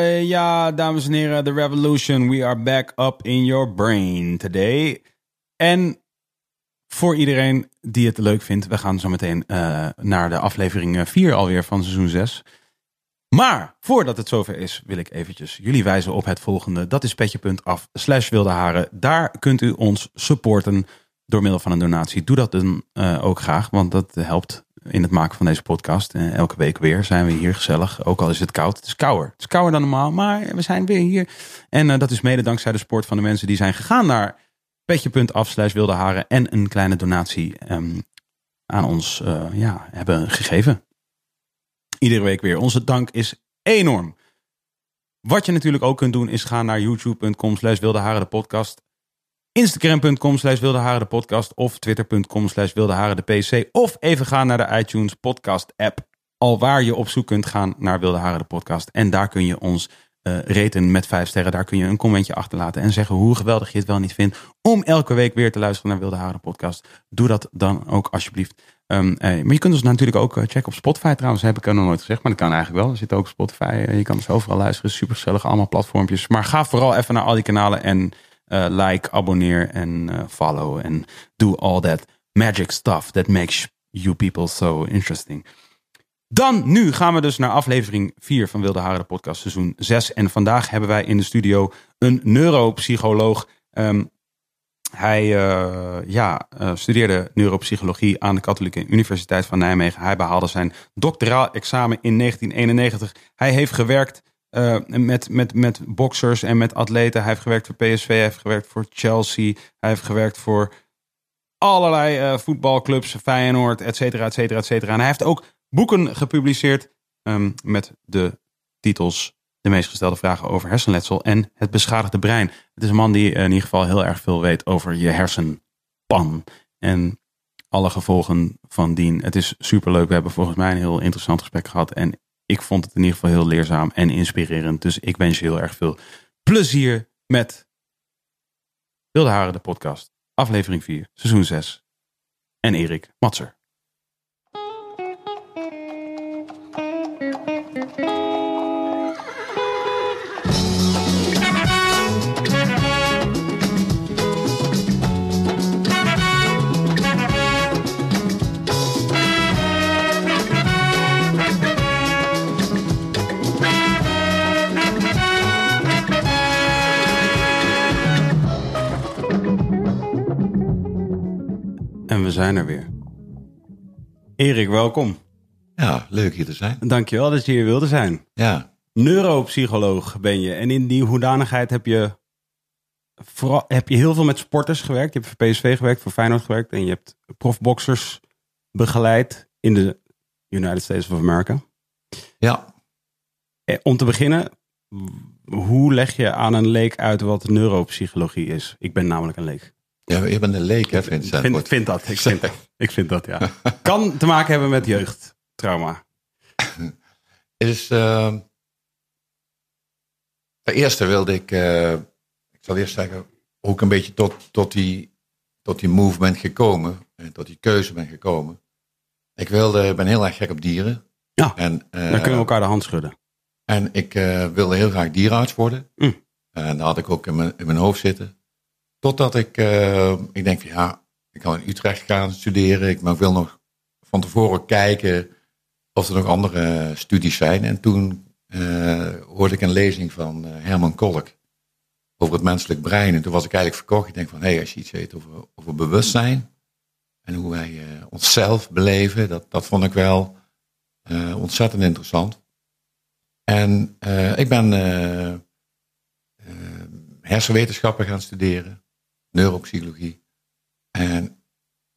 Uh, ja, dames en heren, The Revolution. We are back up in your brain today. En voor iedereen die het leuk vindt, we gaan zo meteen uh, naar de aflevering 4 alweer van seizoen 6. Maar voordat het zover is, wil ik eventjes jullie wijzen op het volgende. Dat is petje.af slash wilde haren. Daar kunt u ons supporten door middel van een donatie. Doe dat dan ook graag, want dat helpt in het maken van deze podcast. Uh, elke week weer zijn we hier gezellig. Ook al is het koud. Het is kouder. Het is kouder dan normaal, maar we zijn weer hier. En uh, dat is mede dankzij de sport van de mensen die zijn gegaan naar petje.af slash wilde haren. En een kleine donatie um, aan ons ja, hebben gegeven. Iedere week weer. Onze dank is enorm. Wat je natuurlijk ook kunt doen is gaan naar youtube.com slash wilde haren de podcast. Instagram.com slash wilde podcast. Of twitter.com slash wilde de pc. Of even gaan naar de iTunes podcast app. Al waar je op zoek kunt gaan naar wilde haren de podcast. En daar kun je ons uh, reten met vijf sterren. Daar kun je een commentje achterlaten en zeggen hoe geweldig je het wel niet vindt. Om elke week weer te luisteren naar Wilde Haren de podcast. Doe dat dan ook alsjeblieft. Um, eh, maar je kunt ons natuurlijk ook uh, checken op Spotify trouwens. Heb ik er nog nooit gezegd, maar dat kan eigenlijk wel. Er zit ook Spotify. Je kan ons overal luisteren. Super gezellig, allemaal platformpjes. Maar ga vooral even naar al die kanalen en like, abonneer en follow. En do all that magic stuff that makes you people so interesting. Dan, nu gaan we dus naar aflevering 4 van Wilde Haren, de podcast seizoen 6. En vandaag hebben wij in de studio een neuropsycholoog. Um, hij uh, ja, studeerde neuropsychologie aan de Katholieke Universiteit van Nijmegen. Hij behaalde zijn doctoraal examen in 1991. Hij heeft gewerkt uh, met, met, met boxers en met atleten. Hij heeft gewerkt voor PSV, hij heeft gewerkt voor Chelsea. Hij heeft gewerkt voor allerlei voetbalclubs, Feyenoord, et cetera, et cetera, et cetera. En hij heeft ook boeken gepubliceerd um, met de titels de meest gestelde vragen over hersenletsel en het beschadigde brein. Het is een man die in ieder geval heel erg veel weet over je hersenpan en alle gevolgen van dien. Het is superleuk. We hebben volgens mij een heel interessant gesprek gehad en ik vond het in ieder geval heel leerzaam en inspirerend. Dus ik wens je heel erg veel plezier met Wilde Haren, de podcast. Aflevering 4, seizoen 6. En Erik Matser. Zijn er weer. Erik, welkom. Ja, leuk hier te zijn. Dankjewel dat je hier wilde zijn. Ja. Neuropsycholoog ben je. En in die hoedanigheid heb je, vooral, heb je heel veel met sporters gewerkt. Je hebt voor PSV gewerkt, voor Feyenoord gewerkt. En je hebt profboxers begeleid in de United States of America. Ja. Eh, om te beginnen, hoe leg je aan een leek uit wat neuropsychologie is? Ik ben namelijk een leek. Ja, je bent een leek, hè, Vincent? Ik vind, vind dat. Ik vind, ik vind dat, ja. Kan te maken hebben met jeugdtrauma. Is, uh, ten eerste wilde ik, uh, ik zal eerst zeggen, hoe ik een beetje tot, tot, die, tot die move ben gekomen, en tot die keuze ben gekomen. Ik wilde, ben heel erg gek op dieren. Ja, en, uh, dan kunnen we elkaar de hand schudden. En ik wilde heel graag dierenarts worden. Mm. En dat had ik ook in mijn, in mijn hoofd zitten. Totdat ik, uh, ik denk van ja, ik kan in Utrecht gaan studeren. Ik wil nog van tevoren kijken of er nog andere studies zijn. En toen uh, hoorde ik een lezing van uh, Herman Kolk over het menselijk brein. En toen was ik eigenlijk verkocht. Ik denk van, hé, hey, als je iets weet over, over bewustzijn en hoe wij onszelf beleven, dat, dat vond ik wel ontzettend interessant. En ik ben hersenwetenschappen gaan studeren neuropsychologie. En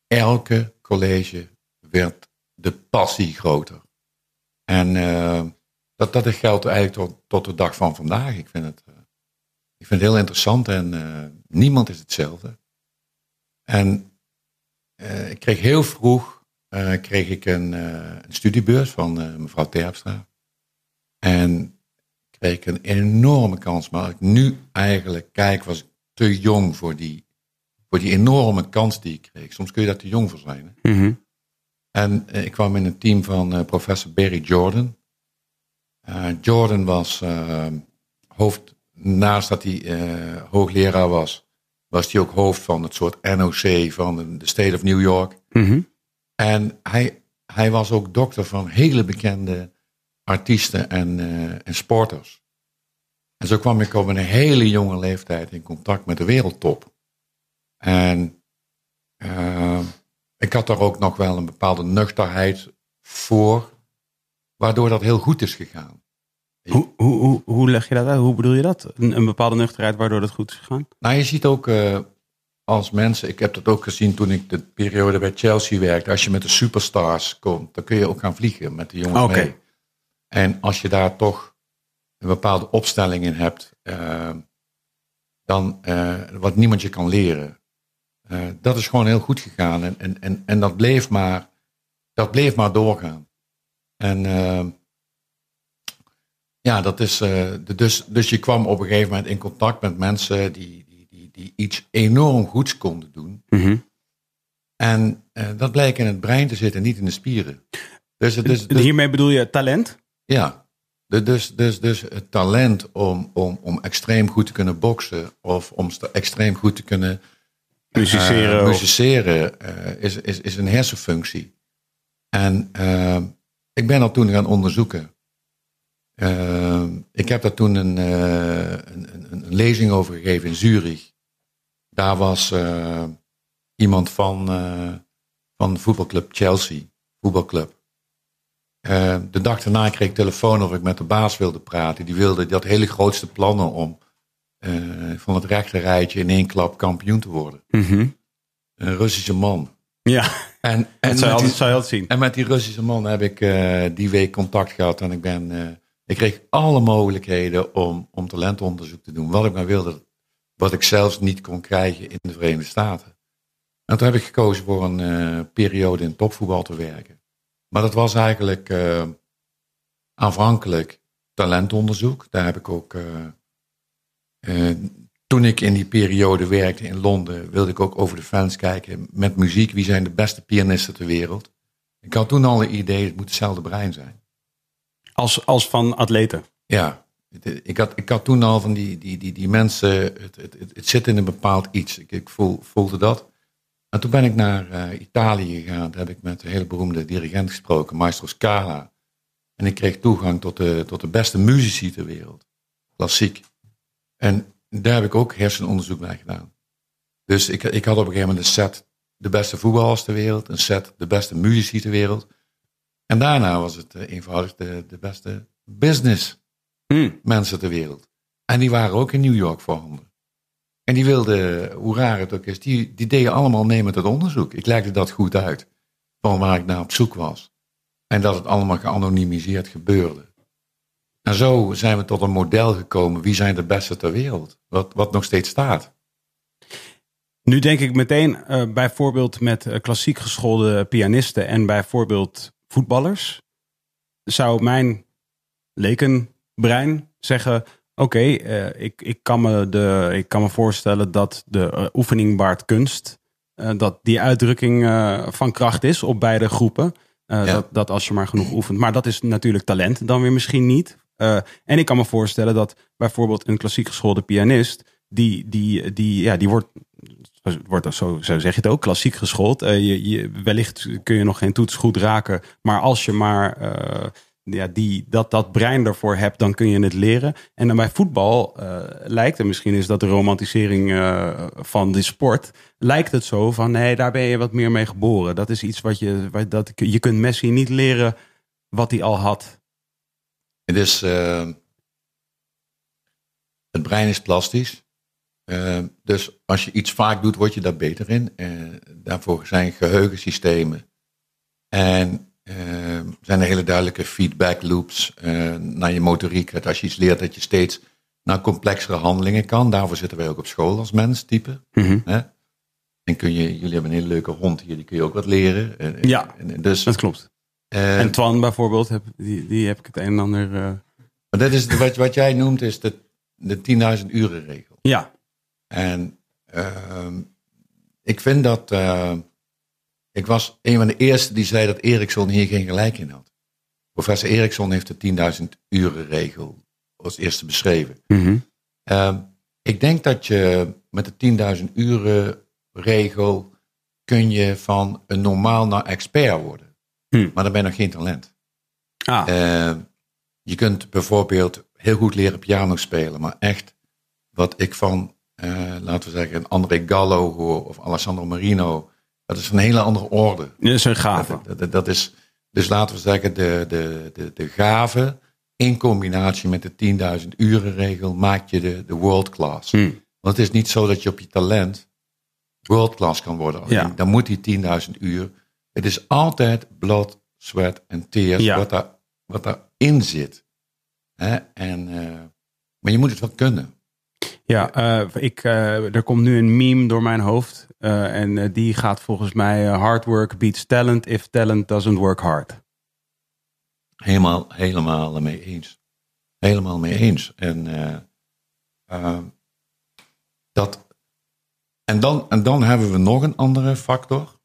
elke college werd de passie groter. En uh, dat, dat geldt eigenlijk tot, tot de dag van vandaag. Ik vind het, uh, ik vind het heel interessant en uh, niemand is hetzelfde. En ik kreeg heel vroeg kreeg ik een, een studiebeurs van mevrouw Terpstra. En kreeg ik een enorme kans. Maar ik nu eigenlijk kijk, was ik te jong voor die, voor die enorme kans die ik kreeg. Soms kun je daar te jong voor zijn. Mm -hmm. En uh, ik kwam in een team van uh, professor Barry Jordan. Uh, Jordan was hoofd, naast dat hij eh, hoogleraar was, was hij ook hoofd van het soort NOC van de State of New York. Mhm. En hij, hij was ook dokter van hele bekende artiesten en, eh, en sporters. En zo kwam ik op een hele jonge leeftijd in contact met de wereldtop. En eh, ik had daar ook nog wel een bepaalde nuchterheid voor, waardoor dat heel goed is gegaan. Hoe, hoe, hoe, hoe leg je dat uit? Hoe bedoel je dat? Een, een bepaalde nuchterheid waardoor dat goed is gegaan? Nou, je ziet ook eh, als mensen, ik heb dat ook gezien toen ik de periode bij Chelsea werkte, als je met de superstars komt, dan kun je ook gaan vliegen met de jongens Oké. mee. En als je daar toch een bepaalde opstelling in hebt, eh, dan eh, wat niemand je kan leren. Eh, dat is gewoon heel goed gegaan en, en, en, en dat, bleef maar, dat bleef maar doorgaan. En eh, ja, dat is, de- dus, dus je kwam op een gegeven moment in contact met mensen die, die, die, die iets enorm goeds konden doen. Mhm. En dat blijkt in het brein te zitten, niet in de spieren. Dus, dus, Hiermee bedoel je talent? ja, dus, dus, dus het talent om, om, om extreem goed te kunnen boksen of om extreem goed te kunnen Musiceren eh, of- musiceren eh, is, is, is een hersenfunctie. En eh, ik ben dat toen gaan onderzoeken. Ik heb daar toen een, een, een, een lezing over gegeven in Zurich. Daar was iemand van, van voetbalclub Chelsea, voetbalclub. Eh, de dag daarna kreeg ik telefoon of ik met de baas wilde praten. Die wilde, had hele grootste plannen om eh, van het rechte rijtje in één klap kampioen te worden. Mhm. Een Russische man. Ja, En, dat en, zou je met altijd, die, zou je altijd zien. en met die Russische man heb ik eh, die week contact gehad. En ik, ben, ik kreeg alle mogelijkheden om, om talentonderzoek te doen. Wat ik maar wilde. Wat ik zelfs niet kon krijgen in de Verenigde Staten. En toen heb ik gekozen voor een periode in topvoetbal te werken. Maar dat was eigenlijk eh, aanvankelijk talentonderzoek. Daar heb ik ook. eh, eh, toen ik in die periode werkte in Londen, wilde ik ook over de fans kijken met muziek. Wie zijn de beste pianisten ter wereld? Ik had toen al een idee, het moet hetzelfde brein zijn. Als, als van atleten. Ja, ik had, ik had toen al van die, die, die, die mensen, het, het, het, het zit in een bepaald iets. Ik, ik voel, voelde dat. En toen ben ik naar eh, Italië gegaan. Daar heb ik met een hele beroemde dirigent gesproken, Maestro Scala. En ik kreeg toegang tot de, tot de beste muzici ter wereld. Klassiek. En daar heb ik ook hersenonderzoek bij gedaan. Dus ik, ik had op een gegeven moment een set de beste voetballers ter wereld, een set de beste muzici ter wereld. En daarna was het eh, eenvoudig de, de beste business mensen ter wereld. En die waren ook in New York voorhanden. En die wilden, hoe raar het ook is, die, die deden allemaal mee met het onderzoek. Ik legde dat goed uit, van waar ik naar op zoek was. En dat het allemaal geanonimiseerd gebeurde. En zo zijn we tot een model gekomen, wie zijn de beste ter wereld? Wat, wat nog steeds staat. Nu denk ik meteen eh, bijvoorbeeld met eh, klassiek geschoolde pianisten en bijvoorbeeld voetballers. Zou mijn lekenbrein zeggen: Oké, eh, ik, ik, kan me de- ik kan me voorstellen dat de eh, oefening baart kunst, eh, dat die uitdrukking van kracht is op beide groepen. Ja. dat, dat als je maar genoeg oefent. Maar dat is natuurlijk talent dan weer misschien niet. En ik kan me voorstellen dat bijvoorbeeld een klassiek geschoolde pianist, die, die, die, ja, die wordt wordt zo, zo zeg je het ook, klassiek geschoold. Je, je, wellicht kun je nog geen toets goed raken, maar als je maar ja, die, dat, dat brein ervoor hebt, dan kun je het leren. En dan bij voetbal eh, lijkt het, misschien is dat de romantisering eh, van die sport, lijkt het zo van nee, daar ben je wat meer mee geboren. Dat is iets wat je, wat, dat, je kunt Messi niet leren wat hij al had. Het is, eh, het brein is plastisch. Dus als je iets vaak doet, word je daar beter in. Daarvoor zijn geheugensystemen. En zijn er hele duidelijke feedback loops eh, naar je motoriek. Dat als je iets leert, dat je steeds naar complexere handelingen kan. Daarvoor zitten wij ook op school als mens, type. Hè? En kun je, jullie hebben een hele leuke hond hier, die kun je ook wat leren. En- en- Ja. en- dus, Dat klopt. eh, En Twan bijvoorbeeld, heb, die, die heb ik het een en ander. eh, maar dat is wat, wat jij noemt, is de, de 10.000 uren regel. ja, En ehm, ik vind dat. Ik was een van de eerste die zei dat Ericsson hier geen gelijk in had. Professor Ericsson heeft de 10.000 uren regel als eerste beschreven. Mhm. Ehm, ik denk dat je met de 10.000 uren regel kun je van een normaal naar expert worden. Hm. Maar dan ben je nog geen talent. Ah, Ehm, je kunt bijvoorbeeld heel goed leren piano spelen, maar echt wat ik van, eh, laten we zeggen, André Gallo hoor of Alessandro Marino, dat is een hele andere orde. dat is een gave. Dat, dat, dat is, dus laten we zeggen, de, de, de, de gave in combinatie met de 10.000 uren regel maakt je de, de world class. Hm. Want het is niet zo dat je op je talent world class kan worden. Ja. Dan moet die 10.000 uur. Het is altijd blood, sweat en tears Ja. wat, daar, wat daarin zit. Hè? En, eh, maar je moet het wel kunnen. Ja, eh, ik, eh, er komt nu een meme door mijn hoofd. Eh, en eh, die gaat volgens mij eh, hard work beats talent if talent doesn't work hard. Helemaal, helemaal mee eens. Helemaal mee eens. En, dat, en, dan, en dan hebben we nog een andere factor.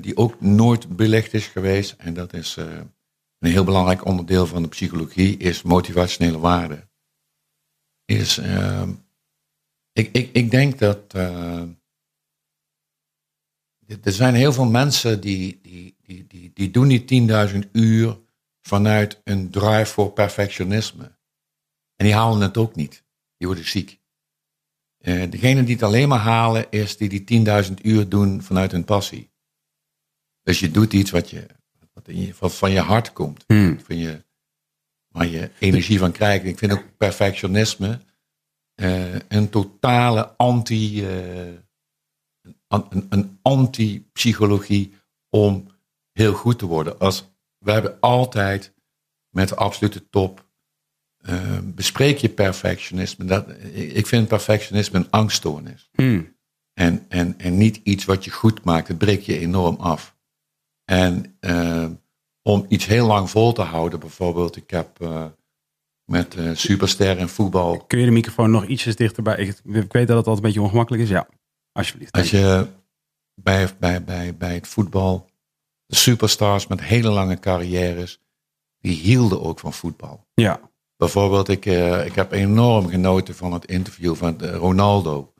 die ook nooit belicht is geweest. En dat is een heel belangrijk onderdeel van de psychologie. Is motivationele waarde. Is, eh, ik, ik, ik denk dat... er zijn heel veel mensen die, die, die, die, die doen die 10.000 uur vanuit een drive voor perfectionisme. En die halen het ook niet. Die worden ziek. Eh degene die het alleen maar halen, is die die 10.000 uur doen vanuit hun passie. Dus je doet iets wat, je, wat, in je, wat van je hart komt. Hm. Van je, waar je energie van krijgt. Ik vind ook perfectionisme eh, een totale anti... eh, een, een, anti-psychologie om heel goed te worden. Als, we hebben altijd met de absolute top eh, bespreek je perfectionisme. Dat, ik vind perfectionisme een angststoornis. Hm. En, en, en niet iets wat je goed maakt. Het breekt je enorm af. En eh, om iets heel lang vol te houden, bijvoorbeeld, ik heb eh, met superster in voetbal. Kun je de microfoon nog ietsjes dichterbij? Ik, ik weet dat het altijd een beetje ongemakkelijk is. Ja, alsjeblieft. Als je bij, bij, bij, bij het voetbal, de superstars met hele lange carrières, die hielden ook van voetbal. Ja, Bijvoorbeeld, ik, eh, ik heb enorm genoten van het interview van eh, Ronaldo.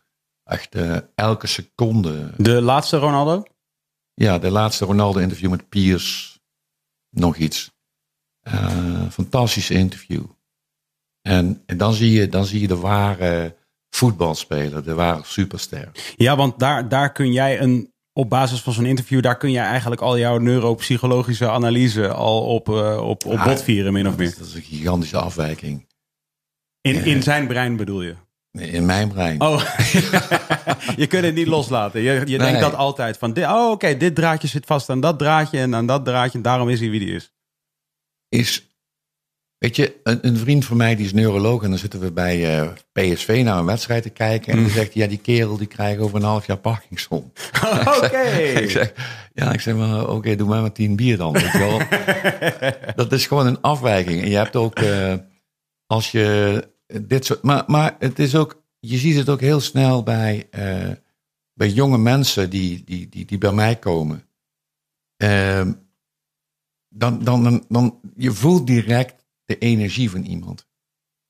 Echt eh, elke seconde. de laatste Ronaldo? Ja, de laatste Ronaldo-interview met Piers. Nog iets. Fantastisch interview. En, en dan, zie je, dan zie je de ware voetbalspeler, de ware superster. Ja, want daar, daar kun jij een, op basis van zo'n interview, daar kun jij eigenlijk al jouw neuropsychologische analyse al op, eh, op, op botvieren, min of meer. dat is een gigantische afwijking. In, in zijn brein bedoel je? Nee, In mijn brein. Oh, je kunt het niet loslaten. Je, je denkt dat altijd van, oh oké, dit draadje zit vast aan dat draadje en aan dat draadje. En daarom is hij wie die is. is, weet je, een, een vriend van mij die is neuroloog en dan zitten we bij eh, PSV naar een wedstrijd te kijken en dan zegt hij, ja die kerel die krijgt over een half jaar Parkinson. Oké. ja, ik zeg maar, oké, doe maar maar tien bier dan. Weet je wel. dat is gewoon een afwijking. En je hebt ook, eh, als je dit soort, maar, maar het is ook, je ziet het ook heel snel bij, eh, bij jonge mensen die, die, die, die bij mij komen. Ehm, dan, dan, dan, dan, je voelt direct de energie van iemand.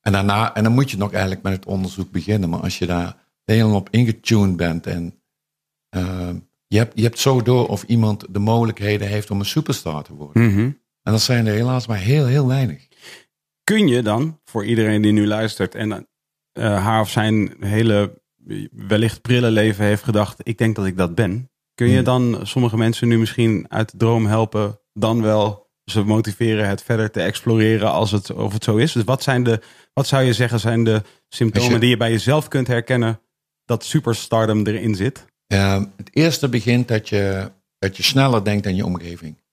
En daarna, en dan moet je nog eigenlijk met het onderzoek beginnen. Maar als je daar helemaal op ingetuned bent en ehm, je, hebt, je hebt zo door of iemand de mogelijkheden heeft om een superstar te worden. Mhm. En dat zijn er helaas maar heel, heel weinig. Kun je dan, voor iedereen die nu luistert en eh, haar of zijn hele wellicht prille leven heeft gedacht, ik denk dat ik dat ben. Kun je Hmm. dan sommige mensen nu misschien uit de droom helpen, dan wel ze motiveren het verder te exploreren als het, of het zo is? Dus wat, zijn de, wat zou je zeggen zijn de symptomen je- die je bij jezelf kunt herkennen dat superstardom erin zit? Het eerste begint dat je, dat je sneller denkt dan je omgeving.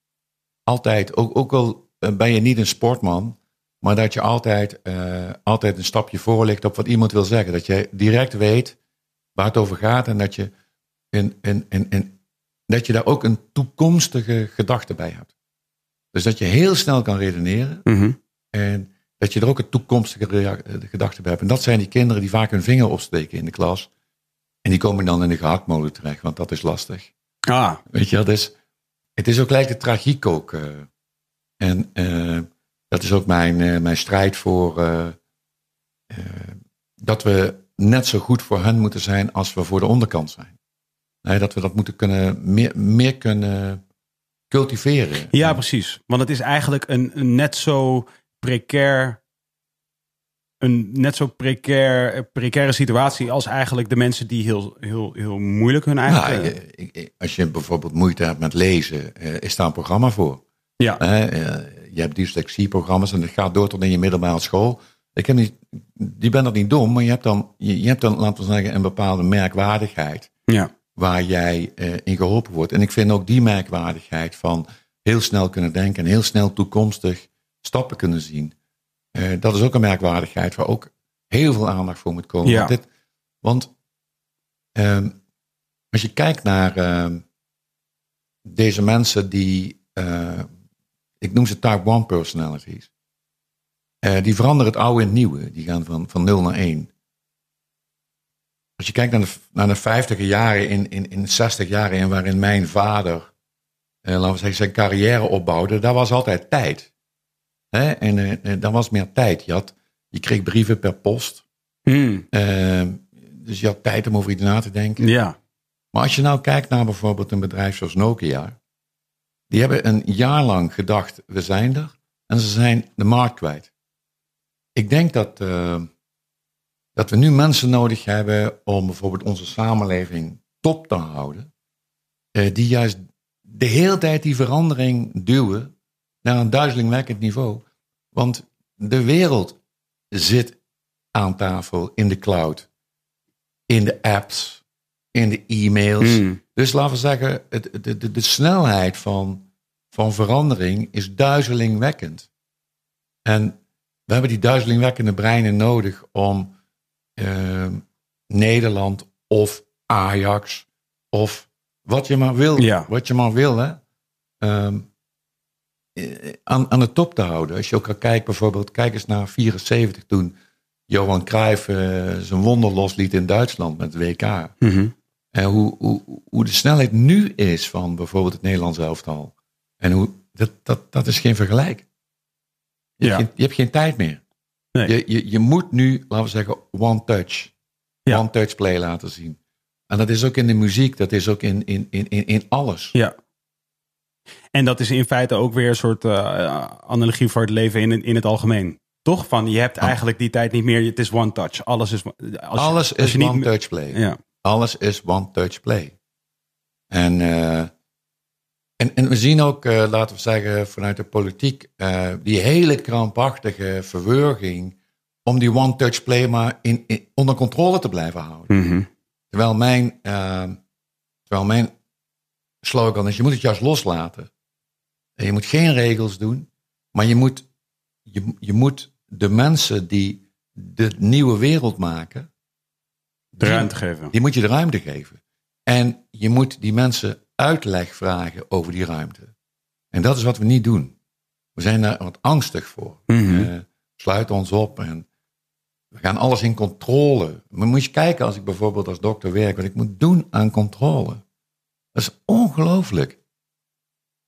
Altijd, ook, ook al eh, ben je niet een sportman, maar dat je altijd, eh, altijd een stapje voor ligt op wat iemand wil zeggen. Dat je direct weet waar het over gaat en dat je, in, in, in, in, dat je daar ook een toekomstige gedachte bij hebt. Dus dat je heel snel kan redeneren Mhm. en dat je er ook een toekomstige eh, gedachte bij hebt. En dat zijn die kinderen die vaak hun vinger opsteken in de klas. En die komen dan in de gehaktmolen terecht, want dat is lastig. Ah, Weet je, dat is, het is ook gelijk de tragiek ook. eh. en eh, dat is ook mijn, mijn strijd voor, dat we net zo goed voor hen moeten zijn als we voor de onderkant zijn. Nee, dat we dat moeten kunnen, meer, meer kunnen cultiveren. Ja, precies. Want het is eigenlijk een, een net zo precair een net zo precair, precaire situatie als eigenlijk de mensen die heel, heel, heel moeilijk hun eigen. Nou, als je bijvoorbeeld moeite hebt met lezen, eh, is daar een programma voor. Ja. Uh, je hebt dyslexieprogramma's en dat gaat door tot in je middelbare school. Ik heb niet, die bent dat niet dom, maar je hebt dan, je, je hebt dan, laten we zeggen, een bepaalde merkwaardigheid. Ja. Waar jij uh, in geholpen wordt. En ik vind ook die merkwaardigheid van heel snel kunnen denken en heel snel toekomstig stappen kunnen zien. Uh, dat is ook een merkwaardigheid waar ook heel veel aandacht voor moet komen. Ja. Want, dit, want uh, als je kijkt naar uh, deze mensen die, uh, ik noem ze type 1 personalities, die veranderen het oude in het nieuwe. Die gaan van, van 0 naar 1. Als je kijkt naar de, naar de 50 jaren, in, in, in 60 jaren in waarin mijn vader, laten we zeggen, zijn carrière opbouwde, daar was altijd tijd. Hè? En uh, dan was meer tijd. Je, had, je kreeg brieven per post. Hmm. Uh, dus je had tijd om over iets na te denken. Ja. Maar als je nou kijkt naar bijvoorbeeld een bedrijf zoals Nokia. Die hebben een jaar lang gedacht, we zijn er. En ze zijn de markt kwijt. Ik denk dat, uh, dat we nu mensen nodig hebben om bijvoorbeeld onze samenleving top te houden. Uh, die juist de hele tijd die verandering duwen naar een duizelingwekkend niveau. Want de wereld zit aan tafel in de cloud, in de apps, in de e-mails. Mm. Dus laten we zeggen, het, de, de, de snelheid van, van verandering is duizelingwekkend. En we hebben die duizelingwekkende breinen nodig om uh, Nederland of Ajax of wat je maar wil, ja. wat je maar wil, hè. Um, aan, aan de top te houden. Als je ook al kijkt, bijvoorbeeld, kijk eens naar 74 toen Johan Cruijff uh, zijn wonder losliet in Duitsland met het WK. Mm -hmm. En hoe, hoe, hoe de snelheid nu is van bijvoorbeeld het Nederlands elftal. En hoe, dat, dat, dat is geen vergelijk. Je, ja. hebt, geen, je hebt geen tijd meer. Nee. Je, je, je moet nu, laten we zeggen, one touch. Ja. One touch play laten zien. En dat is ook in de muziek, dat is ook in, in, in, in alles. Ja. En dat is in feite ook weer een soort uh, analogie voor het leven in, in het algemeen. Toch? Van je hebt eigenlijk die tijd niet meer. Het is one touch. Alles is. Als Alles je, als is one touch play. Ja. Alles is one touch play. En, uh, en, en we zien ook, uh, laten we zeggen, vanuit de politiek, uh, die hele krampachtige verwurging om die one touch play maar in, in, onder controle te blijven houden. Mm -hmm. Terwijl mijn, terwijl mijn slogan is, je moet het juist loslaten. En je moet geen regels doen, maar je moet, je, je moet de mensen die de nieuwe wereld maken, de ruimte geven. Die moet je de ruimte geven. En je moet die mensen uitleg vragen over die ruimte. En dat is wat we niet doen. We zijn daar wat angstig voor. Mm -hmm. sluiten ons op en we gaan alles in controle. Maar moet je kijken als ik bijvoorbeeld als dokter werk, wat ik moet doen aan controle. Dat is ongelooflijk.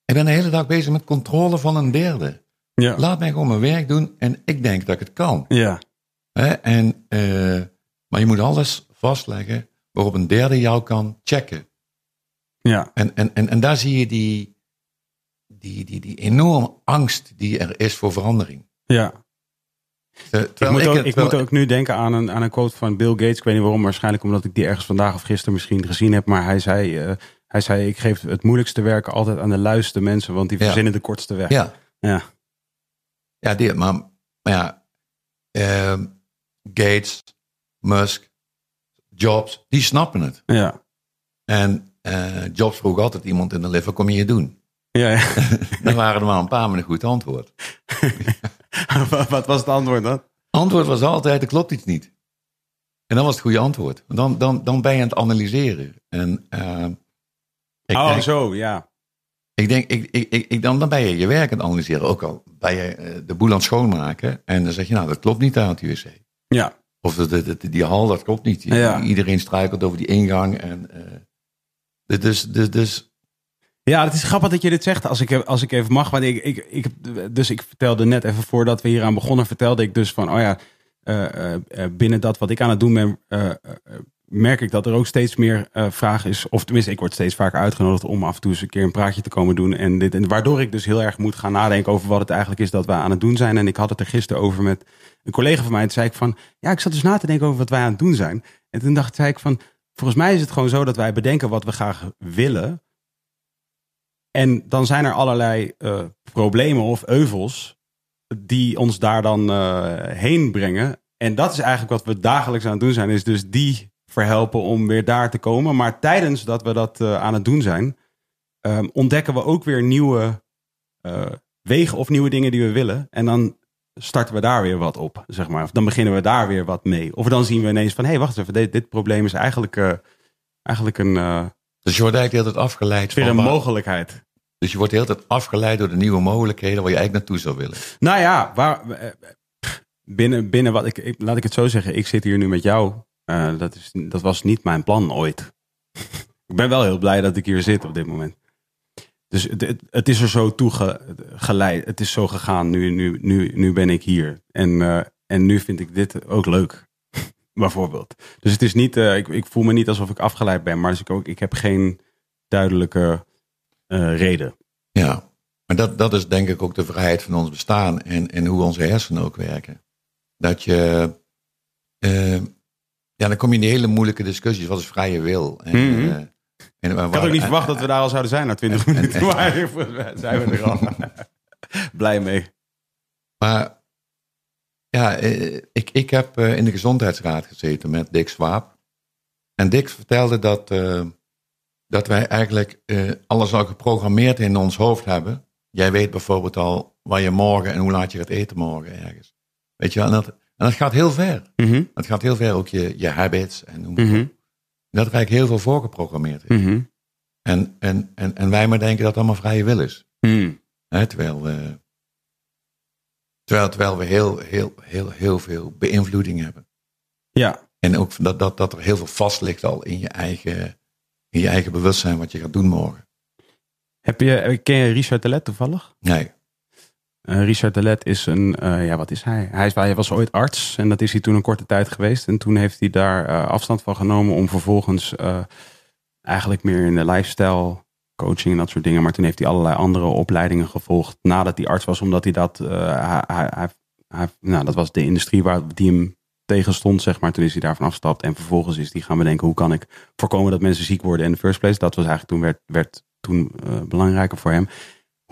Ik ben de hele dag bezig met controle van een derde. Ja. Laat mij gewoon mijn werk doen en ik denk dat ik het kan. Ja. He, en, uh, maar je moet alles vastleggen waarop een derde jou kan checken. Ja. En, en, en, en daar zie je die, die, die, die enorme angst die er is voor verandering. Ja. Terwijl ik moet, ook, het, ik moet ook nu denken aan een, aan een quote van Bill Gates. Ik weet niet waarom, waarschijnlijk omdat ik die ergens vandaag of gisteren misschien gezien heb. Maar hij zei, uh, hij zei ik geef het moeilijkste werken altijd aan de luiste mensen, want die Ja. verzinnen de kortste weg. Ja, Ja. ja, die, maar, maar ja, ehm, Gates, Musk, Jobs, die snappen het. Ja. En eh, Jobs vroeg altijd iemand in de lift, wat kom je hier doen? Ja, ja. Dan waren er maar een paar met een goed antwoord. Wat- was het antwoord dan? Antwoord was altijd, er klopt iets niet. En dan was het goede antwoord. Dan, dan, dan ben je aan het analyseren. En eh, ik oh, denk, zo, ja. ik denk ik, ik, ik, dan, dan ben je je werk aan het analyseren. Ook al ben je eh, de boel aan het schoonmaken. En dan zeg je, nou, dat klopt niet daar aan het UWC. Ja. Of de- die hal, dat klopt niet. Ja. Iedereen struikelt over die ingang. En, eh, dus, dus, dus, Ja, het is grappig dat je dit zegt, als ik, als ik even mag. Want ik, ik, dus ik vertelde net even voordat we hieraan begonnen, vertelde ik dus van, oh ja, eh, eh, binnen dat wat ik aan het doen ben, eh, eh, merk ik dat er ook steeds meer eh, vraag is. Of tenminste, ik word steeds vaker uitgenodigd om af en toe eens een keer een praatje te komen doen. En, dit, en waardoor ik dus heel erg moet gaan nadenken over wat het eigenlijk is dat wij aan het doen zijn. En ik had het er gisteren over met een collega van mij. En toen zei ik van, ja, ik zat dus na te denken over wat wij aan het doen zijn. En toen dacht zei ik van, volgens mij is het gewoon zo dat wij bedenken wat we graag willen. En dan zijn er allerlei eh, problemen of euvels die ons daar dan eh, heen brengen. En dat is eigenlijk wat we dagelijks aan het doen zijn, is dus die verhelpen om weer daar te komen. Maar tijdens dat we dat eh, aan het doen zijn, ehm, ontdekken we ook weer nieuwe wegen of nieuwe dingen die we willen. En dan starten we daar weer wat op, zeg maar. Of dan beginnen we daar weer wat mee. Of dan zien we ineens van, hé, hey, wacht even, dit, dit probleem is eigenlijk, eh, eigenlijk een, eh, Dus je wordt eigenlijk de hele tijd afgeleid. weer van een waar- mogelijkheid. Dus je wordt de hele tijd afgeleid door de nieuwe mogelijkheden waar je eigenlijk naartoe zou willen. Nou ja, waar, eh, binnen, binnen wat ik, ik- laat ik het zo zeggen, ik zit hier nu met jou. Dat, is, dat was niet mijn plan ooit. ik ben wel heel blij dat ik hier zit op dit moment. Dus het, het, is er zo toe ge- geleid. Het is zo gegaan. Nu, nu, nu, nu ben ik hier. En, eh, en nu vind ik dit ook leuk. Bijvoorbeeld. Dus het is niet, eh, ik, ik voel me niet alsof ik afgeleid ben. Maar dus ik, ook, ik heb geen duidelijke eh, reden. Ja, maar dat, dat is denk ik ook de vrijheid van ons bestaan en, en hoe onze hersenen ook werken. Dat je, ja, dan kom je in die hele moeilijke discussies, wat is vrije wil? En, Mhm. En, Ik had ook niet verwacht dat we daar al zouden zijn na 20 minuten. Maar zijn we er al. Blij mee. Maar ja, eh, ik, ik heb eh, in de gezondheidsraad gezeten met Dick Swaap. En Dick vertelde dat, eh, dat wij eigenlijk alles al geprogrammeerd in ons hoofd hebben. Jij weet bijvoorbeeld al waar je morgen en hoe laat je gaat eten morgen ergens. Weet je wel, en dat, en dat gaat heel ver. Mhm, Dat gaat heel ver, ook je, je habits en noem maar op. Dat er eigenlijk heel veel voorgeprogrammeerd is. mhm, En, en, en, en wij maar denken dat het allemaal vrije wil is. mhm. Terwijl, eh, terwijl, terwijl we heel, heel, heel, heel veel beïnvloeding hebben. Ja, En ook dat, dat, dat er heel veel vast ligt al in je, eigen, in je eigen bewustzijn wat je gaat doen morgen. heb je, ken je Richard Telet toevallig? Nee. Eh, Richard Telet is een, eh, ja wat is hij? Hij, hij was ooit arts en dat is hij toen een korte tijd geweest. En toen heeft hij daar eh, afstand van genomen om vervolgens eigenlijk meer in de lifestyle coaching en dat soort dingen. Maar toen heeft hij allerlei andere opleidingen gevolgd nadat hij arts was. Omdat hij dat, hij, hij, nou, dat was de industrie waar die hem tegen stond, zeg maar. Toen is hij daarvan afgestapt en vervolgens is hij gaan bedenken hoe kan ik voorkomen dat mensen ziek worden in de first place. Dat was eigenlijk toen werd, werd toen belangrijker voor hem.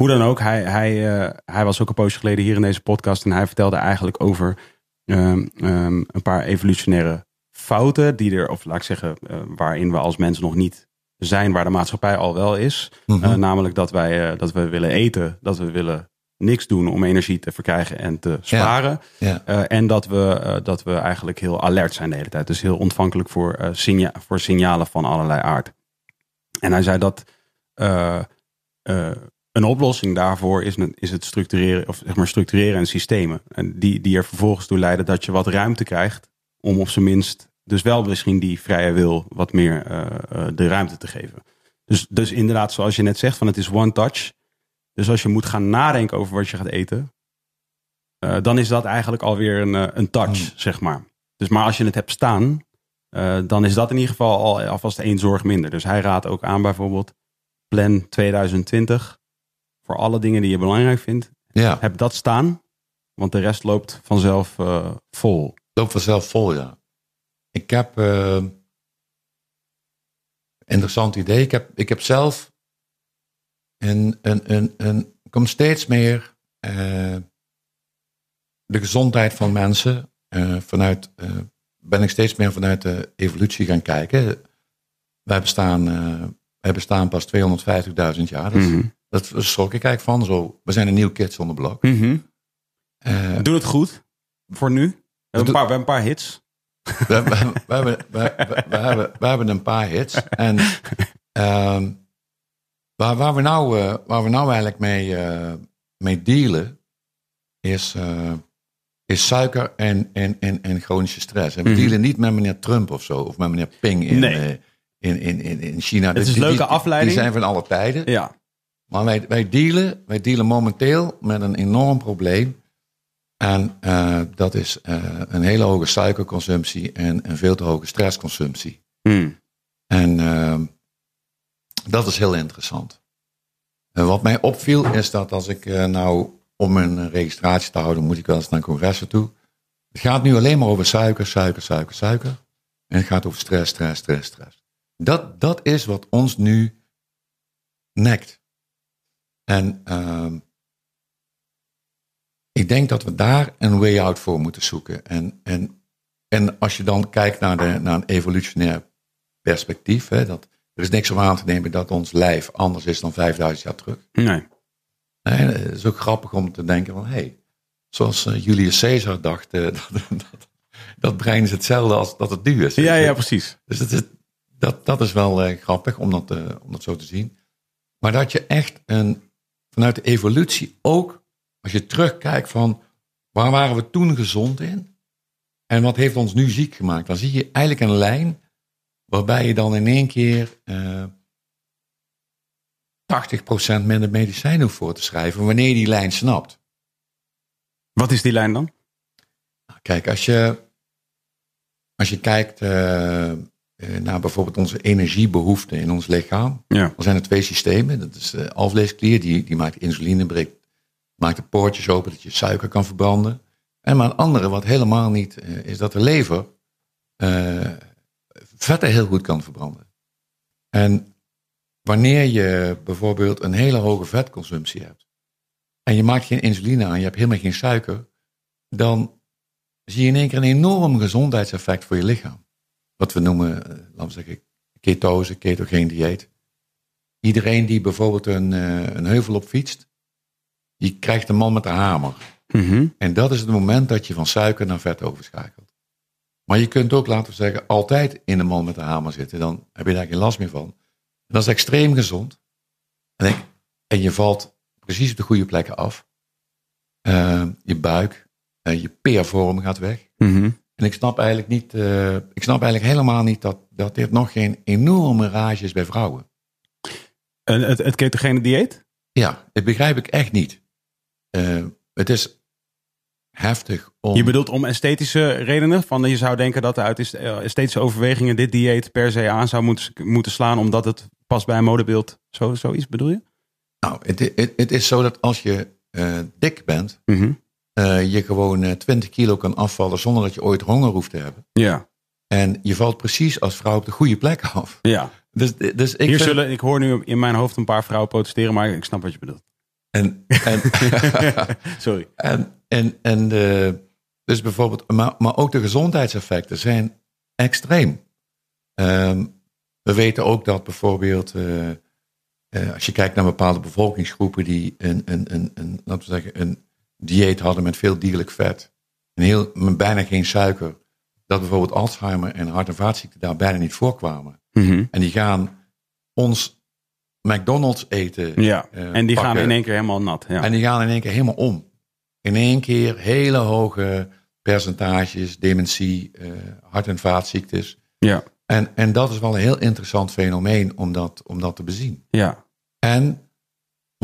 Hoe dan ook, hij, hij, eh, hij was ook een poosje geleden hier in deze podcast en hij vertelde eigenlijk over ehm, ehm, een paar evolutionaire fouten die er, of laat ik zeggen, eh, waarin we als mens nog niet zijn, waar de maatschappij al wel is. Mhm. Eh, namelijk dat wij dat we willen eten, dat we willen niks doen om energie te verkrijgen en te sparen. ja. En dat we, dat we eigenlijk heel alert zijn de hele tijd. Dus heel ontvankelijk voor, signa- voor signalen van allerlei aard. En hij zei dat een oplossing daarvoor is, is het structureren, of zeg maar structureren en systemen. En die, die er vervolgens toe leiden dat je wat ruimte krijgt om op zijn minst, dus wel misschien die vrije wil, wat meer eh, eh, de ruimte te geven. Dus, dus inderdaad, zoals je net zegt, van het is one touch. Dus als je moet gaan nadenken over wat je gaat eten, eh, dan is dat eigenlijk alweer een, een touch, Hmm. zeg maar. Dus maar als je het hebt staan, dan is dat in ieder geval al alvast één zorg minder. Dus hij raadt ook aan bijvoorbeeld, plan 2020 voor alle dingen die je belangrijk vindt. ja, Heb dat staan, want de rest loopt vanzelf eh, vol. loopt vanzelf vol, ja. Ik heb, eh, interessant idee, ik heb, ik heb zelf een, een, een, een, kom steeds meer eh, de gezondheid van mensen vanuit, ben ik steeds meer vanuit de evolutie gaan kijken. Wij bestaan, wij bestaan pas 250.000 jaar. Dat, Mhm. Dat schrok ik eigenlijk van. Zo, we zijn een nieuw kids on the block. Mhm. Eh, We doen het goed voor nu. We hebben, een paar, we hebben een paar hits. we, we, we hebben, we, hebben, we hebben een paar hits. En ehm, waar, waar, we nou, eh, waar we nou eigenlijk mee, eh, mee dealen, is, is suiker en, en, en, en chronische stress. En we Mhm. dealen niet met meneer Trump of zo, of met meneer Ping in, Nee. in, in, in, in China. Het is Die- een leuke die- afleiding. Die zijn van alle tijden. Ja. Maar wij, wij, dealen, wij dealen momenteel met een enorm probleem. En eh, dat is eh, een hele hoge suikerconsumptie en een veel te hoge stressconsumptie. Hmm. En ehm, dat is heel interessant. En wat mij opviel is dat als ik eh, nou om een registratie te houden, moet ik wel eens naar congressen toe. Het gaat nu alleen maar over suiker, suiker, suiker, suiker. En het gaat over stress, stress, stress, stress. Dat, dat is wat ons nu nekt. En ehm, ik denk dat we daar een way out voor moeten zoeken. En, en, en als je dan kijkt naar, de, naar een evolutionair perspectief, hè, dat, er is niks om aan te nemen dat ons lijf anders is dan 5000 jaar terug. Nee. Nee, het is ook grappig om te denken van, hé, hey, zoals uh, Julius Caesar dacht, uh, dat, dat, dat, brein is hetzelfde als dat het nu is. Ja, ja, precies. Dus dat is, dat, dat is wel uh, grappig om dat, om dat zo te zien. Maar dat je echt een, vanuit de evolutie ook, als je terugkijkt van, waar waren we toen gezond in? En wat heeft ons nu ziek gemaakt? Dan zie je eigenlijk een lijn waarbij je dan in één keer 80% minder medicijnen hoeft voor te schrijven wanneer je die lijn snapt. Wat is die lijn dan? Kijk, als je, als je kijkt uh, naar bijvoorbeeld onze energiebehoeften in ons lichaam, ja. dan zijn er twee systemen. Dat is de alvleesklier, die, die maakt insuline, breekt, maakt de poortjes open dat je suiker kan verbranden. En maar een andere, wat helemaal niet, uh, is dat de lever uh, vetten heel goed kan verbranden. En wanneer je bijvoorbeeld een hele hoge vetconsumptie hebt en je maakt geen insuline aan, je hebt helemaal geen suiker, dan zie je in één keer een enorm gezondheidseffect voor je lichaam. Wat we noemen, laten we zeggen, ketose, ketogeen dieet. Iedereen die bijvoorbeeld een, een heuvel op fietst, die krijgt een man met een hamer. Mm -hmm. En dat is het moment dat je van suiker naar vet overschakelt. Maar je kunt ook, laten we zeggen, altijd in een man met een hamer zitten. Dan heb je daar geen last meer van. Dat is extreem gezond. En, en je valt precies op de goede plekken af. Uh, je buik, uh, je peervorm gaat weg. Mm -hmm. En ik snap eigenlijk niet, uh, ik snap eigenlijk helemaal niet dat, dat dit nog geen enorme rage is bij vrouwen. En het, het ketogene dieet? Ja, dat begrijp ik echt niet. Uh, het is heftig om... Je bedoelt om esthetische redenen? Van je zou denken dat uit esthetische overwegingen dit dieet per se aan zou moeten, moeten slaan omdat het past bij een modebeeld. Zo, zoiets bedoel je? Nou, het, het, het is zo dat als je uh, dik bent, mm -hmm. Uh, je gewoon uh, 20 kilo kan afvallen zonder dat je ooit honger hoeft te hebben. Ja. En je valt precies als vrouw op de goede plek af. Ja. Dus, dus ik, Hier vind... zullen, ik hoor nu in mijn hoofd een paar vrouwen protesteren, maar ik snap wat je bedoelt. En, en, Sorry. En, en, en de, dus bijvoorbeeld, maar, maar ook de gezondheidseffecten zijn extreem. Um, we weten ook dat bijvoorbeeld, uh, uh, als je kijkt naar bepaalde bevolkingsgroepen die een, een, een, een, laten we zeggen, een dieet hadden met veel dierlijk vet, en heel, met bijna geen suiker, dat bijvoorbeeld Alzheimer en hart- en vaatziekten daar bijna niet voorkwamen. Mm -hmm. En die gaan ons McDonald's eten. Ja, uh, en die pakken. gaan in één keer helemaal nat. Ja. En die gaan in één keer helemaal om. In één keer hele hoge percentages, dementie, uh, hart- en vaatziektes. Ja. En, en dat is wel een heel interessant fenomeen om dat, om dat te bezien. Ja. En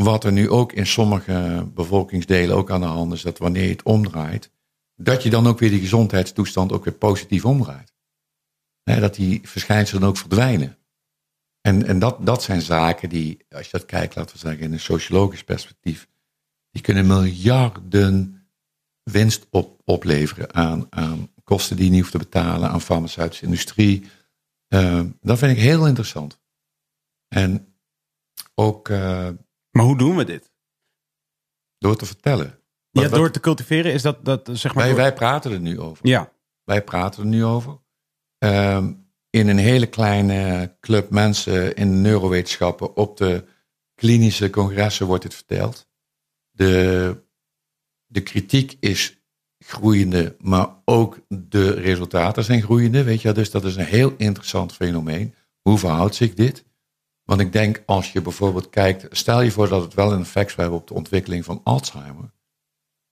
wat er nu ook in sommige bevolkingsdelen ook aan de hand is, dat wanneer je het omdraait, dat je dan ook weer die gezondheidstoestand ook weer positief omdraait. He, dat die verschijnselen ook verdwijnen. En, en dat, dat zijn zaken die, als je dat kijkt, laten we zeggen, in een sociologisch perspectief, die kunnen miljarden winst op, opleveren aan, aan kosten die je niet hoeft te betalen, aan farmaceutische industrie. Uh, dat vind ik heel interessant. En ook. Uh, maar hoe doen we dit? Door te vertellen. Ja, wat, door te cultiveren is dat, dat zeg maar. Wij, door... wij praten er nu over. Ja. Wij praten er nu over. Uh, in een hele kleine club mensen in de neurowetenschappen op de klinische congressen wordt dit verteld. De, de kritiek is groeiende, maar ook de resultaten zijn groeiende. Weet je, dus dat is een heel interessant fenomeen. Hoe verhoudt zich dit? Want ik denk als je bijvoorbeeld kijkt, stel je voor dat het wel een effect zou hebben op de ontwikkeling van Alzheimer.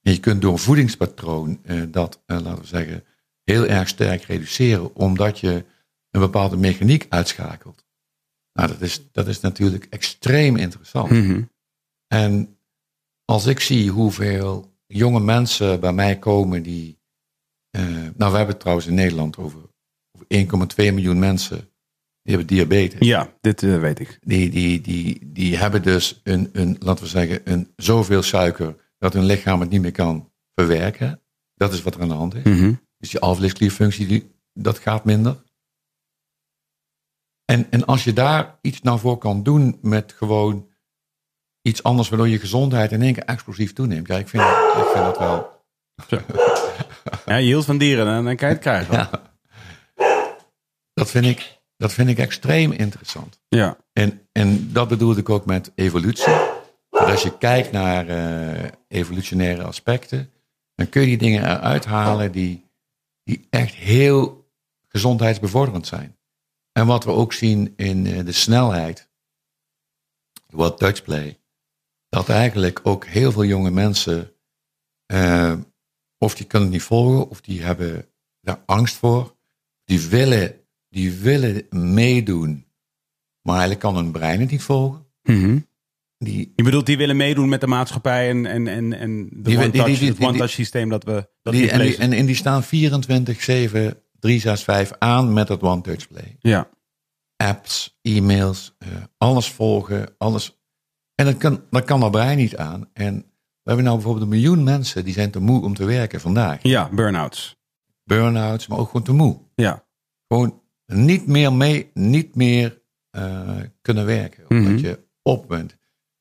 En je kunt door een voedingspatroon eh, dat, eh, laten we zeggen, heel erg sterk reduceren, omdat je een bepaalde mechaniek uitschakelt. Nou, dat is, dat is natuurlijk extreem interessant. Mm -hmm. En als ik zie hoeveel jonge mensen bij mij komen die eh, nou, we hebben het trouwens in Nederland over, over 1,2 miljoen mensen die hebben diabetes. Ja, dit eh, weet ik. Die, die, die, die hebben dus een, een, laten we zeggen, een zoveel suiker dat hun lichaam het niet meer kan verwerken. Dat is wat er aan de hand is. Mhm. Dus die alvleesklierfunctie, die, dat gaat minder. En, en als je daar iets naar voor kan doen met gewoon iets anders, waardoor je gezondheid in één keer explosief toeneemt. Ja, ik vind, dat- ik vind dat wel. Ja, je hield van dieren en dan kan je het krijgen. Ja. Dat vind ik, dat vind ik extreem interessant. En, en dat bedoelde ik ook met evolutie. Dat als je kijkt naar eh, evolutionaire aspecten, dan kun je die dingen eruit halen die, die echt heel gezondheidsbevorderend zijn. En wat we ook zien in eh, de snelheid, wat Dutch Play, dat eigenlijk ook heel veel jonge mensen, eh, of die kunnen het niet volgen, of die hebben daar angst voor, die willen, die willen meedoen, maar eigenlijk kan hun brein het niet volgen. Mhm. Die, Je bedoelt, die willen meedoen met de maatschappij en, en, en, en de Die- one die- touch, die- die- het one systeem dat we dat die, en, die, en, en die staan 24-7, 365 aan met het One Touch Play. Ja, Apps, e-mails, eh, alles volgen, alles. En dat kan, dat kan dat brein niet aan. En we hebben nou bijvoorbeeld een miljoen mensen die zijn te moe om te werken vandaag. ja burn-outs. Burn-outs, maar ook gewoon te moe. Ja, Gewoon niet meer mee, niet meer eh, kunnen werken. Omdat Mhm. je op bent.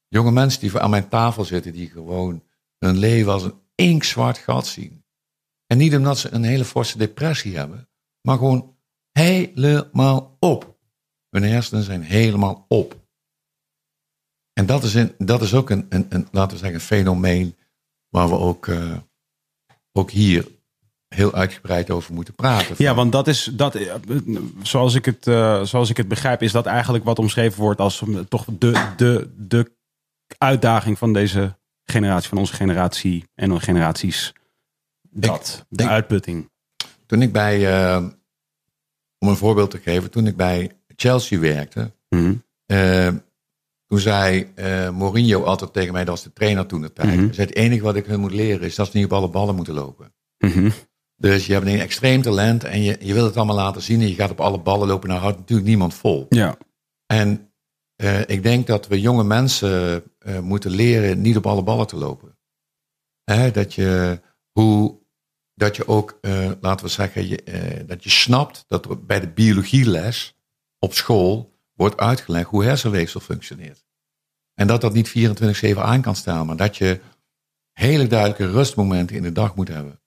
Jonge mensen die aan mijn tafel zitten, die gewoon hun leven als een inkzwart gat zien. En niet omdat ze een hele forse depressie hebben, maar gewoon helemaal op. Hun hersenen zijn helemaal op. En dat is, een, dat is ook een, een, een, laten we zeggen, een fenomeen waar we ook, eh, ook hier heel uitgebreid over moeten praten. ja want dat is, dat, eh, zoals, ik het, eh, zoals ik het begrijp, is dat eigenlijk wat omschreven wordt als toch de, de, de uitdaging van deze generatie, van onze generatie en de generaties. Dat, de ik- uitputting. Toen ik bij, eh, om een voorbeeld te geven, toen ik bij Chelsea werkte, Mhm. toen zei eh, Mourinho altijd tegen mij, dat was de trainer toen de tijd. Mhm. Zei, het enige wat ik hun moet leren is dat ze niet op alle ballen moeten lopen. Mhm. Dus je hebt een extreem talent en je, je wil het allemaal laten zien en je gaat op alle ballen lopen. Nou houdt natuurlijk niemand vol. Ja, En eh, ik denk dat we jonge mensen eh, moeten leren niet op alle ballen te lopen. Hè, dat, je, hoe, dat je ook, eh, laten we zeggen, je, dat je snapt dat er bij de biologieles op school wordt uitgelegd hoe hersenweefsel functioneert. En dat dat niet 24-7 aan kan staan, maar dat je hele duidelijke rustmomenten in de dag moet hebben.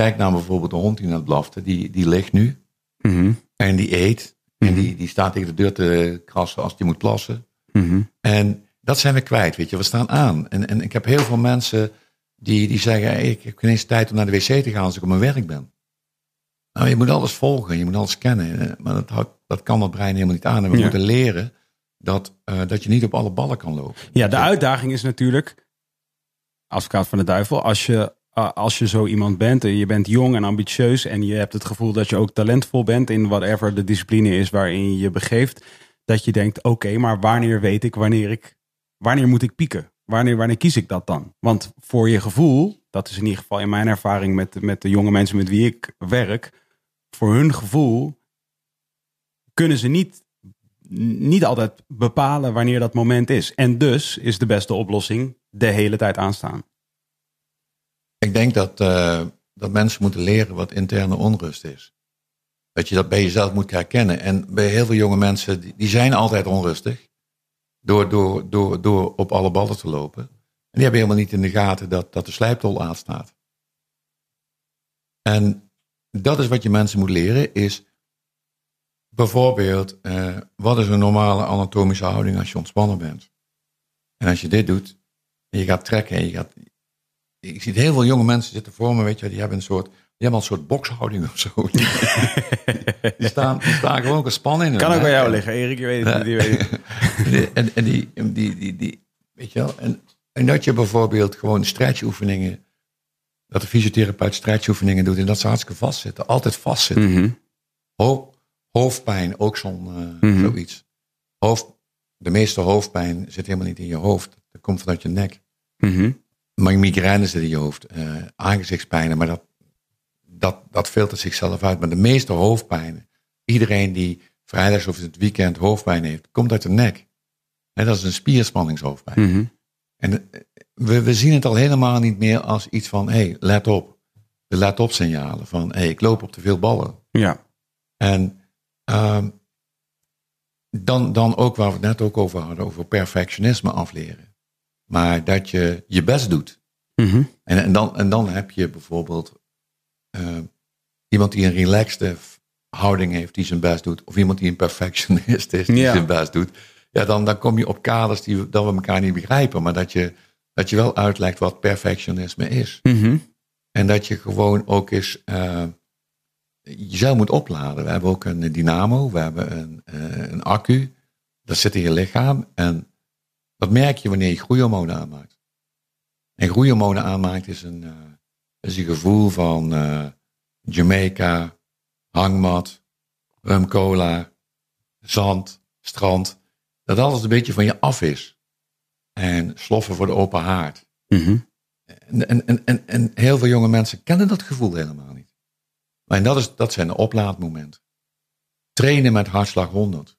Kijk naar bijvoorbeeld de hond die net blafte, die, die ligt nu Mhm. en die eet. En Mhm. die, die staat tegen de deur te krassen als die moet plassen. Mhm. En dat zijn we kwijt, weet je. We staan aan. En, en ik heb heel veel mensen die, die zeggen... Hey, ik heb geen eens tijd om naar de wc te gaan als ik op mijn werk ben. Nou, je moet alles volgen, je moet alles kennen. Eh, Maar dat, houdt- dat kan dat brein helemaal niet aan. En we Ja. moeten leren dat, eh, dat je niet op alle ballen kan lopen. Ja, de uitdaging is natuurlijk, advocaat van de duivel, als je, als je zo iemand bent en je bent jong en ambitieus en je hebt het gevoel dat je ook talentvol bent in whatever de discipline is waarin je je begeeft, dat je denkt, oké, maar wanneer weet ik wanneer ik, wanneer moet ik pieken? Wanneer, wanneer kies ik dat dan? Want voor je gevoel, dat is in ieder geval in mijn ervaring met, met de jonge mensen met wie ik werk, voor hun gevoel kunnen ze niet niet altijd bepalen wanneer dat moment is. En dus is de beste oplossing de hele tijd aanstaan. Ik denk dat, eh, dat mensen moeten leren wat interne onrust is. Dat je dat bij jezelf moet herkennen. En bij heel veel jonge mensen, die, zijn altijd onrustig. Door, door, door, door op alle ballen te lopen. En die hebben helemaal niet in de gaten dat, dat de slijptol aanstaat. En dat is wat je mensen moet leren, is bijvoorbeeld, eh, wat is een normale anatomische houding als je ontspannen bent? En als je dit doet, en je gaat trekken en je gaat, ik zie heel veel jonge mensen zitten voor me, weet je, die hebben een soort, die hebben een soort bokshouding of zo. Die staan, die staan gewoon gespannen in. Kan ook bij jou liggen, Erik. Je weet het weet het. en, en die, die, die, die, weet je wel, en, en dat je bijvoorbeeld gewoon stretchoefeningen, dat de fysiotherapeut stretchoefeningen doet en dat ze hartstikke vastzitten, altijd vastzitten. Ho- hoofdpijn, ook zo'n eh, Mhm. zoiets. Hoofd, de meeste hoofdpijn zit helemaal niet in je hoofd. Dat komt vanuit je nek. Maar migraine zit in je hoofd. eh aangezichtspijnen, maar dat, dat, dat filtert zichzelf uit. Maar de meeste hoofdpijnen, iedereen die vrijdags of het weekend hoofdpijn heeft, komt uit de nek. En dat is een spierspanningshoofdpijn. Mhm. En eh, we, we zien het al helemaal niet meer als iets van, hé, hey, let op. De let op signalen van, hé, hey, ik loop op te veel ballen. Ja. En ehm, dan, dan ook waar we het net ook over hadden, over perfectionisme afleren. Maar dat je je best doet. Mhm. En, en, dan, en dan heb je bijvoorbeeld eh, iemand die een relaxed houding heeft, die zijn best doet. Of iemand die een perfectionist is, die Ja. zijn best doet. Ja, dan, dan kom je op kaders die we, dat we elkaar niet begrijpen. Maar dat je, dat je wel uitlegt wat perfectionisme is. Mhm. En dat je gewoon ook eens eh, jezelf moet opladen. We hebben ook een dynamo, we hebben een, eh, een accu. Dat zit in je lichaam. En dat merk je wanneer je groeihormonen aanmaakt. En groeihormonen aanmaakt is een, eh, is een gevoel van eh, Jamaica, hangmat, rum cola, zand, strand. Dat alles een beetje van je af is. En sloffen voor de open haard. Mhm. En, en, en, en, en heel veel jonge mensen kennen dat gevoel helemaal niet. Maar en dat, is, dat zijn de oplaadmomenten. Trainen met hartslag 100.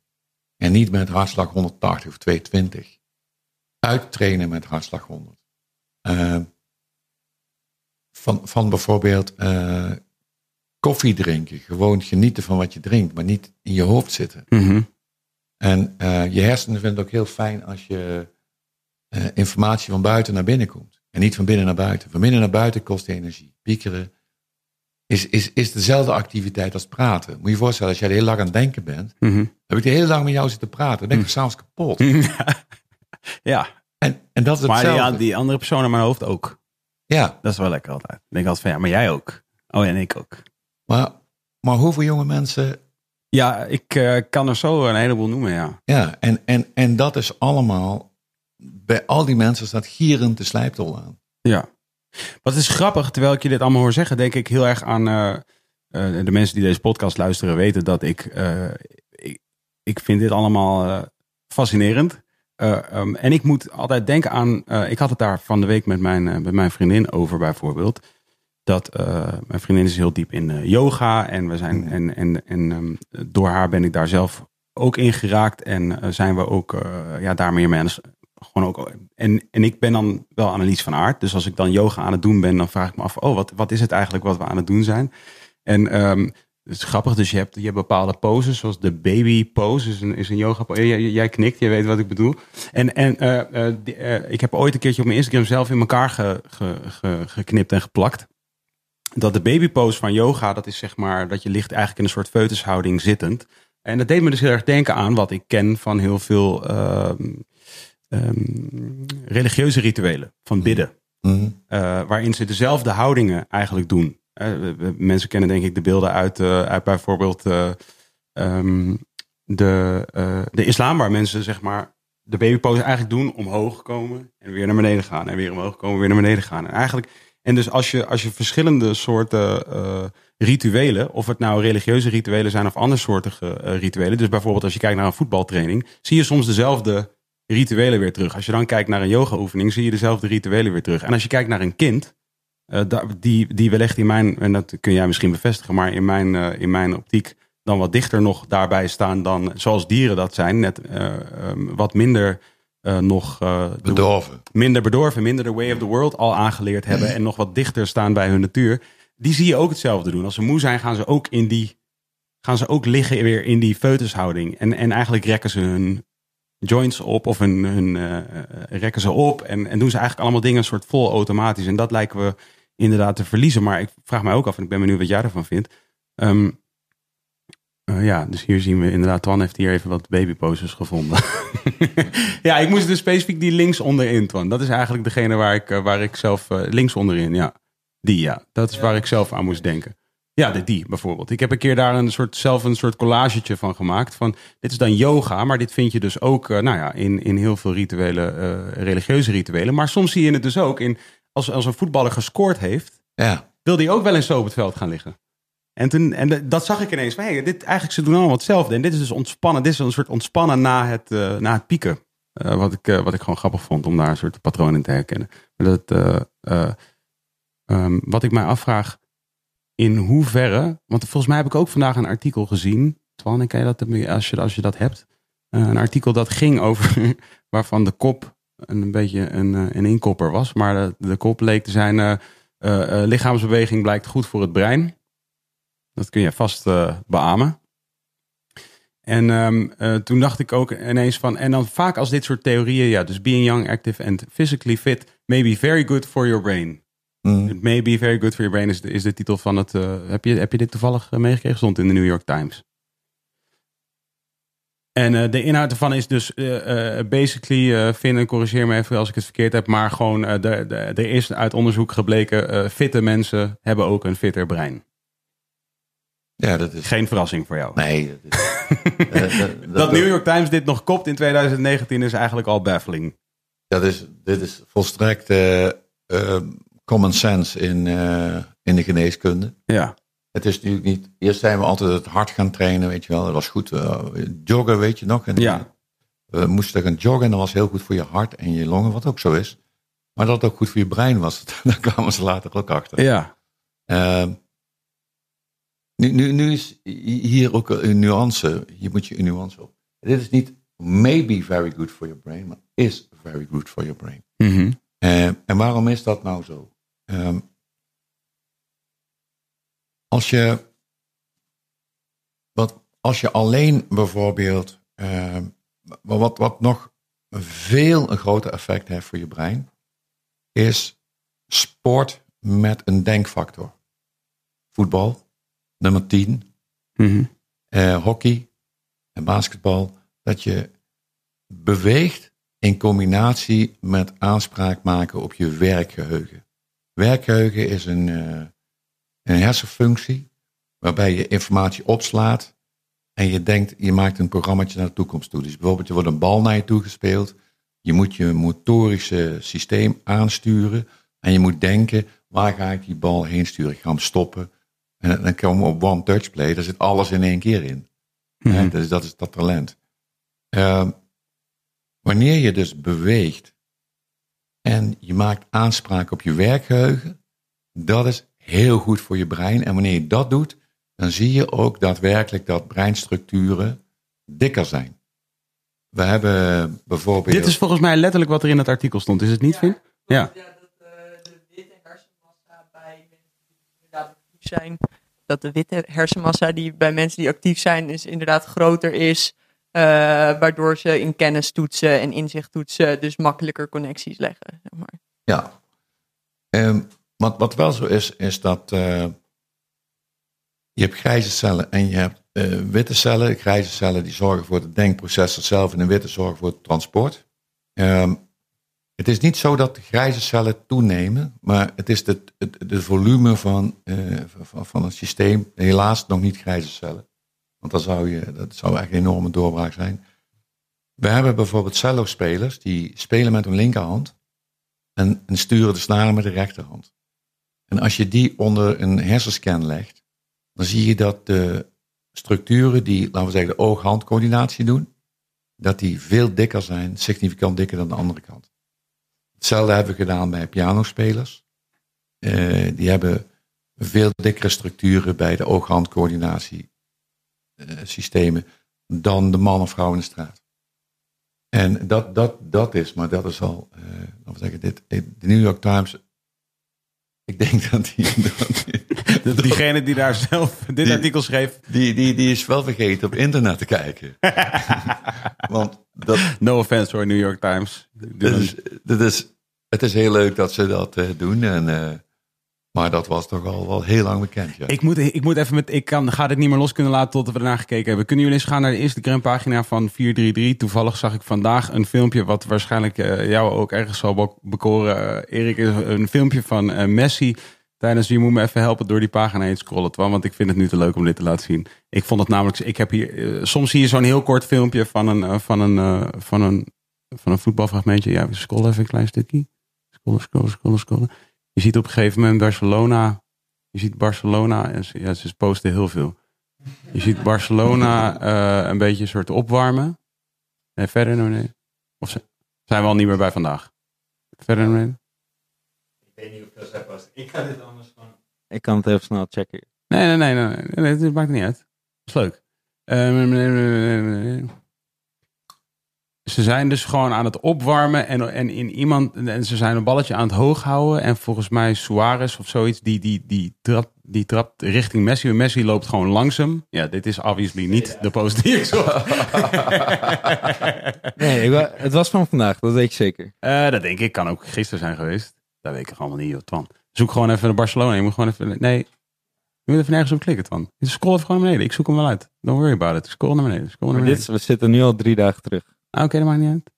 En niet met hartslag 180 of 220. Uittrainen met hartslag 100. Eh, van, van bijvoorbeeld eh, koffie drinken. Gewoon genieten van wat je drinkt, maar niet in je hoofd zitten. Mhm. En eh, je hersenen vinden het ook heel fijn als je informatie van buiten naar binnen komt. En niet van binnen naar buiten. Van binnen naar buiten kost energie. Piekeren is, is, is dezelfde activiteit als praten. Moet je je voorstellen, als jij hele dag aan het denken bent, Mhm. heb ik de hele dag met jou zitten praten. Dan ben ik s'avonds kapot. ja, En, en dat is maar die, hetzelfde. die andere persoon in mijn hoofd ook. Ja, Dat is wel lekker altijd. Ik denk altijd van ja, maar jij ook. Oh ja, en ik ook. maar, maar hoeveel jonge mensen... Ja, ik eh, kan er zo een heleboel noemen, ja. Ja, en, en, en dat is allemaal... Bij al die mensen staat gierend de slijptol aan. Ja. Wat is grappig, terwijl ik je dit allemaal hoor zeggen, denk ik heel erg aan eh, eh, de mensen die deze podcast luisteren weten dat ik, ik, ik vind dit allemaal fascinerend. Eh, ehm, en ik moet altijd denken aan, eh, ik had het daar van de week met mijn, eh, met mijn vriendin over bijvoorbeeld. Dat mijn vriendin is heel diep in yoga en we zijn en, en, en ehm, door haar ben ik daar zelf ook in geraakt en zijn we ook ja, daar meer s- gewoon ook. En, en ik ben dan wel Annelies van aard. Dus als ik dan yoga aan het doen ben, dan vraag ik me af: oh, wat, wat is het eigenlijk wat we aan het doen zijn? En ehm, het is grappig, dus je hebt, je hebt bepaalde poses, zoals de baby pose is een, is een yoga pose. Jij, jij knikt, je weet wat ik bedoel. En, en eh, eh, die, eh, ik heb ooit een keertje op mijn Instagram zelf in elkaar ge, ge, ge- geknipt en geplakt. Dat de baby pose van yoga, dat is zeg maar dat je ligt eigenlijk in een soort foetushouding zittend. En dat deed me dus heel erg denken aan wat ik ken van heel veel ehm, ehm, religieuze rituelen, van bidden. Mhm. Waarin ze dezelfde houdingen eigenlijk doen. Eh, mensen kennen denk ik de beelden uit, eh, uit bijvoorbeeld eh, ehm, de, de islam, waar mensen zeg maar de babypose eigenlijk doen, omhoog komen en weer naar beneden gaan. En weer omhoog komen, weer naar beneden gaan. En eigenlijk, en dus als je, als je verschillende soorten rituelen, of het nou religieuze rituelen zijn of andersoortige eh, rituelen. Dus bijvoorbeeld als je kijkt naar een voetbaltraining, zie je soms dezelfde rituelen weer terug. Als je dan kijkt naar een yoga-oefening, zie je dezelfde rituelen weer terug. En als je kijkt naar een kind, die, die wellicht in mijn, en dat kun jij misschien bevestigen, maar in mijn, eh, in mijn optiek dan wat dichter nog daarbij staan dan zoals dieren dat zijn. Net eh, ehm, wat minder eh, nog eh, Bedorven. minder bedorven, minder de way of the world al aangeleerd hebben en nog wat dichter staan bij hun natuur. Die zie je ook hetzelfde doen. Als ze moe zijn, gaan ze ook in die, gaan ze ook liggen weer in die foetushouding. En, en eigenlijk rekken ze hun joints op of hun, hun eh, eh, rekken ze op en, en doen ze eigenlijk allemaal dingen een soort vol automatisch. En dat lijken we inderdaad te verliezen. Maar ik vraag mij ook af, en ik ben benieuwd wat jij ervan vindt. Ehm, eh, ja, dus hier zien we inderdaad, Twan heeft hier even wat babyposes gevonden. ja, ik moest dus specifiek die links onderin, Twan. Dat is eigenlijk degene waar ik, eh, waar ik zelf, eh, links onderin, ja. Die, ja. Dat is waar ik zelf aan moest denken. Ja, de die bijvoorbeeld. Ik heb een keer daar een soort, zelf een soort collagetje van gemaakt. Van, dit is dan yoga, maar dit vind je dus ook nou ja, in, in heel veel rituelen, religieuze rituelen. Maar soms zie je het dus ook in, als, als een voetballer gescoord heeft, Ja. wil hij ook wel eens zo op het veld gaan liggen. En, toen, en dat zag ik ineens van, hey, dit, eigenlijk ze doen allemaal hetzelfde. En dit is dus ontspannen, dit is een soort ontspannen na het, eh, na het pieken. Eh, wat, ik, eh, wat ik gewoon grappig vond om daar een soort patroon in te herkennen. Maar dat, eh, eh, ehm, wat ik mij afvraag, in hoeverre, want volgens mij heb ik ook vandaag een artikel gezien. Twan, ken je dat als je, als je dat hebt? Een artikel dat ging over waarvan de kop een beetje een, eh, een inkopper was. Maar de, de kop leek te zijn: uh, lichaamsbeweging blijkt goed voor het brein. Dat kun je vast beamen. En um, toen dacht ik ook ineens van, en dan vaak als dit soort theorieën, ja, dus being young, active and physically fit may be very good for your brain. Mm. It may be very good for your brain is de, is de titel van het. Uh, heb, je, heb je dit toevallig meegekregen? Stond in de New York Times. En uh, de inhoud ervan is dus uh, basically, Finn, en corrigeer me even als ik het verkeerd heb, maar gewoon er is uit onderzoek gebleken, fitte mensen hebben ook een fitter brein. Ja, dat is... Geen verrassing voor jou. Nee. Dat, is... dat, dat, New York Times dit nog kopt in 2019 is eigenlijk al baffling. Dat is, dit is volstrekt common sense in, in de geneeskunde. Ja. Het is natuurlijk niet. Eerst zijn we altijd het hard gaan trainen, weet je wel. Dat was goed. Uh, joggen, weet je nog. En ja. We moesten gaan joggen en dat was heel goed voor je hart en je longen, wat ook zo is. Maar dat het ook goed voor je brein was, daar kwamen ze later ook achter. Ja. Uh, nu, nu, nu is hier ook een nuance. Hier moet je een nuance op. Dit is niet maybe very good for your brain, maar is very good for your brain. Mm -hmm. uh, en waarom is dat nou zo? Um, als je, wat, als je alleen bijvoorbeeld, uh, wat, wat nog veel een groter effect heeft voor je brein, is sport met een denkfactor. Voetbal, nummer 10, mm uh, hockey en basketbal, dat je beweegt in combinatie met aanspraak maken op je werkgeheugen. Werkgeheugen is een, uh, een hersenfunctie waarbij je informatie opslaat en je denkt, je maakt een programmaatje naar de toekomst toe. Dus bijvoorbeeld, er wordt een bal naar je toe gespeeld. Je moet je motorische systeem aansturen en je moet denken, waar ga ik die bal heen sturen? Ik ga hem stoppen. En dan komen we op one touch play, daar zit alles in één keer in. Mm dus dat is dat talent. Uh, wanneer je dus beweegt en je maakt aanspraak op je werkgeheugen, dat is heel goed voor je brein. En wanneer je dat doet, dan zie je ook daadwerkelijk dat breinstructuren dikker zijn. We hebben bijvoorbeeld. Dit is volgens mij letterlijk wat er in het artikel stond, is het niet, Vin? Ja. ja. dat uh, de witte hersenmassa bij mensen die inderdaad actief zijn, dat de witte hersenmassa die bij mensen die actief zijn, is inderdaad groter is. Uh, waardoor ze in kennis toetsen en inzicht toetsen, dus makkelijker connecties leggen. Zeg maar. Ja. Um, wat, wel zo is, is dat uh, je hebt grijze cellen en je hebt uh, witte cellen. Grijze cellen die zorgen voor het denkproces zelf en de witte zorgen voor het transport. Um, het is niet zo dat de grijze cellen toenemen, maar het is het, het, volume van, van, van het systeem. Helaas nog niet grijze cellen. Want dan zou je, dat zou echt een enorme doorbraak zijn. We hebben bijvoorbeeld cello-spelers die spelen met hun linkerhand en, en sturen de snaren met de rechterhand. En als je die onder een hersenscan legt, dan zie je dat de structuren die, laten we zeggen, de oog-handcoördinatie doen, dat die veel dikker zijn, significant dikker dan de andere kant. Hetzelfde hebben we gedaan bij pianospelers. Uh, die hebben veel dikkere structuren bij de oog-handcoördinatie uh, systemen dan de man of vrouw in de straat. En dat, dat, dat is, maar dat is al, uh, laten we zeggen, dit, de New York Times ik denk dat die... Dat Diegene die daar zelf dit artikel schreef... Die, die, die is wel vergeten op internet te kijken. Want dat... No offense hoor, New York Times. Dat is, dat is, het is heel leuk dat ze dat uh, doen. En, uh, maar dat was toch al wel heel lang bekend. Ja. Ik, moet, ik moet even met. Ik kan, ga dit niet meer los kunnen laten tot we ernaar gekeken hebben. Kunnen jullie eens gaan naar de Instagram pagina van 433? Toevallig zag ik vandaag een filmpje. wat waarschijnlijk uh, jou ook ergens zal bekoren. Uh, Erik, is een filmpje van uh, Messi. Tijdens je moet me even helpen door die pagina heen scrollen. Want ik vind het nu te leuk om dit te laten zien. Ik vond het namelijk. Ik heb hier. soms zie je zo'n heel kort filmpje van een, van een, van een, van een voetbalfragmentje. Ja, scroll even een klein stukje. Scrollen, scrollen, scrollen, scrollen. Je ziet op een gegeven moment Barcelona. Je ziet Barcelona. En ze, ja, ze posten heel veel. Je ziet Barcelona uh, een beetje een soort opwarmen. En verder nee. Of ze, zijn we al niet meer bij vandaag? Verder nee. Ik weet niet of zij posten. Ik ga dit anders gewoon. Ik kan het even snel checken. Nee, nee, nee, nee, nee, nee, het maakt niet uit. Dat is leuk. Ehm, ze zijn dus gewoon aan het opwarmen en, en in iemand en ze zijn een balletje aan het hoog houden en volgens mij Suarez of zoiets die die die trapt die trapt richting Messi. Messi loopt gewoon langzaam. Ja, dit is obviously niet de post die ik. Nee, ik het was van vandaag, dat weet je zeker. Eh, dat denk ik. Kan ook gisteren zijn geweest. Dat weet ik allemaal niet, joh, Twan. Zoek gewoon even naar Barcelona. Je moet gewoon even... Nee, je moet even nergens op klikken, Twan. Scroll even gewoon naar beneden. Ik zoek hem wel uit. Don't worry about it. Scroll naar beneden. Scroll naar beneden. dit, we zitten nu al drie dagen terug. Ah, Oké, dat maakt niet uit.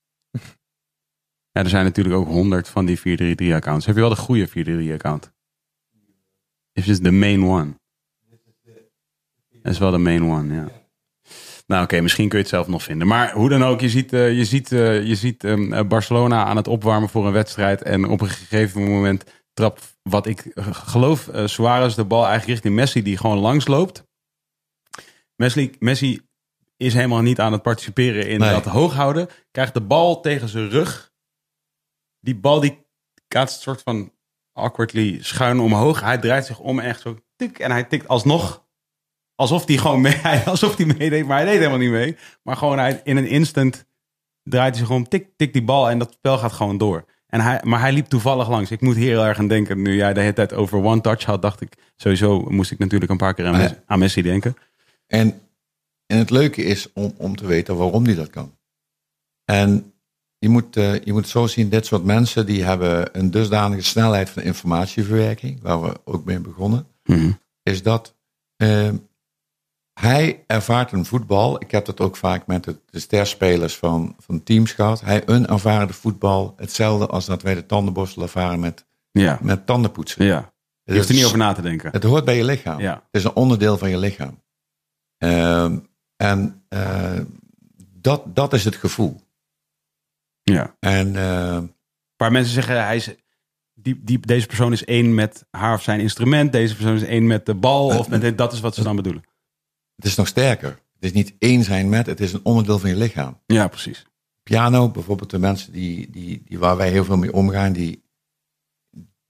ja, er zijn natuurlijk ook honderd van die 433-accounts. Heb je wel de goede 433-account? Is just the main one. Dat is wel de main one, ja. Nou oké, misschien kun je het zelf nog vinden. Maar hoe dan ook, je ziet, eh, je ziet, eh, je ziet ehm, eh, Barcelona aan het opwarmen voor een wedstrijd. En op een gegeven moment trapt, wat ik geloof, Suarez de bal eigenlijk richting Messi, die gewoon langs loopt. Messi, Messi is helemaal niet aan het participeren in Nee. dat hooghouden. Krijgt de bal tegen zijn rug. Die bal die kaatst soort van awkwardly schuin omhoog. Hij draait zich om en echt zo tik. En hij tikt alsnog. Alsof hij gewoon mee, alsof hij meedeed. Maar hij deed helemaal niet mee. Maar gewoon hij, in een instant draait hij zich om. Tik, tik die bal en dat spel gaat gewoon door. En hij, maar hij liep toevallig langs. Ik moet hier heel erg aan denken. Nu jij de hele tijd over one touch had, dacht ik sowieso moest ik natuurlijk een paar keer aan. Messi, aan Messi denken. En, en het leuke is om, om te weten waarom die dat kan. En je moet, eh, je moet zo zien, dit soort mensen die hebben een dusdanige snelheid van informatieverwerking, waar we ook mee begonnen, Mhm. is dat eh, hij ervaart een voetbal. Ik heb dat ook vaak met de, de sterspelers van, van teams gehad. Hij een ervaarde voetbal hetzelfde als dat wij de tandenborstel ervaren met, Ja, met tandenpoetsen. ja. Je Het hoeft er niet over na te denken. Het hoort bij je lichaam. Ja. Het is een onderdeel van je lichaam. Ehm, en eh, dat, dat is het gevoel. Ja. En eh, Waar mensen zeggen, hij is, die, die, deze persoon is één met haar of zijn instrument. Deze persoon is één met de bal. Of met dit, dat is wat ze dan bedoelen. het is nog sterker. Het is niet één zijn met, het is een onderdeel van je lichaam. Ja, precies. Piano, bijvoorbeeld de mensen die, die, die waar wij heel veel mee omgaan, die,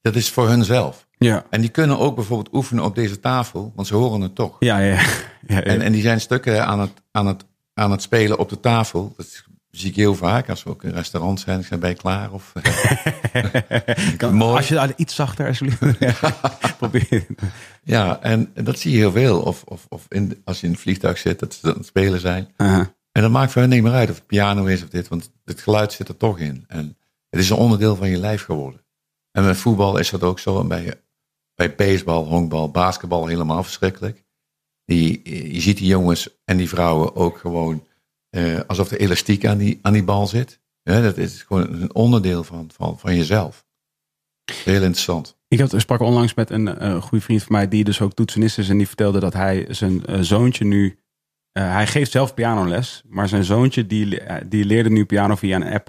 dat is voor hunzelf. Ja. En die kunnen ook bijvoorbeeld oefenen op deze tafel, want ze horen het toch. Ja, ja, ja. En, en die zijn stukken aan het, aan, het, aan het spelen op de tafel. Dat zie ik heel vaak als we ook in restaurants zijn. Ik zijn bij klaar? Of, Kan- mooi. Als je daar iets zachter alsjeblieft. Ja, Probeer. Ja, en dat zie je heel veel. Of, of, of in, als je in een vliegtuig zit, dat ze aan het spelen zijn. En dat maakt voor hen niet meer uit of het piano is of dit, want het geluid zit er toch in. En het is een onderdeel van je lijf geworden. En met voetbal is dat ook zo. En bij, bij baseball, honkbal, basketbal helemaal verschrikkelijk. Die, je ziet die jongens en die vrouwen ook gewoon eh, alsof er elastiek aan die, aan die bal zit. Ja, dat is gewoon een onderdeel van, van, van jezelf. Heel interessant. Ik had, sprak onlangs met een eh, goede vriend van mij, die dus ook toetsenist is. En die vertelde dat hij zijn eh, zoontje nu. hij geeft zelf pianoles, maar zijn zoontje die, die leerde nu piano via een app.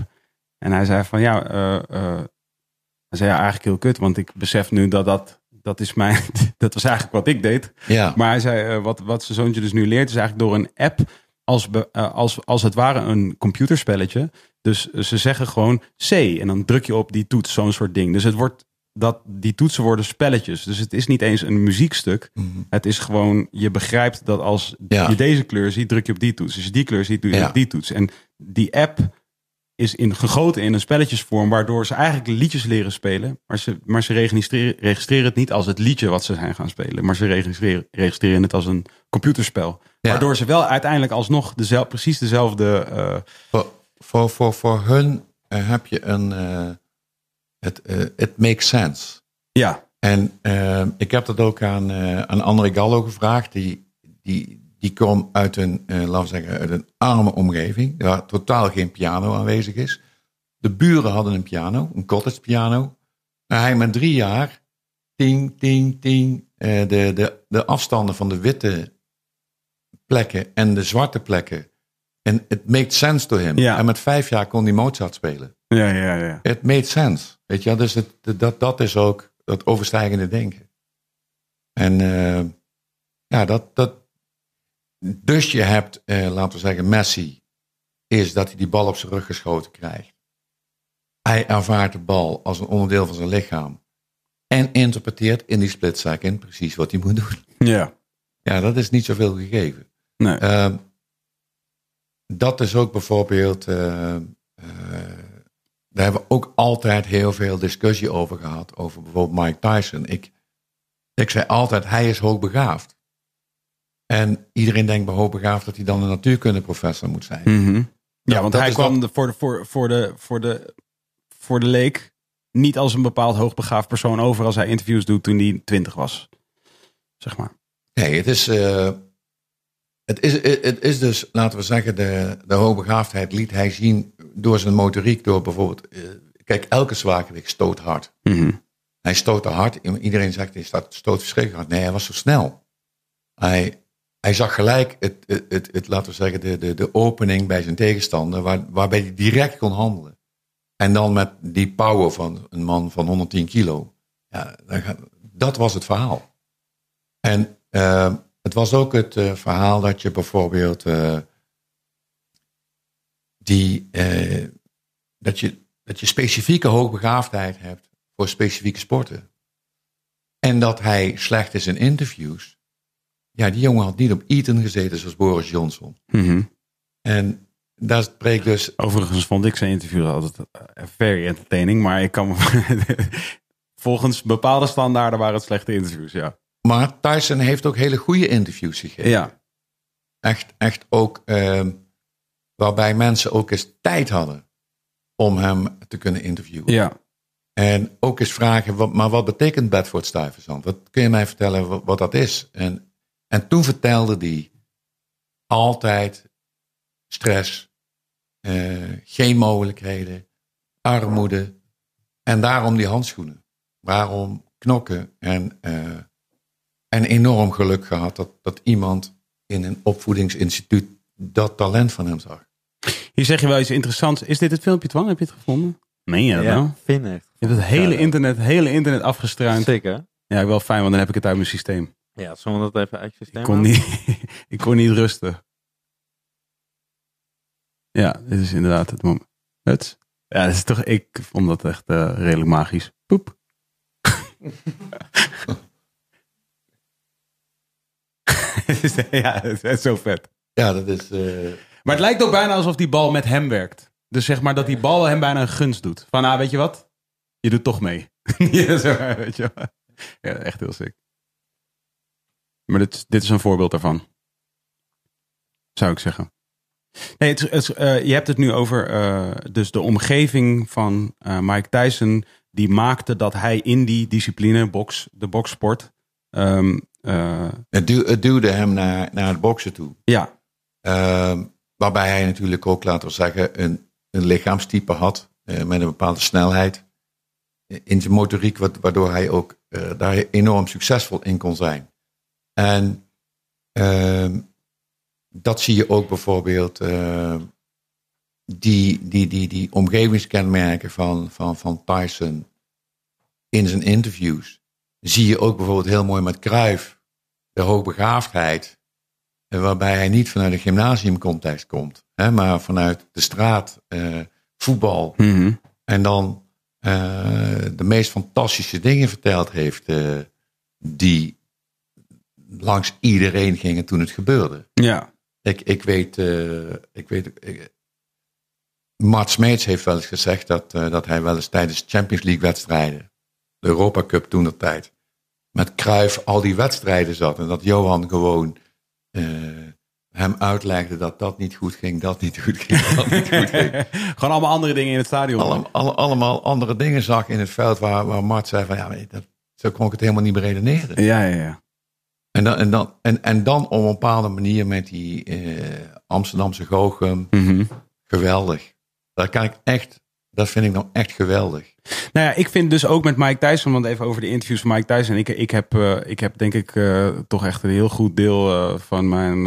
En hij zei van ja, hij zei ja, eigenlijk heel kut, want ik besef nu dat dat, dat is mijn, dat was eigenlijk wat ik deed. Ja, Maar hij zei, eh, wat, wat zijn zoontje dus nu leert, is eigenlijk door een app als, eh, als, als het ware een computerspelletje. Dus eh, ze zeggen gewoon C en dan druk je op die toets, zo'n soort ding. Dus het wordt dat die toetsen worden spelletjes. Dus het is niet eens een muziekstuk. Mhm. Het is gewoon, je begrijpt dat als Ja. je deze kleur ziet, druk je op die toets. Als je die kleur ziet, doe je Ja. op die toets. En die app is in, gegoten in een spelletjesvorm, waardoor ze eigenlijk liedjes leren spelen. Maar ze, maar ze registreren, registreren het niet als het liedje wat ze zijn gaan spelen. Maar ze registreren, registreren het als een computerspel. Ja. Waardoor ze wel uiteindelijk alsnog dezel, precies dezelfde... eh, voor, voor, voor, voor hun eh, heb je een. eh, het it makes sense. ja, En ik heb dat ook aan, aan André Gallo gevraagd. Die, die, die kwam uit een, eh, laten we zeggen, uit een arme omgeving. Waar totaal geen piano aanwezig is. De buren hadden een piano, een cottage piano. En hij met drie jaar, ting, ting, ting, eh, de, de, de afstanden van de witte plekken en de zwarte plekken. En het made sense to him. Ja. En met vijf jaar kon hij Mozart spelen. ja, ja, ja. Het made sense. Weet je, dus het, dat, dat is ook dat overstijgende denken. En eh, ja, dat, dat. Dus je hebt, eh, laten we zeggen, Messi, is dat hij die bal op zijn rug geschoten krijgt. Hij ervaart de bal als een onderdeel van zijn lichaam. En interpreteert in die split second precies wat hij moet doen. Ja. Ja, dat is niet zoveel gegeven. Nee. Ehm, dat is ook bijvoorbeeld. eh, eh, daar hebben we ook altijd heel veel discussie over gehad. Over bijvoorbeeld Mike Tyson. Ik, ik zei altijd: hij is hoogbegaafd. En iedereen denkt bij hoogbegaafd dat hij dan een natuurkundeprofessor moet zijn. Mhm. Ja, want hij kwam voor, de, voor, voor, de, voor, de, voor de leek niet als een bepaald hoogbegaafd persoon over als hij interviews doet toen hij twintig was. Zeg maar. Nee, het is, eh, het is, het is dus, laten we zeggen, de, de hoogbegaafdheid liet hij zien door zijn motoriek. Door bijvoorbeeld, eh, kijk, elke zwaargewicht stoot hard. Mhm. Hij stootte hard. Iedereen zegt, hij staat- stoot verschrikkelijk hard. Nee, hij was zo snel. Hij, hij zag gelijk het, het, het, laten we zeggen, de, de, de opening bij zijn tegenstander, waar, waarbij hij direct kon handelen. En dan met die power van een man van 110 kilo. Ja, dat was het verhaal. En eh, het was ook het eh, verhaal dat je bijvoorbeeld eh, die, dat, je, dat je specifieke hoogbegaafdheid hebt voor specifieke sporten. En dat hij slecht is in interviews. Ja, die jongen had niet op Eton gezeten zoals Boris Johnson. Mhm. En daar spreekt dus Overigens vond ik zijn interview altijd eh, very entertaining, maar ik kan me- volgens bepaalde standaarden waren het slechte interviews, ja. Maar Tyson heeft ook hele goede interviews gegeven. Ja, Echt, echt ook ehm, waarbij mensen ook eens tijd hadden om hem te kunnen interviewen. ja. En ook eens vragen, wat, maar wat betekent Bedford Stuyvesant? Wat kun je mij vertellen wat, wat dat is? En, en toen vertelde hij altijd stress, eh, geen mogelijkheden, armoede. En daarom die handschoenen. Waarom knokken? En, eh, en enorm geluk gehad dat, dat iemand in een opvoedingsinstituut dat talent van hem zag. Hier zeg je wel iets interessants. Is dit het filmpje, Twan? Heb je het gevonden? Meen je dat nou? Finn heeft. Je hebt het hele, Ja, internet, hele internet afgestruind. Zeker. Ja, wel fijn, want dan heb ik het uit mijn systeem. Ja, zullen we dat even uit je Ik kon, niet, ik kon niet rusten. Ja, dit is inderdaad het moment. Het? Ja, dat is toch, ik vond dat echt eh, redelijk magisch. Poep. ja, het is zo vet. Ja, dat is. eh, Maar het lijkt ook bijna alsof die bal met hem werkt. Dus zeg maar dat die bal hem bijna een gunst doet. Van, ah, weet je wat? Je doet toch mee. ja, zo, weet je wel. Ja, echt heel sick. Maar dit, is- dit is een voorbeeld daarvan. Zou ik zeggen. Nee, het, eh, je hebt het nu over eh, dus de omgeving van eh, Mike Tyson. Die maakte dat hij in die discipline, box, de boxsport... ehm, eh, het, duw- het duwde hem naar, naar het boksen toe. ja, Ehm, waarbij hij natuurlijk ook, laten we zeggen, een, een lichaamstype had. met een bepaalde snelheid. In zijn motoriek, wat- waardoor hij ook eh, daar enorm succesvol in kon zijn. En ehm, dat zie je ook bijvoorbeeld. eh, die, die, die, die omgevingskenmerken van, van, van Tyson in zijn interviews. Zie je ook bijvoorbeeld heel mooi met Cruyff. De hoogbegaafdheid. En waarbij hij niet vanuit een gymnasiumcontext komt, hè, maar vanuit de straat, eh, voetbal. mhm. En dan eh, de meest fantastische dingen verteld heeft, eh, die langs iedereen gingen toen het gebeurde. ja. Ik, ik weet, eh, ik weet ik- Mart Smeets heeft wel eens gezegd dat, eh, dat hij wel eens tijdens Champions League wedstrijden, de Europa Cup toen de tijd, met Cruijff al die wedstrijden zat. En dat Johan gewoon eh, hem uitlegde dat dat niet goed ging, dat niet goed ging, dat niet goed ging. Gewoon allemaal andere dingen in het stadion. Alle, alle- allemaal andere dingen zag in het veld waar, waar Mart zei van ja, dat, zo kon ik het helemaal niet beredeneren. Ja, ja, ja. En dan, en, dan, en, en dan op een bepaalde manier met die eh, Amsterdamse goochem, Mhm. geweldig. Dat kan ik echt, dat vind ik dan echt geweldig. Nou ja, ik vind dus ook met Mike Tyson, want even over de interviews van Mike Tyson. Ik, ik, heb, eh, ik heb denk ik eh, toch echt een heel goed deel van mijn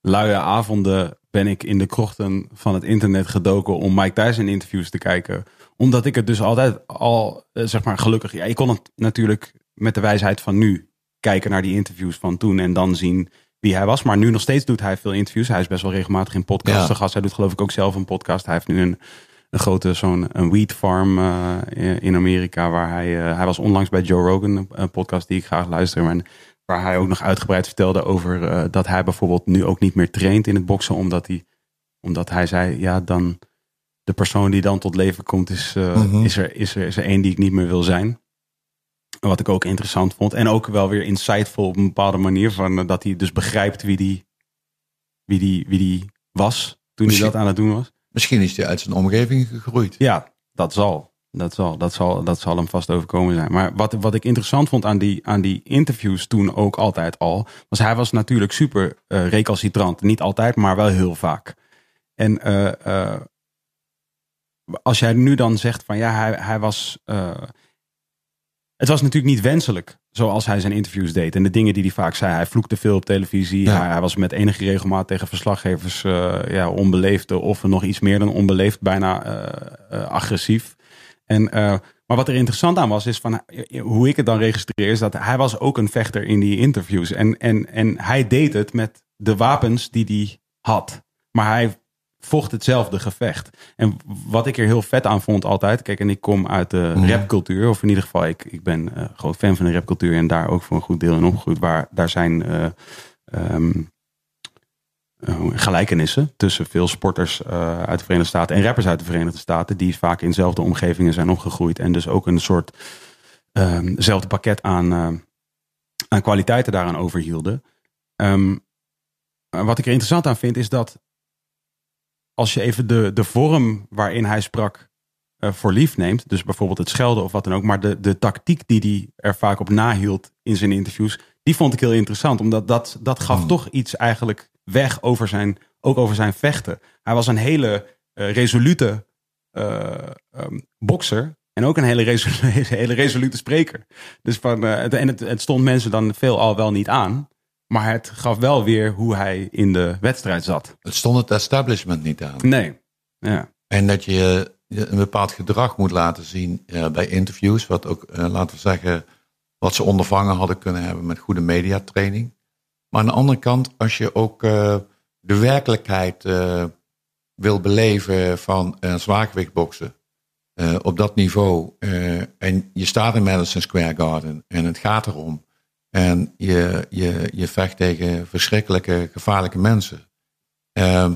luie avonden ben ik in de krochten van het internet gedoken om Mike Tyson interviews te kijken. Omdat ik het dus altijd al, zeg maar gelukkig, ja, je kon het natuurlijk met de wijsheid van nu kijken naar die interviews van toen en dan zien wie hij was. Maar nu nog steeds doet hij veel interviews. Hij is best wel regelmatig in podcasts Ja. gast. Hij doet geloof ik ook zelf een podcast. Hij heeft nu een een grote zo'n een wheat farm eh, in Amerika. Waar hij, eh, hij was onlangs bij Joe Rogan, een- podcast die ik graag luister. En waar hij ook nog uitgebreid vertelde over eh, dat hij bijvoorbeeld nu ook niet meer traint in het boksen. Omdat hij, omdat hij zei, ja dan de persoon die dan tot leven komt is, Mhm. is, er, is, er, is er één die ik niet meer wil zijn. Wat ik ook interessant vond. En ook wel weer insightful op een bepaalde manier. Van, eh, dat hij dus begrijpt wie die, wie die, wie die was toen hij dat aan het doen was. Misschien is hij uit zijn omgeving gegroeid. Ja, dat zal. Dat zal, dat zal, dat zal hem vast overkomen zijn. Maar wat, wat ik interessant vond aan die, aan die interviews toen ook altijd al, was hij was natuurlijk super eh, recalcitrant. Niet altijd, maar wel heel vaak. En eh, als jij nu dan zegt van ja, hij, hij was. Het was natuurlijk niet wenselijk zoals hij zijn interviews deed. En de dingen die hij vaak zei. Hij vloekte veel op televisie. Ja. Hij, hij was met enige regelmaat tegen verslaggevers eh, ja, onbeleefd. Of nog iets meer dan onbeleefd. Bijna eh, eh, agressief. En, maar wat er interessant aan was, is van hoe ik het dan registreer, is dat hij was ook een vechter in die interviews. En, en, en hij deed het met de wapens die hij had. Maar hij vocht hetzelfde gevecht. En wat ik er heel vet aan vond altijd, kijk, en ik kom uit de Mhm. rapcultuur, of in ieder geval, ik, ik ben eh, groot fan van de rapcultuur en daar ook voor een goed deel in opgegroeid, waar daar zijn eh, ehm, eh, gelijkenissen tussen veel sporters uit de Verenigde Staten en rappers uit de Verenigde Staten, die vaak in dezelfde omgevingen zijn opgegroeid en dus ook een soort ehm, zelfde pakket aan, aan kwaliteiten daaraan overhielden. Ehm, wat ik er interessant aan vind, is dat als je even de, de vorm waarin hij sprak eh, voor lief neemt, dus bijvoorbeeld het schelden of wat dan ook, maar de, de tactiek die hij er vaak op nahield in zijn interviews, die vond ik heel interessant, omdat dat, dat gaf Hmm. toch iets eigenlijk weg over zijn, ook over zijn vechten. Hij was een hele eh, resolute ehm, bokser en ook een hele, resolu- hele resolute spreker. Dus van, het- en het, het stond mensen dan veel al wel niet aan, maar het gaf wel weer hoe hij in de wedstrijd zat. Het stond het establishment niet aan. Nee. Ja. En dat je een bepaald gedrag moet laten zien eh, bij interviews. Wat ook, eh, laten we zeggen, wat ze ondervangen hadden kunnen hebben met goede mediatraining. Maar aan de andere kant, als je ook eh, de werkelijkheid wil beleven van zwaargewichtboksen. op dat niveau. en je staat in Madison Square Garden en het gaat erom. En je, je, je vecht tegen verschrikkelijke, gevaarlijke mensen. Ehm,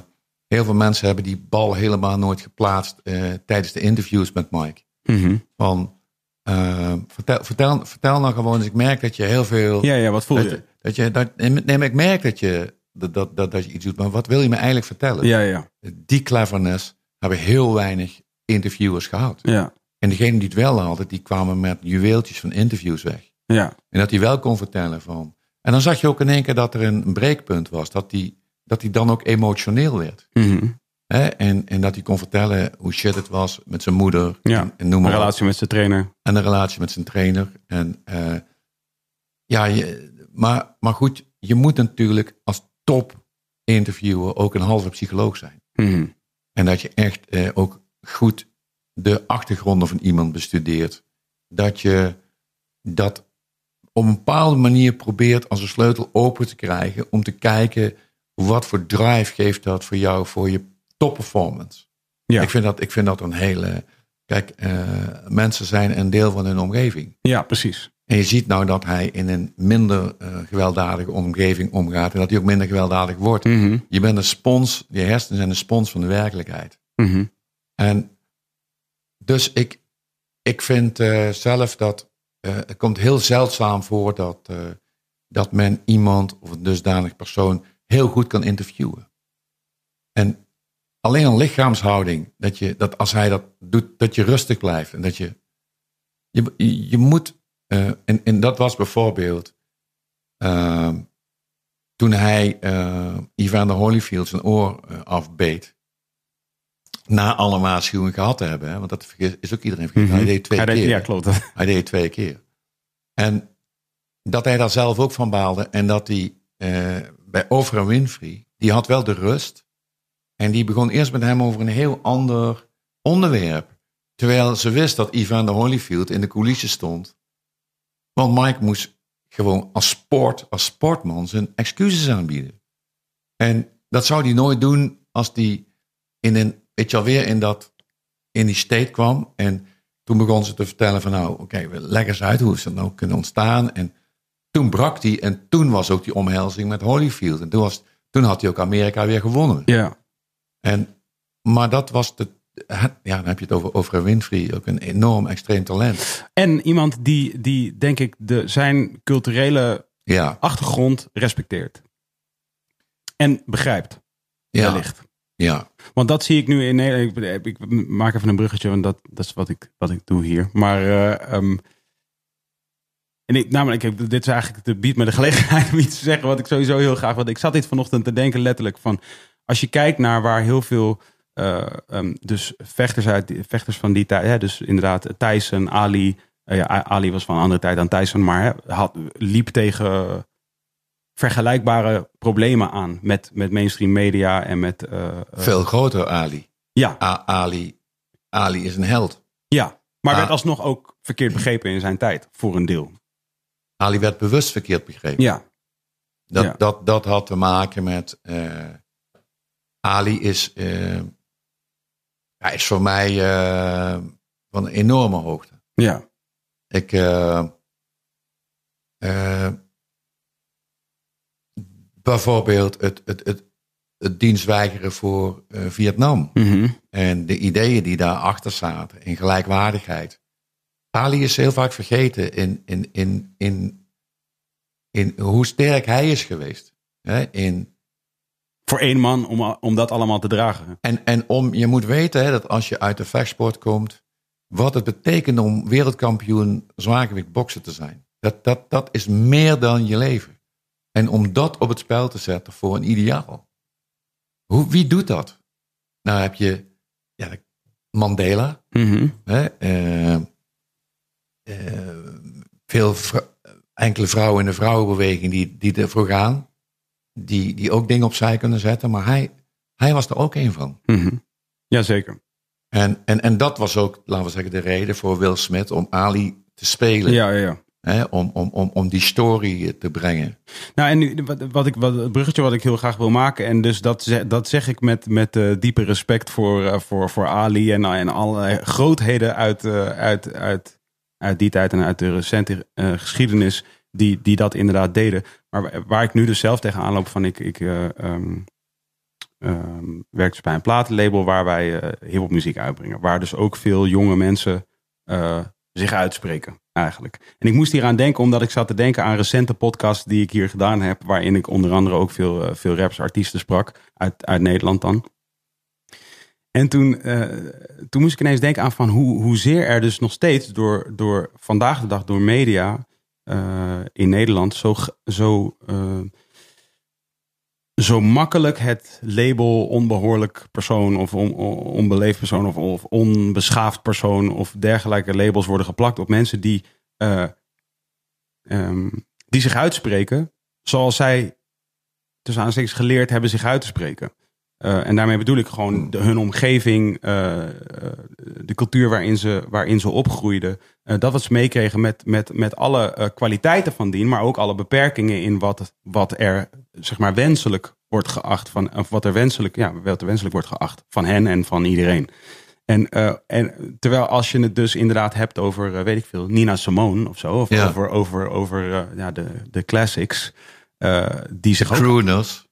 heel veel mensen hebben die bal helemaal nooit geplaatst eh, tijdens de interviews met Mike. Mhm. Van, eh, vertel, vertel, vertel nou gewoon eens, ik merk dat je heel veel... ja, ja, wat voel dat, je? dat je dat, nee, maar ik merk dat je, dat, dat, dat, dat je iets doet, maar wat wil je me eigenlijk vertellen? Ja, ja, Die cleverness hebben heel weinig interviewers gehad. ja, En degenen die het wel hadden, die kwamen met juweeltjes van interviews weg. Ja. En dat hij wel kon vertellen van. En dan zag je ook in één keer dat er een breekpunt was. Dat hij dat hij dan ook emotioneel werd. Mhm. En, en dat hij kon vertellen hoe shit het was met zijn moeder. Ja, En, en noem Een maar op. relatie met zijn trainer. En de relatie met zijn trainer. En eh, ja, je, maar, maar goed, je moet natuurlijk als top interviewer ook een halve psycholoog zijn. Mhm. En dat je echt eh, ook goed de achtergronden van iemand bestudeert. Dat je dat op een bepaalde manier probeert als een sleutel open te krijgen. Om te kijken wat voor drive geeft dat voor jou voor je top performance. Ja. Ik, vind dat, ik vind dat een hele. Kijk, eh, mensen zijn een deel van hun omgeving. ja, precies. En je ziet nou dat hij in een minder eh, gewelddadige omgeving omgaat. En dat hij ook minder gewelddadig wordt. Mhm. Je bent een spons, je hersenen zijn een spons van de werkelijkheid. Mhm. En dus ik, ik vind eh, zelf dat het komt heel zeldzaam voor dat, eh, dat men iemand of een dusdanig persoon heel goed kan interviewen. En alleen een lichaamshouding, dat, je, dat als hij dat doet, dat je rustig blijft. En dat je, je, je moet, eh, en, en dat was bijvoorbeeld eh, toen hij eh Evander Holyfield zijn oor eh, afbeet na alle waarschuwingen gehad te hebben. Hè? Want dat is ook iedereen vergeten. Mhm. Hij deed twee Hij deed- keer. Ja, klopt. Hij deed twee keer. En dat hij daar zelf ook van baalde. En dat hij eh, bij Oprah Winfrey, die had wel de rust. En die begon eerst met hem over een heel ander onderwerp. Terwijl ze wist dat Evander Holyfield in de coulissen stond. Want Mike moest gewoon als sport, als sportman zijn excuses aanbieden. En dat zou hij nooit doen als hij in een, weet je alweer, in dat, in die state kwam. En toen begon ze te vertellen van nou, oké, we leg eens uit hoe is dat nou kunnen ontstaan. En toen brak die en toen was ook die omhelzing met Holyfield. En toen, was, toen had hij ook Amerika weer gewonnen. Ja. En, maar dat was de, ja, dan heb je het over Oprah Winfrey, ook een enorm extreem talent. En iemand die, die denk ik, de, zijn culturele Ja, achtergrond respecteert. En begrijpt, ja, wellicht. Ja. Want dat zie ik nu in Nederland. Ik, maak even een bruggetje, want dat, dat is wat ik, wat ik doe hier. Maar. eh, ehm, en ik, namelijk, ik, dit is eigenlijk. De biedt me de gelegenheid om iets te zeggen. Wat ik sowieso heel graag. Want ik zat dit vanochtend te denken, letterlijk. Van. Als je kijkt naar waar heel veel. eh, ehm, dus vechters, uit, vechters van die tijd. Dus inderdaad, Tyson, Ali. eh, ja, Ali was van een andere tijd dan Tyson. Maar had, liep tegen vergelijkbare problemen aan. Met, met mainstream media en met. eh, eh, Veel groter Ali. ja, A- Ali. Ali is een held. ja, maar werd alsnog ook verkeerd begrepen in zijn tijd, voor een deel. Ali werd bewust verkeerd begrepen. Ja, Dat, Ja. dat, dat had te maken met. eh, Ali is, hij is voor mij van een enorme hoogte. ja, Ik. Bijvoorbeeld het, het, het, het dienstweigeren voor eh, Vietnam. mhm, En de ideeën die daarachter zaten in gelijkwaardigheid. Ali is heel vaak vergeten in, in, in, in, in hoe sterk hij is geweest. Hè? In, voor één man om, om dat allemaal te dragen. en, en om, je moet weten hè, dat als je uit de vechtsport komt, wat het betekent om wereldkampioen zwaargewicht boksen te zijn. Dat, dat, dat is meer dan je leven. En om dat op het spel te zetten voor een ideaal. Hoe, wie doet dat? Nou heb je ja, Mandela, Mhm, Hè, eh, eh, veel vrou- enkele vrouwen in de vrouwenbeweging die, die ervoor gaan. Die, die ook dingen opzij kunnen zetten. Maar hij, hij was er ook een van. mhm. Jazeker. En, en, en dat was ook, laten we zeggen, de reden voor Will Smith om Ali te spelen. Ja, ja, ja. Om, om, om, om die story te brengen. Nou, en nu, wat, wat ik, wat, bruggetje wat ik heel graag wil maken, en dus dat, dat zeg ik met, met eh, diepe respect voor, eh, voor, voor Ali en, en alle grootheden uit, eh, uit, uit, uit die tijd en uit de recente eh, geschiedenis die, die dat inderdaad deden. Maar waar- ik nu dus zelf tegenaan loop van ik, ik eh, ehm, ehm, werk dus bij een platenlabel waar wij eh hip-hop muziek uitbrengen. Waar dus ook veel jonge mensen eh, zich uitspreken eigenlijk. En ik moest hier aan denken omdat ik zat te denken aan recente podcasts die ik hier gedaan heb. Waarin ik onder andere ook veel, eh, veel raps, artiesten sprak. Uit, uit Nederland dan. En toen, eh, toen moest ik ineens denken aan van hoe, hoezeer er dus nog steeds door, door vandaag de dag door media eh, in Nederland zo, zo, zo makkelijk het label onbehoorlijk persoon of on, on- onbeleefd persoon of, of onbeschaafd persoon of dergelijke labels worden geplakt op mensen die, eh, ehm, die zich uitspreken zoals zij tussen aanstekens geleerd hebben zich uit te spreken. Eh, en daarmee bedoel ik gewoon de, hun omgeving, eh, de cultuur waarin ze, waarin ze opgroeiden. dat wat ze meekregen met, met, met alle kwaliteiten van dien, maar ook alle beperkingen in wat, wat er zeg maar wenselijk wordt geacht van, of wat er wenselijk, ja, wat er wenselijk wordt geacht van hen en van iedereen. En, eh, en terwijl als je het dus inderdaad hebt over, eh, weet ik veel, Nina Simone of zo, of Ja. over, over, over eh, ja, de, de classics, die zich ook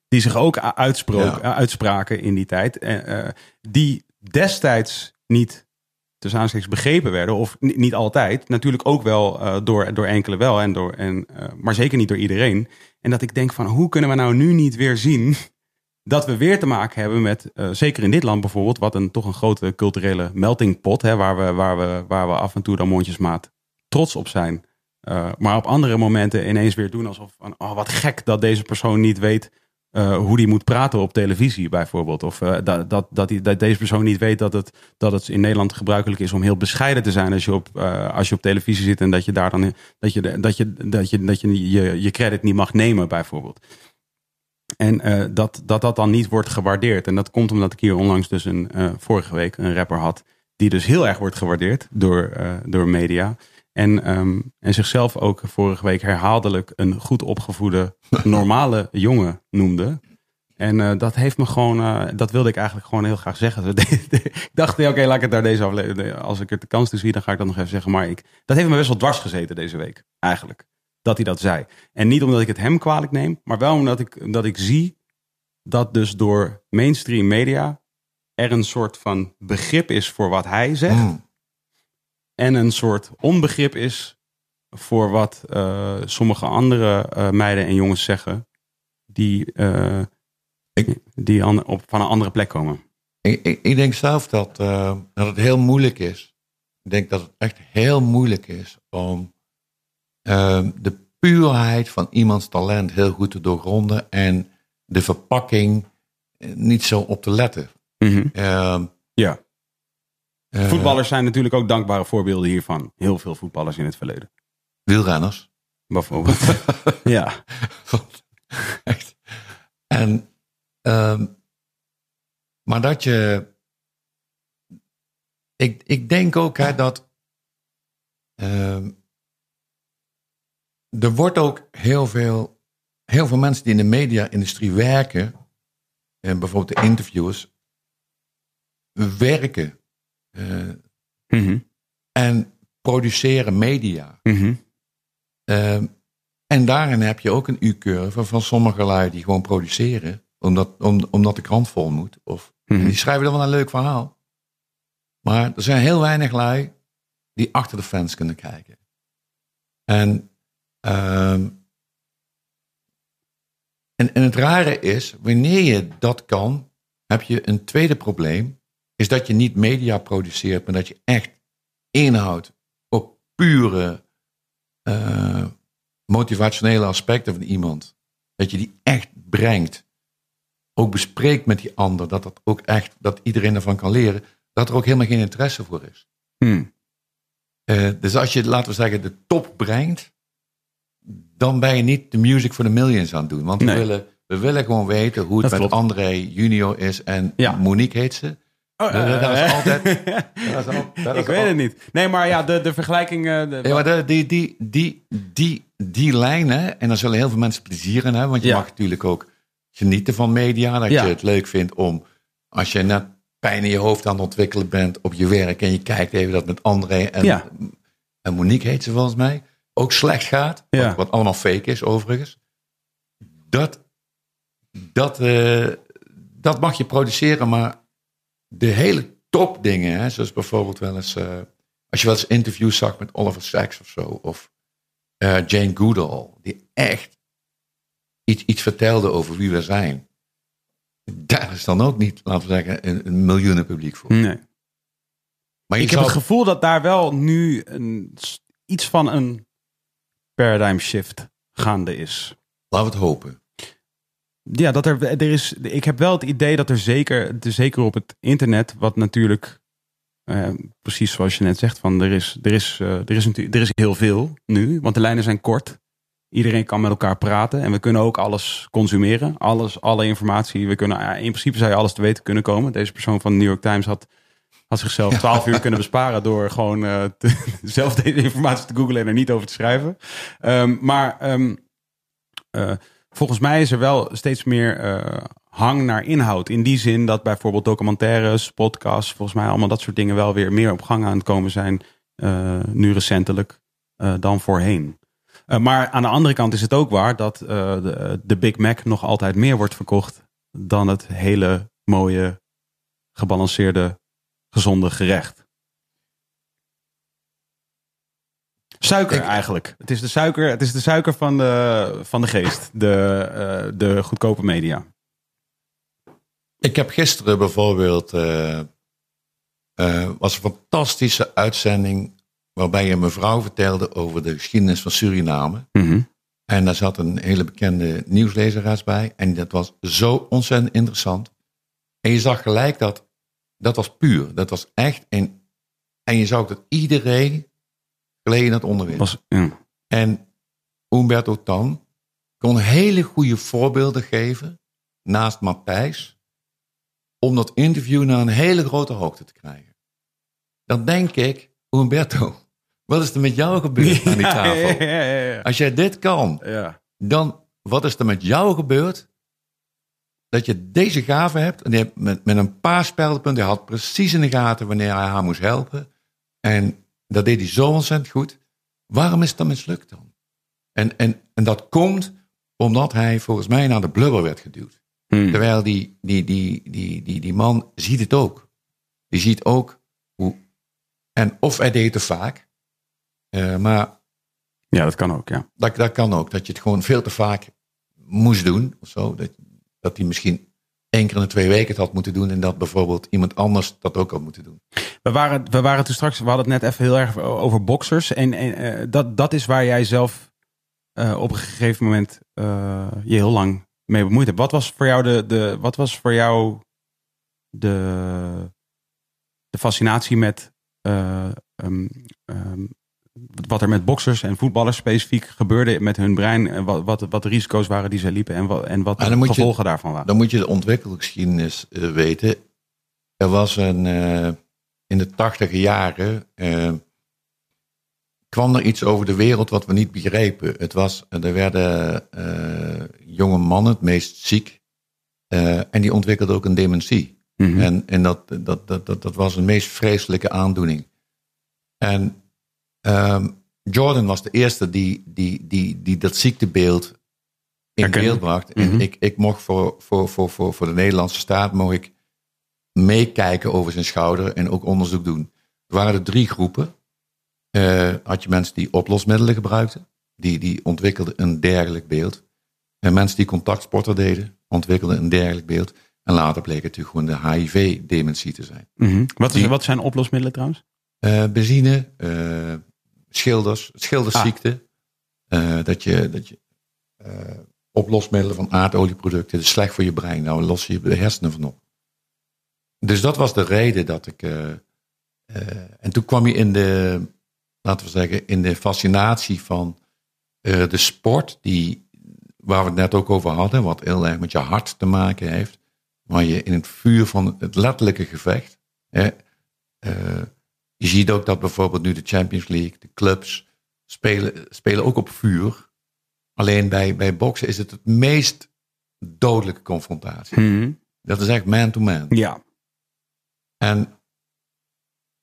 die zich ook u- uitsprook, Ja. uitspraken in die tijd. die destijds niet tussen aanstekens begrepen werden. Of ni- niet altijd. Natuurlijk ook wel door, door enkele wel. En door, en, maar zeker niet door iedereen. En dat ik denk van hoe kunnen we nou nu niet weer zien... dat we weer te maken hebben met, eh, zeker in dit land bijvoorbeeld... wat een toch een grote culturele melting pot... Hè, waar, we, waar, we, waar we af en toe dan mondjesmaat trots op zijn... Eh, maar op andere momenten ineens weer doen alsof van, oh, wat gek dat deze persoon niet weet eh, hoe die moet praten op televisie bijvoorbeeld. Of eh, dat, dat, dat, die, dat deze persoon niet weet dat het, dat het in Nederland gebruikelijk is om heel bescheiden te zijn als je op, eh, als je op televisie zit en dat je daar dan dat je, dat je, dat je, dat je, je, je credit niet mag nemen bijvoorbeeld. En dat, dat dat dan niet wordt gewaardeerd. En dat komt omdat ik hier onlangs dus een, vorige week een rapper had. Die dus heel erg wordt gewaardeerd door, door media. En, ehm, en zichzelf ook vorige week herhaaldelijk een goed opgevoede, normale jongen noemde. En eh, dat heeft me gewoon, eh, dat wilde ik eigenlijk gewoon heel graag zeggen. ik dacht, oké, laat ik het daar deze aflevering, als ik het de kans toe zie, dan ga ik dat nog even zeggen. Maar ik, dat heeft me best wel dwars gezeten deze week, eigenlijk. Dat hij dat zei. En niet omdat ik het hem kwalijk neem, maar wel omdat ik, dat ik zie dat dus door mainstream media er een soort van begrip is voor wat hij zegt. Mm. En een soort onbegrip is voor wat eh, sommige andere eh, meiden en jongens zeggen. Die, eh, Ik- die an- op, van een andere plek komen. Ik, ik, ik denk zelf dat, dat het heel moeilijk is. Ik denk dat het echt heel moeilijk is om de puurheid van iemands talent heel goed te doorgronden en de verpakking niet zo op te letten. Ehm, Ja. Eh, Voetballers zijn natuurlijk ook dankbare voorbeelden hiervan. Heel veel voetballers in het verleden. Wielrenners. Bijvoorbeeld. ja. Echt. En, ehm, maar dat je. Ik, ik denk ook hè, dat. ehm, er wordt ook heel veel. Heel veel mensen die in de media-industrie werken. En bijvoorbeeld de interviewers. werken. Mhm. en produceren media. Mhm. Ehm, en daarin heb je ook een U-curve van sommige lui die gewoon produceren, omdat, om, omdat de krant vol moet. Of, Mhm. die schrijven dan wel een leuk verhaal. Maar er zijn heel weinig lui die achter de fans kunnen kijken. En, ehm, en, en het rare is, wanneer je dat kan, heb je een tweede probleem. Is dat je niet media produceert, maar dat je echt inhoud op pure eh, motivationele aspecten van iemand. Dat je die echt brengt. Ook bespreekt met die ander. Dat, dat, ook echt, dat iedereen ervan kan leren. Dat er ook helemaal geen interesse voor is. Hmm. Eh, dus als je, laten we zeggen, de top brengt. Dan ben je niet de music for the millions aan het doen. Want we, willen, we willen gewoon weten hoe het Dat met klopt. André Junior is. En Ja. Monique heet ze. Oh, Dat- dat is eh, altijd- Dat al- ik weet al- het niet. Nee, maar ja, de, de vergelijking. eh, de, Ja, maar de- die, die, die, die, die lijnen, en daar zullen heel veel mensen plezier in hebben, want je Ja. mag natuurlijk ook genieten van media, dat Ja. je het leuk vindt om, als je net pijn in je hoofd aan het ontwikkelen bent op je werk en je kijkt even dat met André en, Ja. en Monique heet ze volgens mij, ook slecht gaat, wat, wat allemaal fake is overigens. Dat, dat, eh, dat mag je produceren, maar de hele topdingen, hè, zoals bijvoorbeeld wel eens, eh, als je wel eens interviews zag met Oliver Sacks of zo, of eh, Jane Goodall, die echt iets, iets vertelde over wie we zijn. Daar is dan ook niet, laten we zeggen, een, een miljoenen publiek voor. nee. Maar Ik heb het gevoel dat daar wel nu een, iets van een paradigm shift gaande is. Laten we het hopen. Ja, dat er, er is. Ik heb wel het idee dat er zeker, er zeker op het internet, wat natuurlijk eh, precies zoals je net zegt, van er is, er is, eh, er is natuurlijk, er is heel veel nu, want de lijnen zijn kort. Iedereen kan met elkaar praten en we kunnen ook alles consumeren, alles, alle informatie. We kunnen, ja, in principe zou je alles te weten kunnen komen. Deze persoon van de New York Times had, had zichzelf 12 uur kunnen besparen door gewoon eh, te- zelf deze informatie te googlen en er niet over te schrijven. Ehm, maar ehm, eh, volgens mij is er wel steeds meer eh, hang naar inhoud. In die zin dat bijvoorbeeld documentaires, podcasts, volgens mij allemaal dat soort dingen wel weer meer op gang aan het komen zijn. eh, nu recentelijk eh, dan voorheen. Maar aan de andere kant is het ook waar dat de Big Mac nog altijd meer wordt verkocht dan het hele mooie, gebalanceerde, gezonde gerecht. Suiker Ik- eigenlijk. Het is de suiker, het is de suiker van, de, van de geest. De, eh, de goedkope media. Ik heb gisteren bijvoorbeeld, eh, eh, was een fantastische uitzending waarbij een mevrouw vertelde over de geschiedenis van Suriname. Mhm. En daar zat een hele bekende nieuwslezeres bij. En dat was zo ontzettend interessant. En je zag gelijk dat dat was puur. Dat was echt. En, en je zag dat iedereen in het onderwijs. Was, ja. En Umberto Tan kon hele goede voorbeelden geven naast Matthijs. Om dat interview naar een hele grote hoogte te krijgen. Dan denk ik, Umberto, wat is er met jou gebeurd aan die tafel? Ja. Als jij dit kan, Ja. dan wat is er met jou gebeurd? dat je deze gave hebt. En die hebt met, met een paar spelpunten. Hij had precies in de gaten wanneer hij haar moest helpen. En dat deed hij zo ontzettend goed. Waarom is het dan mislukt dan? En, en, en dat komt omdat hij volgens mij naar de blubber werd geduwd. Hmm. Terwijl die, die, die, die, die, die man ziet het ook. Die ziet ook hoe. En of hij deed het te vaak. Eh, maar Ja, dat kan ook, ja. dat, dat kan ook. Dat je het gewoon veel te vaak moest doen. Of zo. Dat, dat hij misschien één keer in de twee weken het had moeten doen. En dat bijvoorbeeld iemand anders dat ook had moeten doen. We waren, we waren toen straks, we hadden het net even heel erg over boxers. En, en eh, dat, dat is waar jij zelf eh, op een gegeven moment eh, je heel lang mee bemoeid hebt. Wat was voor jou de, de, wat was voor jou de, de fascinatie met eh, ehm, ehm, wat er met boxers en voetballers specifiek gebeurde met hun brein? En wat, wat, wat de risico's waren die ze liepen en wat, en wat de je- gevolgen daarvan waren? Dan moet je de ontwikkelgeschiedenis eh, weten. Er was een, eh, in de tachtige jaren, eh, kwam er iets over de wereld wat we niet begrepen. Het was, er werden jonge mannen het meest ziek en die ontwikkelden ook een dementie. Mhm. En, en dat, dat, dat, dat, dat was een meest vreselijke aandoening. En ehm, Jordan was de eerste die, die, die, die dat ziektebeeld in Herkende. beeld bracht. En Mhm. ik, ik mocht voor, voor, voor, voor, voor de Nederlandse staat mocht ik meekijken over zijn schouder en ook onderzoek doen. Er waren er drie groepen. Eh, had je mensen die oplosmiddelen gebruikten, die, die ontwikkelden een dergelijk beeld. En mensen die contactsporten deden, ontwikkelden een dergelijk beeld. En later bleek het natuurlijk gewoon de HIV-dementie te zijn. Mhm. wat, is, die- wat zijn oplosmiddelen trouwens? Eh, benzine, eh, schilders, schildersziekte. Eh, dat je, dat je eh, oplosmiddelen van aardolieproducten, dat is slecht voor je brein. Nou los je de hersenen van op. Dus dat was de reden dat ik. eh, en toen kwam je in de, laten we zeggen, in de fascinatie van de sport, die, waar we het net ook over hadden, wat heel erg met je hart te maken heeft. Waar je in het vuur van het letterlijke gevecht. Hè, je ziet ook dat bijvoorbeeld nu de Champions League, de clubs, spelen, spelen ook op vuur. Alleen bij, bij boksen is het het meest dodelijke confrontatie. Mhm. Dat is echt man-to-man. Ja. En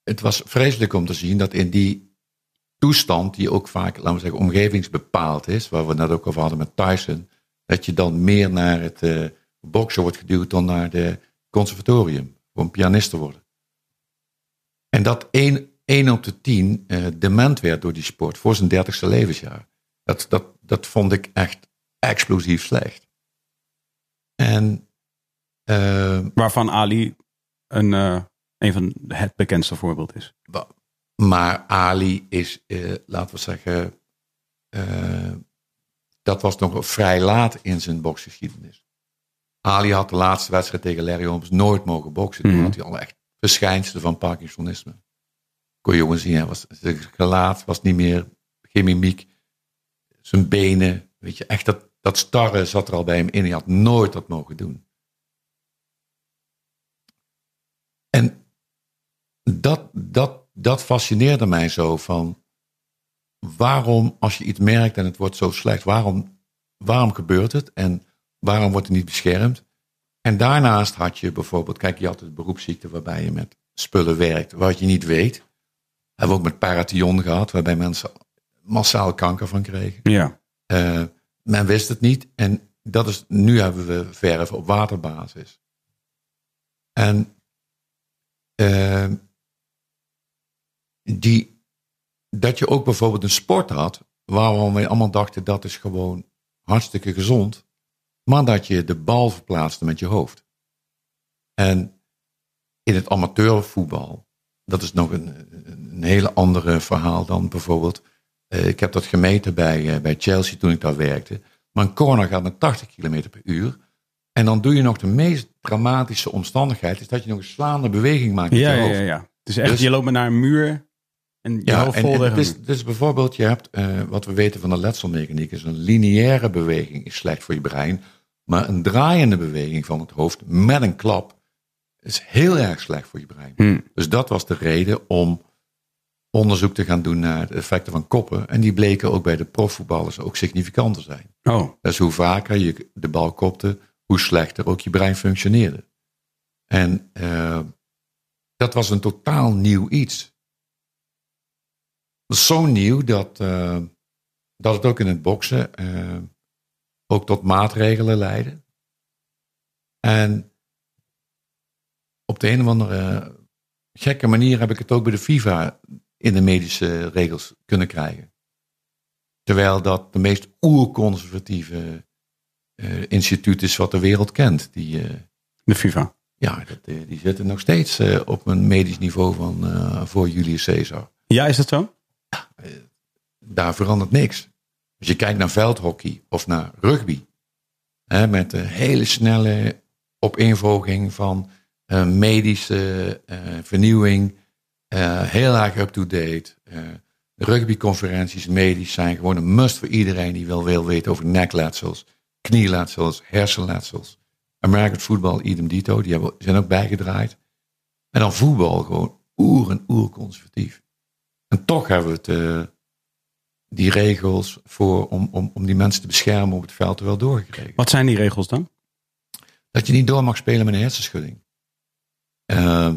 het was vreselijk om te zien dat in die toestand, die ook vaak, laten we zeggen, omgevingsbepaald is, waar we het net ook over hadden met Tyson, dat je dan meer naar het eh, boksen wordt geduwd dan naar de conservatorium, een pianist te worden. En dat 1, op de 10 eh, dement werd door die sport voor zijn dertigste levensjaar. Dat, dat, dat vond ik echt explosief slecht. En eh, Waarvan Ali een, eh, een van het bekendste voorbeeld is. Maar Ali is, laten we zeggen, dat was nog vrij laat in zijn boksgeschiedenis. Ali had de laatste wedstrijd tegen Larry Holmes nooit mogen boksen. Toen Mhm. had hij al echt verschijnselen van Parkinsonisme. Kon gewoon zien, hij was, zijn gelaat was niet meer, geen mimiek. Zijn benen, weet je, echt dat, dat starre zat er al bij hem in. Hij had nooit dat mogen doen. En dat, dat, dat fascineerde mij zo van waarom als je iets merkt en het wordt zo slecht, waarom, waarom gebeurt het en waarom wordt het niet beschermd? En daarnaast had je bijvoorbeeld, kijk je had de beroepsziekte waarbij je met spullen werkt wat je niet weet. Hebben we ook met parathion gehad, waarbij mensen massaal kanker van kregen. Ja. Eh, men wist het niet. En dat is, nu hebben we verf op waterbasis. En eh, die, dat je ook bijvoorbeeld een sport had, waarvan we allemaal dachten dat is gewoon hartstikke gezond, maar dat je de bal verplaatste met je hoofd. En in het amateurvoetbal, dat is nog een, een hele andere verhaal dan bijvoorbeeld eh, ik heb dat gemeten bij, eh, bij Chelsea toen ik daar werkte. Maar een corner gaat met 80 km per uur. En dan doe je nog de meest dramatische omstandigheid. Is dat je nog een slaande beweging maakt met Ja, je hoofd. ja, ja. Is echt, Dus- je loopt maar naar een muur en Ja, en, het is, muur. dus bijvoorbeeld, je hebt eh, wat we weten van de letselmechaniek, is een lineaire beweging is slecht voor je brein. Maar een draaiende beweging van het hoofd met een klap is heel erg slecht voor je brein. Hm. Dus dat was de reden om onderzoek te gaan doen naar de effecten van koppen. En die bleken ook bij de profvoetballers ook significant te zijn. Oh, Dus hoe vaker je de bal kopte, hoe slechter ook je brein functioneerde. En eh, dat was een totaal nieuw iets. Zo nieuw dat, eh, dat het ook in het boksen eh, ook tot maatregelen leidde. En op de een of andere gekke manier heb ik het ook bij de FIFA in de medische regels kunnen krijgen. Terwijl dat de meest oerconservatieve uh, instituut is wat de wereld kent. Die, de FIFA. Ja, dat, die zitten nog steeds op een medisch niveau van voor Julius Caesar. Ja, is dat zo? Ja, daar verandert niks. Als je kijkt naar veldhockey of naar rugby, hè, met een hele snelle opeenvolging van medische vernieuwing, heel erg up-to-date. rugbyconferenties medisch zijn gewoon een must voor iedereen die wel wil weten over nekletsels knieletsels, hersenletsels. American voetbal, idem dito, die zijn ook bijgedraaid. En dan voetbal gewoon oer en oer conservatief. En toch hebben we het, uh, die regels voor, om, om, om die mensen te beschermen op het veld wel doorgekregen. Wat zijn die regels dan? Dat je niet door mag spelen met een hersenschudding. Uh,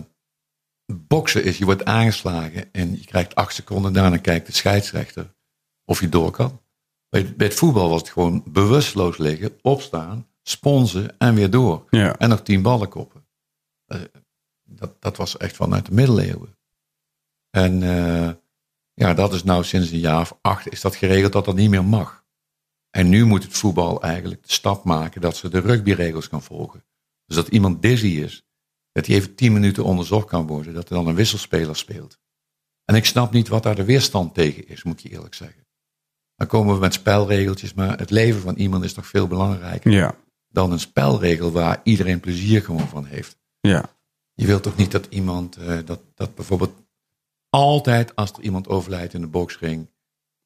boksen is, je wordt aangeslagen en je krijgt acht seconden, daarna kijkt de scheidsrechter of je door kan. Bij, bij het voetbal was het gewoon bewusteloos liggen, opstaan, sponsen en weer door. Ja. En nog tien ballen koppen. Uh, dat, dat was echt vanuit de middeleeuwen. En uh, ja, dat is nou sinds een jaar of acht is dat geregeld dat dat niet meer mag. En nu moet het voetbal eigenlijk de stap maken dat ze de rugbyregels kan volgen. Dus dat iemand dizzy is, dat hij even tien minuten onderzocht kan worden, dat er dan een wisselspeler speelt. En ik snap niet wat daar de weerstand tegen is, moet ik je eerlijk zeggen. Dan komen we met spelregeltjes, maar het leven van iemand is toch veel belangrijker ja. dan een spelregel waar iedereen plezier gewoon van heeft. Ja. Je wilt toch niet dat iemand, uh, dat, dat bijvoorbeeld altijd als er iemand overlijdt in de boksring.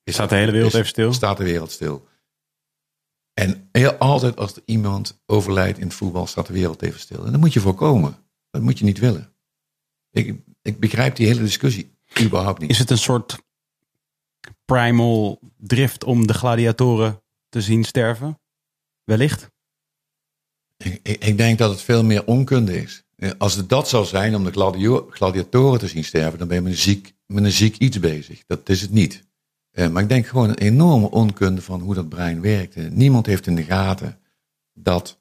Is staat de hele wereld is, even stil? Staat de wereld stil. En heel, altijd als er iemand overlijdt in het voetbal, staat de wereld even stil. En dat moet je voorkomen. Dat moet je niet willen. Ik, ik begrijp die hele discussie überhaupt niet. Is het een soort primal drift om de gladiatoren te zien sterven? Wellicht? Ik, ik, ik, denk dat het veel meer onkunde is. Als het dat zou zijn om de gladiatoren te zien sterven, dan ben je met een ziek, ziek iets bezig. Dat is het niet. Uh, maar ik denk gewoon een enorme onkunde van hoe dat brein werkt. Uh, niemand heeft in de gaten dat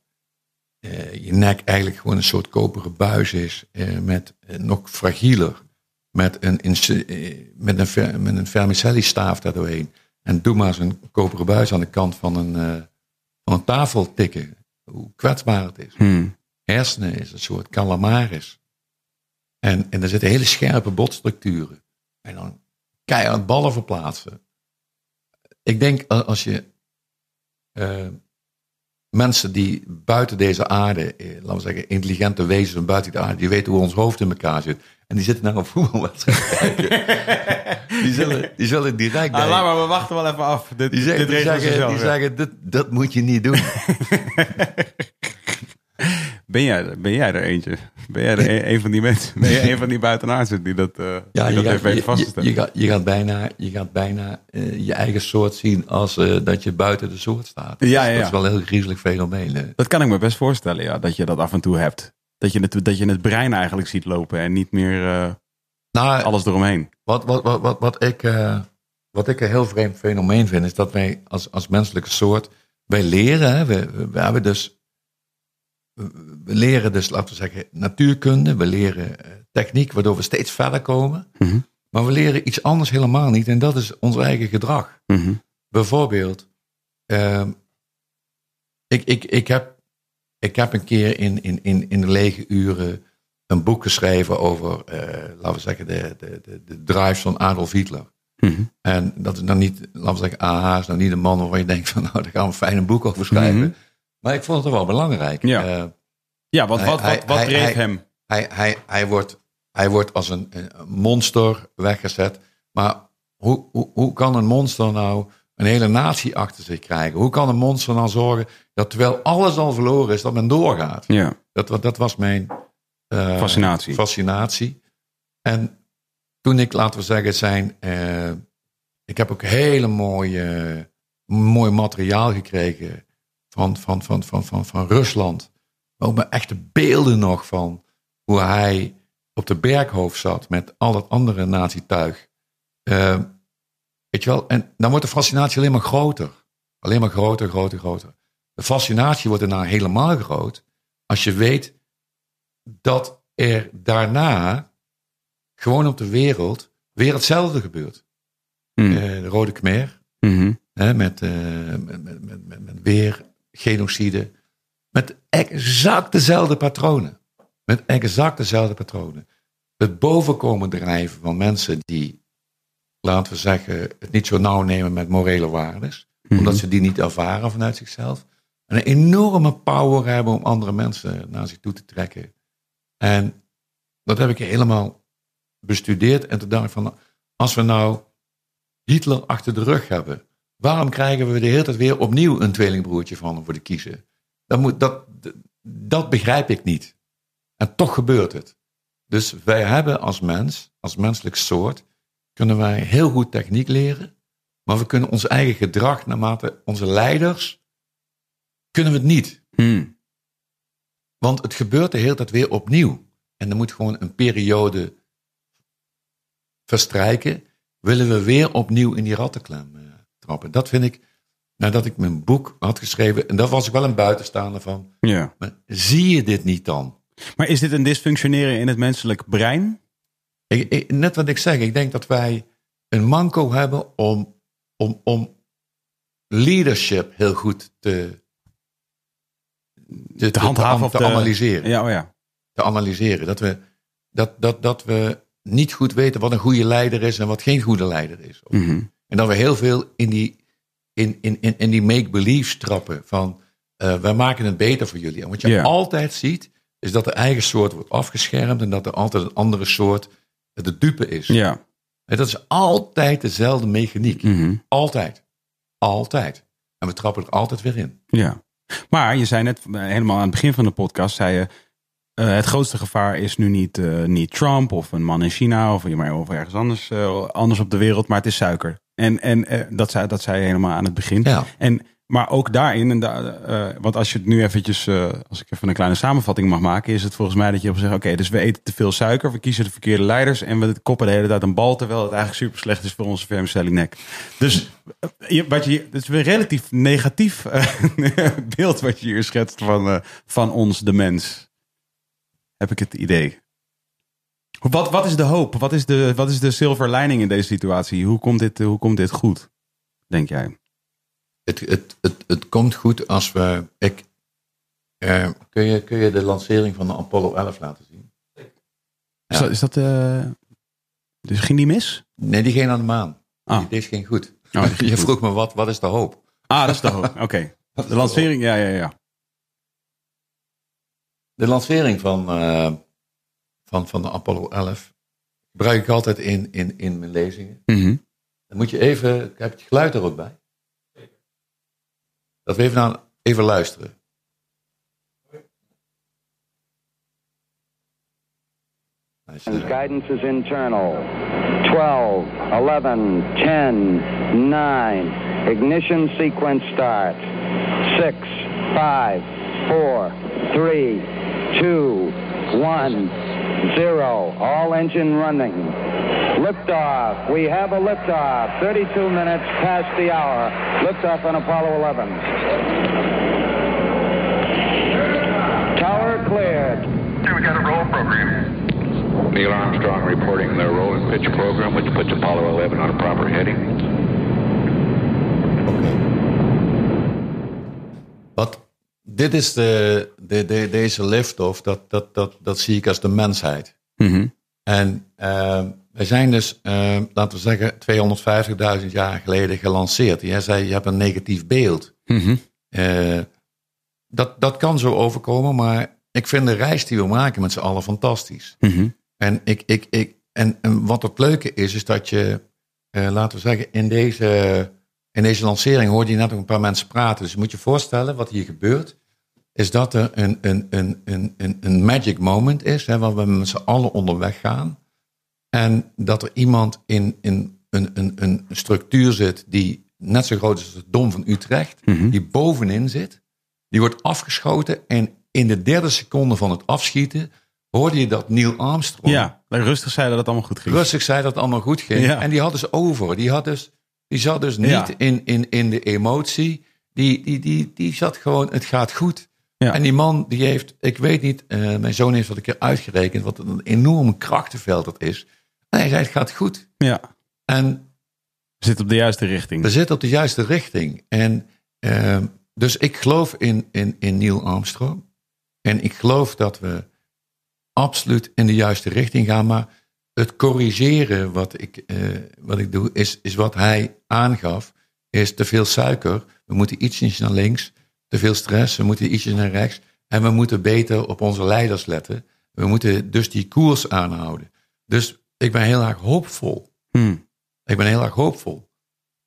je nek eigenlijk gewoon een soort koperen buis is met nog fragieler met een, met een, met een vermicelli staaf daardoorheen. En doe maar een koperen buis aan de kant van een, van een tafel tikken. Hoe kwetsbaar het is. Hmm. Hersenen is een soort calamaris. En, en er zitten hele scherpe botstructuren. En dan keihard ballen verplaatsen. Ik denk als je uh, mensen die buiten deze aarde, eh, laten we zeggen intelligente wezens buiten de aarde, die weten hoe ons hoofd in elkaar zit. En die zitten naar een voetbalwedstrijd kijken. die, zullen, die zullen direct ah, laat maar, we wachten wel even af. Dit, die zeggen, dit die zeggen, die zeggen dit, dat moet je niet doen. ben, jij, ben jij er eentje? Ben jij er een, een van die mensen? Ben jij een van die buitenaardsen die dat, uh, ja, die je dat gaat, heeft je, vastgesteld? je, je, gaat, je gaat bijna, je, gaat bijna uh, je eigen soort zien als uh, dat je buiten de soort staat. Ja, ja, ja. Dat is wel een heel griezelig fenomeen. Hè? Dat kan ik me best voorstellen, ja, dat je dat af en toe hebt. Dat je het, dat je het brein eigenlijk ziet lopen en niet meer nou, alles eromheen. Wat, wat, wat, wat, wat, ik, wat ik een heel vreemd fenomeen vind, is dat wij als, als menselijke soort, wij leren, hè, we, we, we hebben dus, we leren dus, laten we zeggen, natuurkunde, we leren uh, techniek, waardoor we steeds verder komen. Mm -hmm. Maar we leren iets anders helemaal niet, en dat is ons eigen gedrag. Mm -hmm. Bijvoorbeeld, uh, ik, ik, ik, heb, ik heb een keer in, in, in, in de lege uren een boek geschreven over, uh, laten we zeggen, de, de, de, de drives van Adolf Hitler. Mm -hmm. En dat is dan niet, laten we zeggen, AH is nou niet een man waarvan je denkt van, nou, daar gaan we een fijn boek over schrijven. Mhm. Maar ik vond het wel belangrijk. Ja, uh, ja wat, wat, hij- wat, wat hij- dreef hij- hem? hij, hij, hij, wordt, hij wordt als een, een monster weggezet. Maar hoe, hoe, hoe kan een monster nou een hele natie achter zich krijgen? Hoe kan een monster nou zorgen dat terwijl alles al verloren is, dat men doorgaat? Ja, Dat, dat was mijn eh, Fascinatie. fascinatie. En toen ik, laten we zeggen, zijn. eh, ik heb ook hele mooie, mooi materiaal gekregen van, van, van, van, van, van Rusland. Maar ook met echte beelden nog van hoe hij op de berghoofd zat met al dat andere nazi-tuig. Eh, weet je wel, en dan wordt de fascinatie alleen maar groter. Alleen maar groter, groter, groter. De fascinatie wordt daarna helemaal groot als je weet dat er daarna gewoon op de wereld weer hetzelfde gebeurt. Hmm. Eh, de Rode Khmer, Mhm. hè, met, eh, met, met, met, met weer genocide. Met exact dezelfde patronen. Met exact dezelfde patronen. Het bovenkomen drijven van mensen die, laten we zeggen, het niet zo nauw nemen met morele waarden. Mhm. Omdat ze die niet ervaren vanuit zichzelf. En een enorme power hebben om andere mensen naar zich toe te trekken. En dat heb ik helemaal bestudeerd. En toen dacht ik van, als we nou Hitler achter de rug hebben. Waarom krijgen we de hele tijd weer opnieuw een tweelingbroertje van hem voor de kiezen? Dat, moet, dat, dat begrijp ik niet. En toch gebeurt het. Dus wij hebben als mens, als menselijk soort, kunnen wij heel goed techniek leren. Maar we kunnen ons eigen gedrag, naarmate onze leiders, kunnen we het niet. Hmm. Want het gebeurt de hele tijd weer opnieuw. En er moet gewoon een periode verstrijken. Willen we weer opnieuw in die rattenklem trappen. Dat vind ik, nadat ik mijn boek had geschreven, en daar was ik wel een buitenstaander van. Ja. Maar zie je dit niet dan? Maar is dit een dysfunctioneren in het menselijk brein? Ik, ik- net wat ik zeg, ik denk dat wij een manco hebben om, om, om leadership heel goed te, te, Te handhaven te, of te te- analyseren. Ja, oh ja. te analyseren. Dat we, dat, dat, dat we niet goed weten wat een goede leider is en wat geen goede leider is. Mhm. En dat we heel veel in die, in, in, in, in die make-believe trappen van eh, wij maken het beter voor jullie. En wat je altijd ziet, is dat de eigen soort wordt afgeschermd en dat er altijd een andere soort de dupe is. Ja. En dat is altijd dezelfde mechaniek. Mhm. Altijd. Altijd. En we trappen er altijd weer in. Ja. Maar je zei net eh, helemaal aan het begin van de podcast, zei je, eh, het grootste gevaar is nu niet, eh, niet Trump of een man in China of, maar of ergens anders, eh, anders op de wereld, maar het is suiker. En, en eh, dat, zei, dat zei je helemaal aan het begin. Ja. En, maar ook daarin, en da- eh, want als je het nu eventjes, eh, als ik even een kleine samenvatting mag maken, is het volgens mij dat je op zegt, oké, dus we eten te veel suiker, we kiezen de verkeerde leiders en we koppen de hele tijd een bal, terwijl het eigenlijk super slecht is voor onze vermicelli nek. Dus je, wat je, het is een relatief negatief beeld wat je hier schetst van, van ons, de mens. Heb ik het idee. Wat, wat is de hoop? Wat is de, wat is de silver lining in deze situatie? Hoe komt dit, hoe komt dit goed, denk jij? Het, het, het, het komt goed als we. Ik, eh, kun, je, kun je de lancering van de Apollo 11 laten zien? Is Ja. dat, is dat eh, dus ging die mis? Nee, die ging aan de maan. Ah. Die, deze ging goed. Oh, ging je goed. vroeg me wat, wat is de hoop? Ah, dat is de hoop. Oké. De lancering, ja, ja, ja. De lancering van, eh, van, van de Apollo 11 gebruik ik altijd in, in, in mijn lezingen. Mhm. Dan moet je even. Heb je het geluid er ook bij? Dat we even, naar, even luisteren. Eh, Guidance is internal. 12, 11, 10, 9. Ignition sequence start. 6, 5, 4, 3, 2, 1, 0. All engine running. Liftoff. We have a liftoff. 32 minutes past the hour. Liftoff on Apollo 11. Tower cleared. We got a roll program. Neil Armstrong reporting the roll and pitch program, which puts Apollo 11 on a proper heading. Wat, dit is de, de, de, deze liftoff, dat, dat, dat, dat zie ik als de mensheid. Mhm. En uh, wij zijn dus, uh, laten we zeggen, 250.000 jaar geleden gelanceerd. Jij zei, je hebt een negatief beeld. Mhm. Uh, dat, dat kan zo overkomen, maar ik vind de reis die we maken met z'n allen fantastisch. Mhm. En, ik, ik, ik, en, en wat het leuke is, is dat je, uh, laten we zeggen, in deze, in deze lancering hoorde je net ook een paar mensen praten. Dus je moet je voorstellen, wat hier gebeurt, is dat er een, een, een, een, een, magic moment is, hè, waar we met z'n allen onderweg gaan. En dat er iemand in, in een, een, een structuur zit die net zo groot is als het Dom van Utrecht, Mhm. die bovenin zit. Die wordt afgeschoten en in de derde seconde van het afschieten hoorde je dat Neil Armstrong Ja, rustig zei dat het allemaal goed ging. rustig zei dat het allemaal goed ging. Ja. En die had dus over. Die, had dus, die zat dus niet Ja. in, in, in de emotie. Die, die, die, die zat gewoon, het gaat goed. Ja. En die man die heeft, ik weet niet, eh, mijn zoon heeft wat een keer uitgerekend, wat een enorm krachtenveld dat is. En hij zei, het gaat goed. Ja, En zit op de juiste richting. we zitten op de juiste richting. En ehm, dus ik geloof in, in, in Neil Armstrong. En ik geloof dat we absoluut in de juiste richting gaan. Maar het corrigeren wat ik, eh, wat ik doe, is, is wat hij aangaf. Is te veel suiker. We moeten ietsjes naar links. Te veel stress. We moeten ietsjes naar rechts. En we moeten beter op onze leiders letten. We moeten dus die koers aanhouden. Dus ik ben heel erg hoopvol. Hm. Ik ben heel erg hoopvol.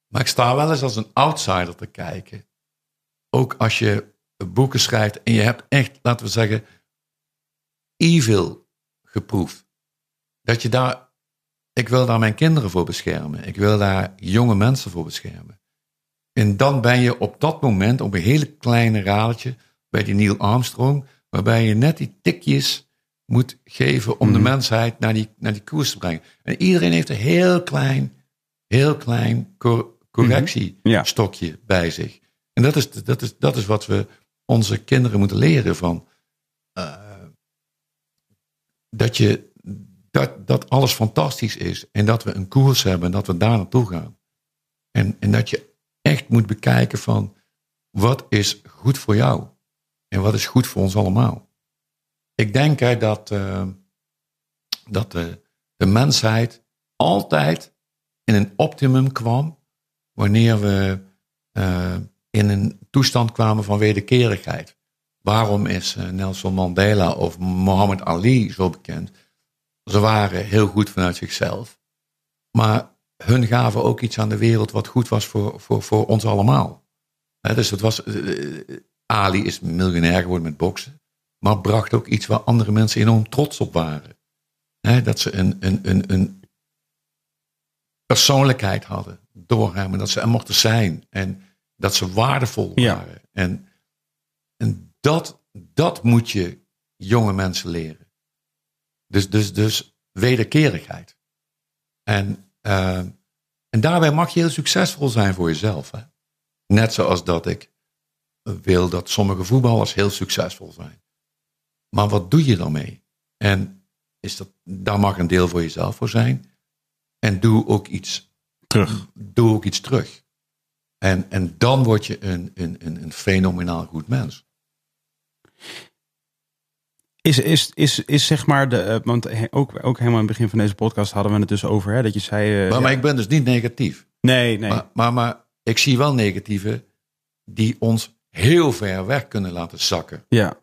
Maar ik sta wel eens als een outsider te kijken. Ook als je boeken schrijft en je hebt echt, laten we zeggen, evil geproefd. Dat je daar, ik wil daar mijn kinderen voor beschermen. Ik wil daar jonge mensen voor beschermen. En dan ben je op dat moment op een hele kleine raadje bij die Neil Armstrong, waarbij je net die tikjes moet geven om de mensheid naar die, naar die koers te brengen. En iedereen heeft een heel klein, heel klein cor- correctiestokje bij zich. En dat is, dat, is, dat is wat we onze kinderen moeten leren van. eh, dat, je, dat, dat alles fantastisch is en dat we een koers hebben en dat we daar naartoe gaan. En, en dat je echt moet bekijken van wat is goed voor jou en wat is goed voor ons allemaal. Ik denk dat, eh, dat de, de mensheid altijd in een optimum kwam wanneer we eh, in een toestand kwamen van wederkerigheid. Waarom is eh, Nelson Mandela of Muhammad Ali zo bekend? Ze waren heel goed vanuit zichzelf. Maar hun gaven ook iets aan de wereld wat goed was voor, voor, voor ons allemaal. Dus het was, eh, Ali is miljonair geworden met boksen. Maar bracht ook iets waar andere mensen enorm trots op waren. Dat ze een, een, een, een persoonlijkheid hadden door hem. En dat ze er mochten zijn. En dat ze waardevol Ja. waren. En, en dat, dat moet je jonge mensen leren. Dus, dus, dus wederkerigheid. En, eh, en daarbij mag je heel succesvol zijn voor jezelf. Hè? Net zoals dat ik wil dat sommige voetballers heel succesvol zijn. Maar wat doe je dan mee? En is dat, daar mag een deel voor jezelf voor zijn. En doe ook iets, Terug. doe ook iets terug. En, en dan word je een, een, een, een fenomenaal goed mens. Is, is, is, is zeg maar de. eh, want ook, ook helemaal aan het begin van deze podcast hadden we het dus over. Hè, dat je zei. eh, Maar, maar ik ben dus niet negatief. nee, nee. Maar, maar, maar ik zie wel negatieven die ons heel ver weg kunnen laten zakken. ja.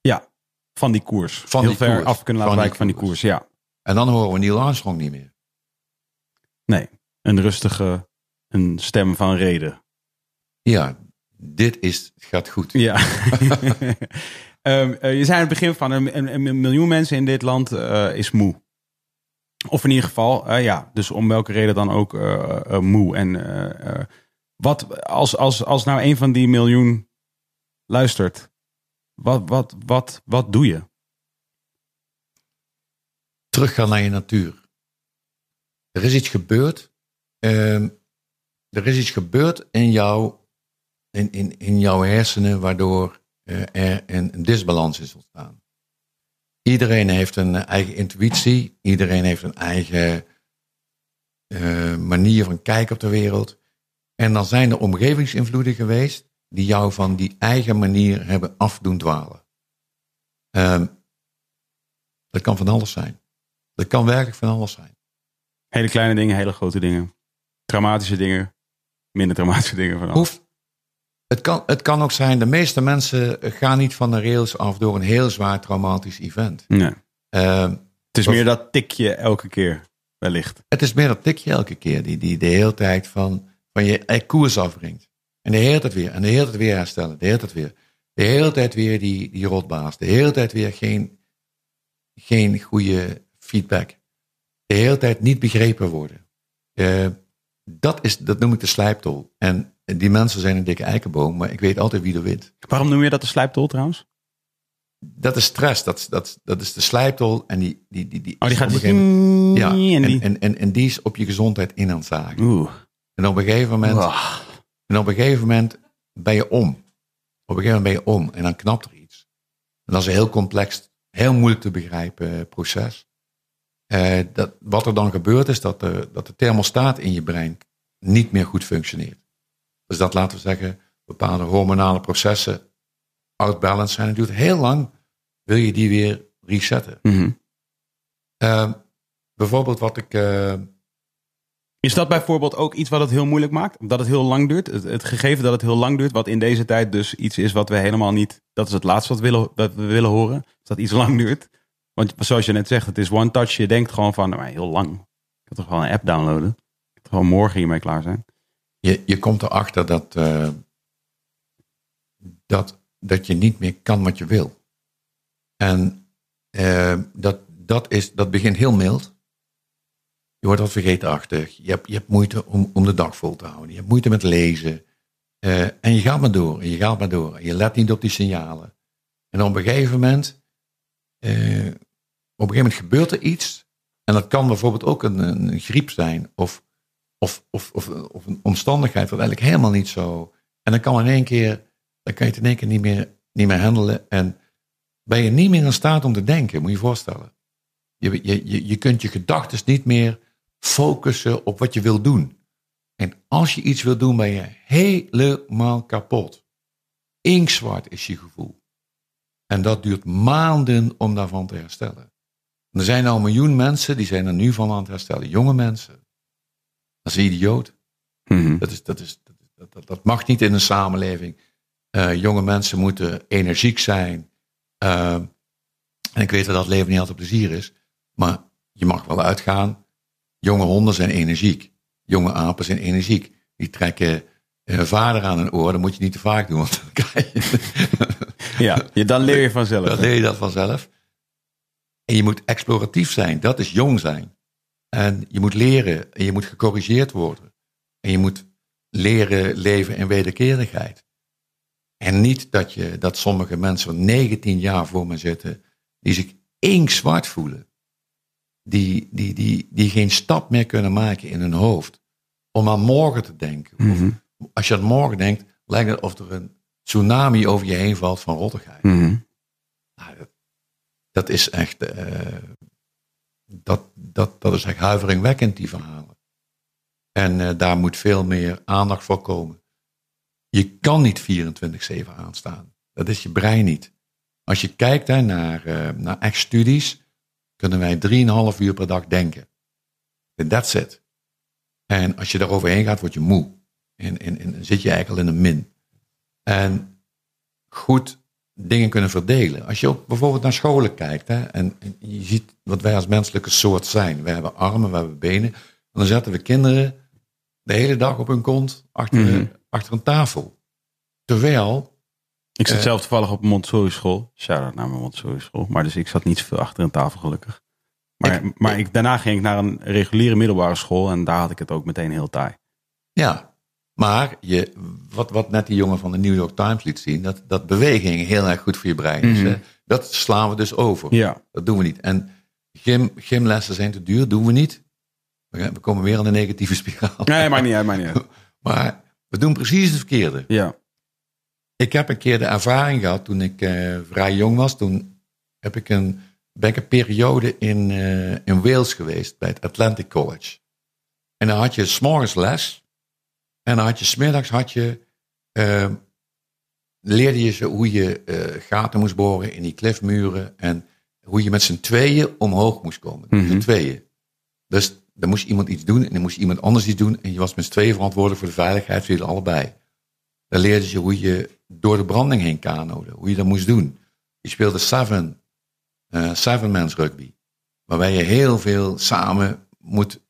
Ja. Van die koers. Van Heel die ver koers. af kunnen laten wijken van die koers. Ja. En dan horen we Neil Armstrong niet meer. Nee. Een rustige. Een stem van reden. Ja, dit is, gaat goed. Ja. Ehm, eh, je zei aan het begin van een, een, miljoen mensen in dit land eh, is moe. Of in ieder geval, eh, ja, dus om welke reden dan ook moe. En wat als, als, als nou een van die miljoen luistert, wat, wat, wat, wat doe je? Teruggaan naar je natuur. Er is iets gebeurd. ehm, er is iets gebeurd in, jou, in, in, in jouw hersenen waardoor er een, een disbalans is ontstaan. Iedereen heeft een eigen intuïtie. Iedereen heeft een eigen eh, manier van kijken op de wereld. En dan zijn er omgevingsinvloeden geweest die jou van die eigen manier hebben afdoen dwalen. Ehm, dat kan van alles zijn. Dat kan werkelijk van alles zijn. Hele kleine dingen, hele grote dingen. Traumatische dingen, minder traumatische dingen. Van alles. Hoeft, het, kan, het kan ook zijn, de meeste mensen gaan niet van de rails af door een heel zwaar traumatisch event. Nee. Ehm, Het is Of- meer dat tikje elke keer, wellicht. het is meer dat tikje elke keer die, die de hele tijd van, van je eh, koers afbrengt. En de hele tijd weer, en de hele tijd weer herstellen, de hele tijd weer. De hele tijd weer die, die rotbaas, de hele tijd weer geen, geen goede feedback. De hele tijd niet begrepen worden. Eh, dat, is, dat noem ik de slijptol. En die mensen zijn een dikke eikenboom, maar ik weet altijd wie er wint. Waarom noem je dat de slijptol trouwens? Dat is stress, dat, dat, dat is de slijptol. En die, die, die, die, Oh, die gaat op moment- ja, en die... en, en, en, die is op je gezondheid in aan het zagen. Oeh. En op een gegeven moment, en op een gegeven moment ben je om. Op een gegeven moment ben je om en dan knapt er iets. En dat is een heel complex, heel moeilijk te begrijpen proces. Eh, dat, wat er dan gebeurt is dat de, dat de thermostaat in je brein niet meer goed functioneert. Dus dat laten we zeggen, bepaalde hormonale processen outbalance zijn. Het duurt heel lang, wil je die weer resetten. Mhm. Eh, bijvoorbeeld wat ik... eh, Is dat bijvoorbeeld ook iets wat het heel moeilijk maakt? Dat het heel lang duurt? Het, het gegeven dat het heel lang duurt, wat in deze tijd dus iets is wat we helemaal niet... Dat is het laatste wat we willen, wat we willen horen. Dat iets lang duurt. Want zoals je net zegt, het is one touch. Je denkt gewoon van, nou, heel lang. Ik kan toch gewoon een app downloaden? Ik kan gewoon morgen hiermee klaar zijn? Je, je komt erachter dat, eh, dat, dat je niet meer kan wat je wil. En eh, dat, dat, is, dat begint heel mild. Je wordt wat vergeetachtig. Je hebt, je hebt moeite om, om de dag vol te houden. Je hebt moeite met lezen. Eh, en je gaat maar door. En je gaat maar door. En je let niet op die signalen. En op een gegeven moment, eh, op een gegeven moment gebeurt er iets. En dat kan bijvoorbeeld ook een, een griep zijn. Of of, of, of, een omstandigheid wat eigenlijk helemaal niet zo. En dan kan in één keer, dan kan je het in één keer niet meer, niet meer handelen. En ben je niet meer in staat om te denken, moet je je voorstellen. Je, je, je, je kunt je gedachten niet meer focussen op wat je wil doen. En als je iets wil doen, ben je helemaal kapot. Inkzwart is je gevoel. En dat duurt maanden om daarvan te herstellen. En er zijn al een miljoen mensen die zijn er nu van aan het herstellen. Jonge mensen. Dat is een idioot. Mhm. Dat, is, dat, is, dat, dat, dat, mag niet in een samenleving. Eh, jonge mensen moeten energiek zijn. Eh, en ik weet dat dat leven niet altijd plezier is. Maar je mag wel uitgaan. Jonge honden zijn energiek. Jonge apen zijn energiek. Die trekken vader aan een oor. Dat moet je niet te vaak doen. Want dan je... Ja, je, dan leer je vanzelf. Dan leer je dat vanzelf. En je moet exploratief zijn. Dat is jong zijn. En je moet leren en je moet gecorrigeerd worden. En je moet leren leven in wederkerigheid. En niet dat, je, dat sommige mensen van 19 jaar voor me zitten, die zich inkzwart voelen. Die, die, die, die geen stap meer kunnen maken in hun hoofd. Om aan morgen te denken. Mhm. Of als je aan morgen denkt, lijkt het of er een tsunami over je heen valt van rottigheid. Mhm. Nou, dat, dat is echt. eh, dat, dat, dat is echt huiveringwekkend, die verhalen. En eh, daar moet veel meer aandacht voor komen. Je kan niet 24-7 aanstaan. Dat is je brein niet. Als je kijkt hè, naar, eh, naar echt studies, kunnen wij 3,5 uur per dag denken. En that's it. En als je daaroverheen gaat, word je moe. En, zit je eigenlijk al in een min. En goed dingen kunnen verdelen. Als je ook bijvoorbeeld naar scholen kijkt hè, en, en je ziet wat wij als menselijke soort zijn. We hebben armen, we hebben benen. En dan zetten we kinderen de hele dag op hun kont achter, Mhm. achter een tafel. Terwijl, Ik zat Eh. zelf toevallig op een Montessori school. Shout-out naar mijn Montessori school. Maar dus ik zat niet zoveel achter een tafel gelukkig. Maar, Ik- maar ik, daarna ging ik naar een reguliere middelbare school. En daar had ik het ook meteen heel taai. ja, maar je, wat, wat net die jongen van de New York Times liet zien, dat, dat beweging heel erg goed voor je brein is. Hè. Dat slaan we dus over. Ja. Dat doen we niet. En gym, gymlessen zijn te duur, doen we niet. We, komen weer aan de negatieve spiraal. Nee, maakt niet maakt niet. Maar we doen precies het verkeerde. Ja. Ik heb een keer de ervaring gehad toen ik eh, vrij jong was. Toen heb ik een, ben ik een periode in, eh, in Wales geweest bij het Atlantic College. En dan had je s'morgens les. En dan had je smiddags had je, eh, leerde je ze hoe je eh, gaten moest boren in die klifmuren. En hoe je met z'n tweeën omhoog moest komen. Met z'n Mhm. tweeën. Dus dan moest iemand iets doen en dan moest iemand anders iets doen. En je was met z'n tweeën verantwoordelijk voor de veiligheid van jullie allebei. Dan leerden ze hoe je door de branding heen kanode, hoe je dat moest doen. Je speelde seven, eh seven-mans rugby, waarbij je heel veel samen moet.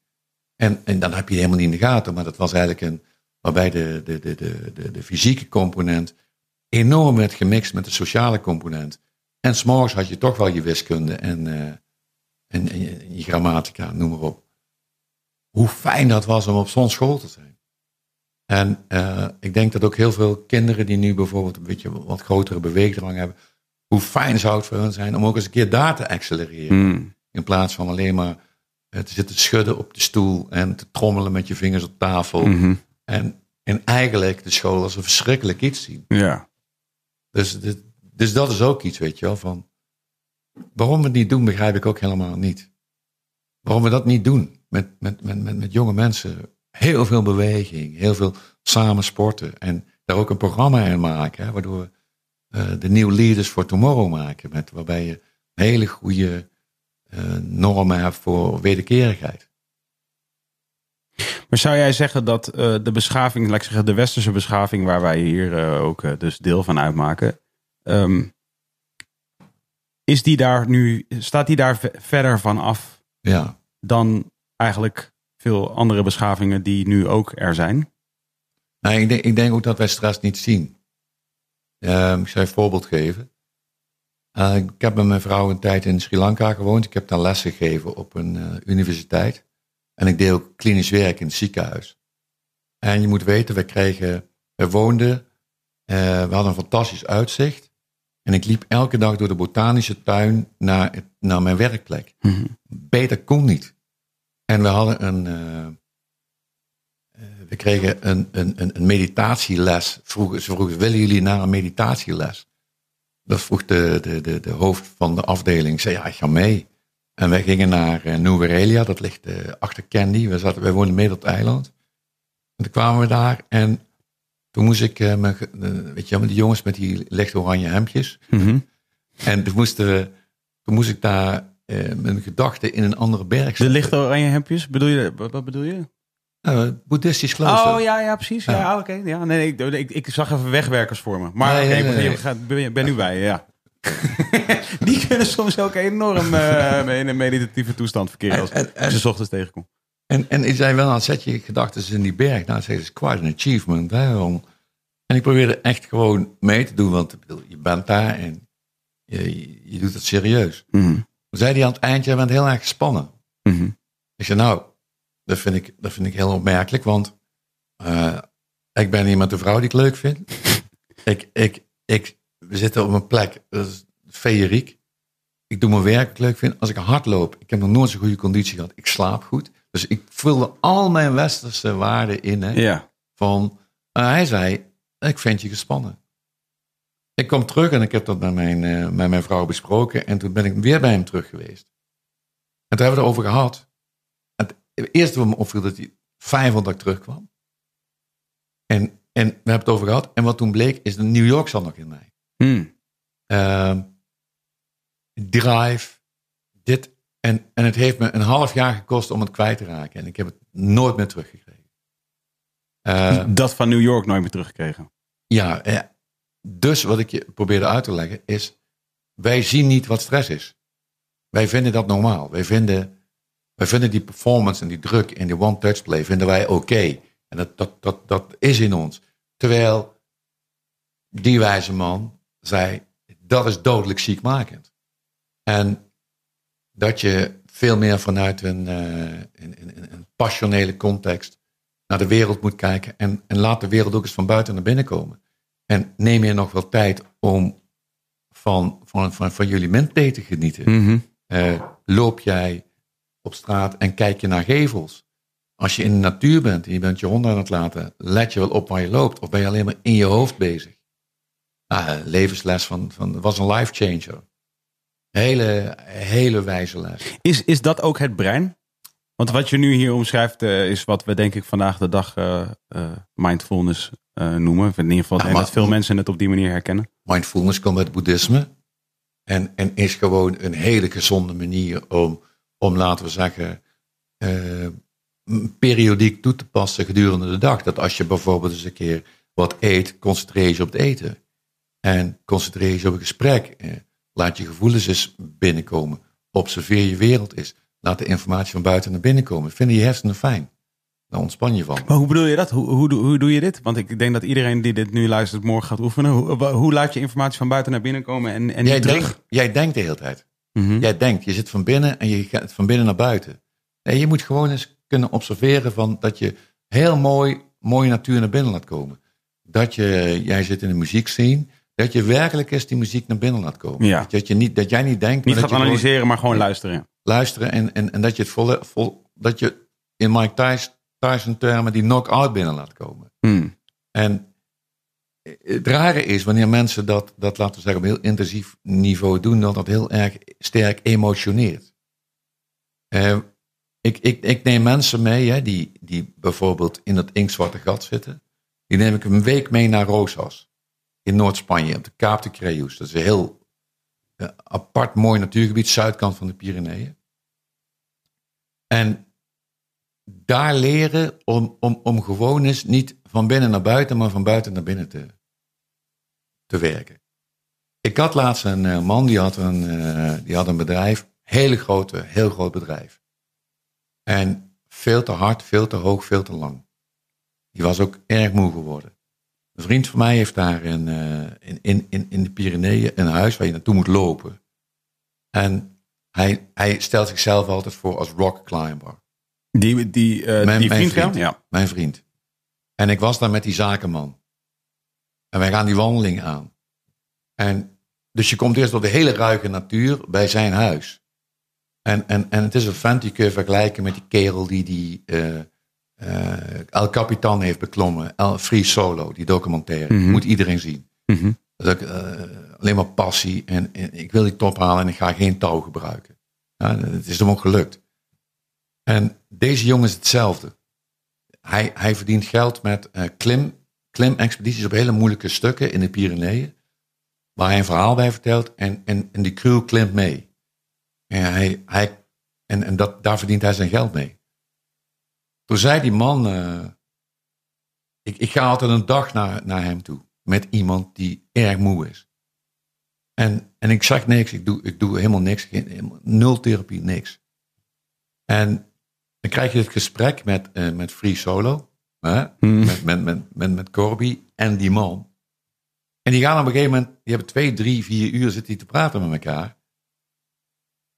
En, en dan heb je het helemaal niet in de gaten, maar dat was eigenlijk een. Waarbij de, de, de, de, de, de fysieke component enorm werd gemixt met de sociale component. En s'morgens had je toch wel je wiskunde en, eh, en, en je, en je grammatica, noem maar op. hoe fijn dat was om op zo'n school te zijn. En eh, ik denk dat ook heel veel kinderen die nu bijvoorbeeld een beetje wat grotere beweegdrang hebben, hoe fijn zou het voor hen zijn om ook eens een keer daar te accelereren. Hmm. In plaats van alleen maar eh, te zitten schudden op de stoel en te trommelen met je vingers op tafel. Mhm. En, en eigenlijk de school als een verschrikkelijk iets zien. Ja. Dus, dit- dus dat is ook iets, weet je wel. Van, waarom we het niet doen, begrijp ik ook helemaal niet. Waarom we dat niet doen met, met, met, met, met jonge mensen. Heel veel beweging, heel veel samen sporten. En daar ook een programma in maken. Hè, waardoor we eh, de New Leaders for Tomorrow maken. Met, waarbij je hele goede eh, normen hebt voor wederkerigheid. Maar zou jij zeggen dat eh, de beschaving, laat ik zeggen, de westerse beschaving, waar wij hier eh, ook eh, dus deel van uitmaken, ehm, is die daar nu, staat die daar ve- verder van af Ja, dan eigenlijk veel andere beschavingen die nu ook er zijn? Nou, ik, denk, ik denk ook dat wij stress niet zien. Ehm, ik je een voorbeeld geven. Ik heb met mijn vrouw een tijd in Sri Lanka gewoond. Ik heb daar les gegeven op een universiteit. En ik deed ook klinisch werk in het ziekenhuis. En je moet weten, we kregen, we woonden, eh, we hadden een fantastisch uitzicht. En ik liep elke dag door de botanische tuin naar, het- naar mijn werkplek. Mhm. Beter kon niet. En we hadden een, eh, eh, we kregen een, een, een, een meditatieles. Vroegen, ze vroegen, willen jullie naar een meditatieles? Dat vroeg de, de, de, de hoofd van de afdeling. Ik zei, ja, ik ga mee. En wij gingen naar uh, dat ligt eh, achter Candy. We zaten, wij woonden midden op het eiland. En toen kwamen we daar en toen moest ik, eh, mijn, weet je die jongens met die licht oranje hemdjes. Mhm. En toen, moesten we, toen moest ik daar mijn gedachten in een andere berg De zetten. lichte oranje hempjes, bedoel je, wat, wat bedoel je? Eh, boeddhistisch klooster. Oh ja, ja, precies. Ja, Ja. oké. Ja, nee, nee, ik, ik, ik zag even wegwerkers voor me. Maar Nee, oké, nee, nee, je nee. gaat- ben, je- ben nu bij je, ja. Die kunnen soms ook enorm eh, in een meditatieve toestand verkeren als, En- en- en- als je 's ochtends tegenkomt. En, en ik zei wel, dan zet je je gedachten in die berg. Nou, zei ze, is quite an achievement. Hè, om- en ik probeerde echt gewoon mee te doen, want bedoel, je bent daar en je, je, doet het serieus. Toen zei hij aan het eind, jij bent heel erg gespannen. Mhm. Ik zei, nou, dat vind ik, dat vind ik heel opmerkelijk, want eh, ik ben iemand de vrouw die ik leuk vind. ik, ik, ik, we zitten op een plek, dat is feeriek. Ik doe mijn werk leuk vind. Als ik hard loop, ik heb nog nooit zo'n goede conditie gehad. Ik slaap goed. Dus ik vulde al mijn westerse waarden in. Hè, Ja. Van, en hij zei, ik vind je gespannen. Ik kwam terug en ik heb dat met mijn, eh, met mijn vrouw besproken. En toen ben ik weer bij hem terug geweest. En toen hebben we het erover gehad. En het eerste wat me opviel, dat hij vond dat ik terugkwam. En, en we hebben het over gehad. En wat toen bleek, is de New York zat nog in mij. Mhm. Ehm, drive, dit. En, en het heeft me een half jaar gekost om het kwijt te raken. En ik heb het nooit meer teruggekregen. Eh, Dat van New York nooit meer teruggekregen. ja, eh, dus wat ik je probeerde uit te leggen is, wij zien niet wat stress is. Wij vinden dat normaal. Wij vinden, wij vinden die performance en die druk en die one-touch play vinden wij oké. En dat, dat, dat, dat is in ons. Terwijl die wijze man zei, dat is dodelijk ziekmakend. En dat je veel meer vanuit een, eh, een, een, een passionele context naar de wereld moet kijken. En, en laat de wereld ook eens van buiten naar binnen komen. En neem je nog wel tijd om van, van, van, van jullie mentee te genieten. Eh, loop jij op straat en kijk je naar gevels? Als je in de natuur bent en je bent je hond aan het laten, let je wel op waar je loopt. Of ben je alleen maar in je hoofd bezig? Ah, levensles van, van was een life changer. Hele, hele wijze les. Is, is dat ook het brein? Want wat je nu hier omschrijft eh, is wat we denk ik vandaag de dag eh, eh, mindfulness noemen. In ieder geval Ja, maar- dat veel mensen het op die manier herkennen. Mindfulness komt uit het boeddhisme. En, en is gewoon een hele gezonde manier om, om laten we zeggen, periodiek toe te passen gedurende de dag. Dat als je bijvoorbeeld eens een keer wat eet, concentreer je op het eten. En concentreer je op een gesprek. Eh, laat je gevoelens eens binnenkomen. Observeer je wereld eens. Laat de informatie van buiten naar binnen komen. Vinden je hersenen fijn? Daar ontspan je van. Maar hoe bedoel je dat? Hoe, hoe, doe- hoe doe je dit? Want ik denk dat iedereen die dit nu luistert morgen gaat oefenen. Hoe, hoe laat je informatie van buiten naar binnen komen en, en Jij niet terug? jij denkt de hele tijd. Mhm. Jij denkt, je zit van binnen en je gaat van binnen naar buiten. Nee, je moet gewoon eens kunnen observeren van dat je heel mooi, mooie natuur naar binnen laat komen. Dat je, jij zit in de muziekscene, dat je werkelijk eens die muziek naar binnen laat komen. Ja. Dat, je niet, dat jij niet denkt, Niet maar gaat dat je gewoon analyseren, maar gewoon luisteren. luisteren en, en, en dat je het volle, vol, dat je in Mike Tyson, Tyson termen die knock-out binnen laat komen. Hmm. En het rare is, wanneer mensen dat, dat laten we zeggen, op heel intensief niveau doen, dat dat heel erg sterk emotioneert. Eh, ik, ik, ik neem mensen mee, hè, die, die bijvoorbeeld in het inktzwarte gat zitten. Die neem ik een week mee naar Rosas. In Noord-Spanje, op de Kaap de Creus. Dat is een heel apart mooi natuurgebied, zuidkant van de Pyreneeën. En daar leren om, om, om gewoon eens niet van binnen naar buiten, maar van buiten naar binnen te, te werken. Ik had laatst een eh, man, die had een, eh, die had een bedrijf, hele grote, heel groot bedrijf. En veel te hard, veel te hoog, veel te lang. Die was ook erg moe geworden. Een vriend van mij heeft daar in, eh, in, in, in, in de Pyreneeën een huis waar je naartoe moet lopen. En hij, hij stelt zichzelf altijd voor als rock climber. Die, die, eh, Mijn- die mijn vriend, vriend. Ja. Mijn vriend. En ik was daar met die zakenman. En wij gaan die wandeling aan. En dus je komt eerst door de hele ruige natuur bij zijn huis. En, en, en het is een vent die kun je vergelijken met die kerel die die eh, El Capitan heeft beklommen. El Free Solo, die documentaire. Mhm. Moet iedereen zien. Mhm. Dat eh, alleen maar passie. En, en ik wil die top halen en ik ga geen touw gebruiken. Ja, het is hem ook gelukt. En deze jongen is hetzelfde. Hij, hij verdient geld met eh, klim, klimexpedities op hele moeilijke stukken in de Pyreneeën. Waar hij een verhaal bij vertelt en, en, en die crew klimt mee. En, hij, hij, en, en dat, daar verdient hij zijn geld mee. Toen zei die man, eh, ik, ik ga altijd een dag naar, naar hem toe. Met iemand die erg moe is. En, en ik zeg niks, ik doe, ik doe helemaal niks. Geen, helemaal- nul therapie, niks. En dan krijg je het gesprek met, eh, met Free Solo. Hè? Hmm. Met, met, met, met, met Corby en die man. En die gaan op een gegeven moment, die hebben twee, drie, vier uur zitten die te praten met elkaar.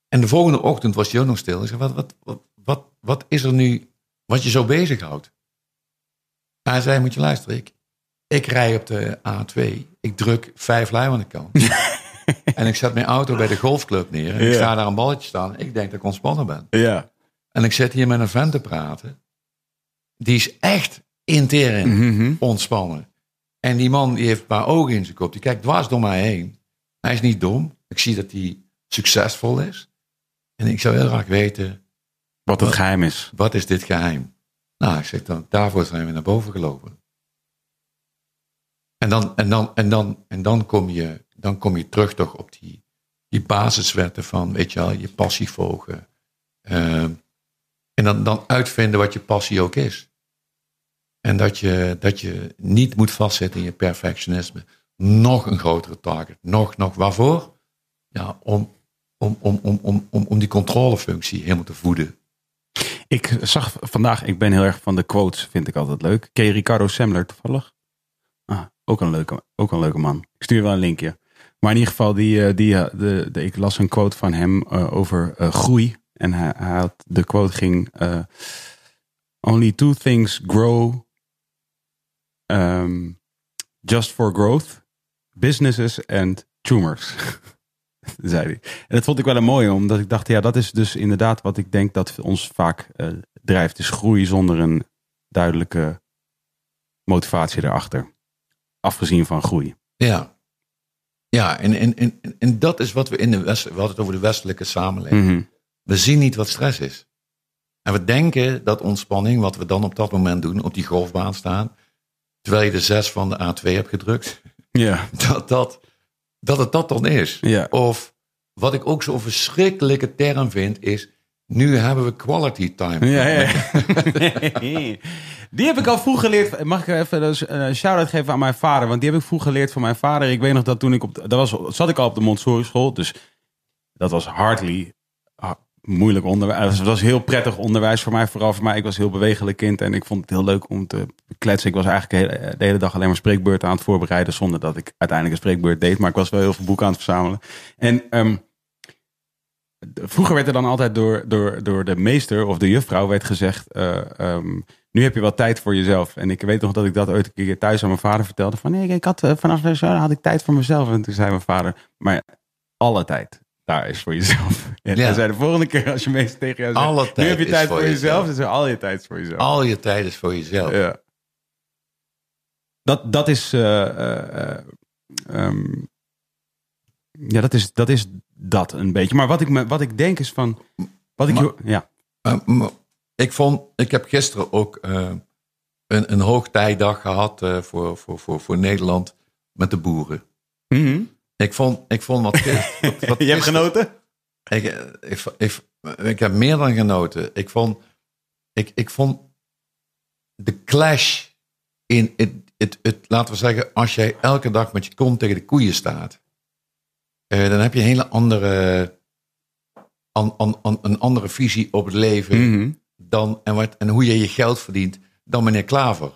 En de volgende ochtend was hij ook nog stil. Ik zei, wat, wat, wat, wat, wat is er nu wat je zo bezighoudt? Hij zei, moet je luisteren, ik, ik rij op de A2. Ik druk vijf lui aan de kant. en ik zet mijn auto bij de golfclub neer. En ik sta daar een balletje staan. Ik denk dat ik ontspannen ben. Ja. En ik zit hier met een vent te praten. Die is echt intern Mhm. ontspannen. En die man die heeft een paar ogen in zijn kop. Die kijkt dwars door mij heen. Hij is niet dom. Ik zie dat hij succesvol is. En ik zou heel graag weten, Wat het geheim is. wat is dit geheim? Nou, ik zeg dan, daarvoor zijn we naar boven gelopen. En dan, en dan, en dan, en dan, kom, je, dan kom je terug toch op die, die basiswetten van, weet je wel, je passie volgen. Ehm, en dan, dan uitvinden wat je passie ook is. En dat je, dat je niet moet vastzitten in je perfectionisme. Nog een grotere target. Nog, nog. Waarvoor? Ja, om, om, om, om, om, om, om die controlefunctie helemaal te voeden. Ik zag vandaag, ik ben heel erg van de quotes, vind ik altijd leuk. Ken Ricardo Semler toevallig? Ah, ook een leuke, ook een leuke man. Ik stuur wel een linkje. Maar in ieder geval, die, eh, die, eh, de, de, ik las een quote van hem eh, over groei. En hij, had, de quote ging: Only two things grow um, just for growth: businesses and tumors. zei hij. En dat vond ik wel een mooie, omdat ik dacht, ja, dat is dus inderdaad wat ik denk dat ons vaak eh, drijft. Is groei zonder een duidelijke motivatie erachter. Afgezien van groei. Ja. Ja, en, en, en, en dat is wat we in de West, we hadden het over de westelijke samenleving. Mhm. We zien niet wat stress is. En we denken dat ontspanning, wat we dan op dat moment doen, op die golfbaan staan, terwijl je de zes van de A2 hebt gedrukt, Ja, dat, dat, dat het dat dan is. ja. Of wat ik ook zo'n verschrikkelijke term vind, is nu hebben we quality time. Ja, ja. Die heb ik al vroeg geleerd. Mag ik even een shout-out geven aan mijn vader? Want die heb ik vroeg geleerd van mijn vader. Ik weet nog dat toen ik op... Dat was, zat ik al op de Montessori school. Dus dat was hardly ah, moeilijk onderwijs. Het was heel prettig onderwijs voor mij. Vooral voor mij. Ik was een heel bewegelijk kind. En ik vond het heel leuk om te kletsen. Ik was eigenlijk de hele, dag alleen maar spreekbeurten aan het voorbereiden. Zonder dat ik uiteindelijk een spreekbeurt deed. Maar ik was wel heel veel boeken aan het verzamelen. En... ehm, vroeger werd er dan altijd door, door, door de meester of de juffrouw werd gezegd... eh, ehm, nu heb je wel tijd voor jezelf. En ik weet nog dat ik dat ooit een keer thuis aan mijn vader vertelde. Van nee, ik had eh, vanaf zo had ik tijd voor mezelf. En toen zei mijn vader, maar alle tijd daar is voor jezelf. En Ja. zei de volgende keer als je meester tegen jou zegt... Alle nu heb je tijd voor voor jezelf. jezelf. Dus al je tijd is voor jezelf. Al je tijd is voor jezelf. Ja. Dat, dat is. eh, eh, eh, ehm, ja, dat is, dat is dat een beetje. Maar wat ik, me, wat ik denk is van. Wat ik, Maar- ja. M- ik, vond, ik heb gisteren ook een, een hoogtijdag gehad uh, voor, voor, voor, voor Nederland met de boeren. Ik vond, ik vond wat, gis- wat, wat Je hebt genoten? Ik, eh, ik, ik, ik heb meer dan genoten. Ik vond, ik, ik vond de clash in het, het, het, laten we zeggen, als jij elke dag met je kont tegen de koeien staat, eh, dan heb je een hele andere, an, an, an- een andere visie op het leven Mhm. dan, en, wat, en hoe je je geld verdient dan meneer Klaver.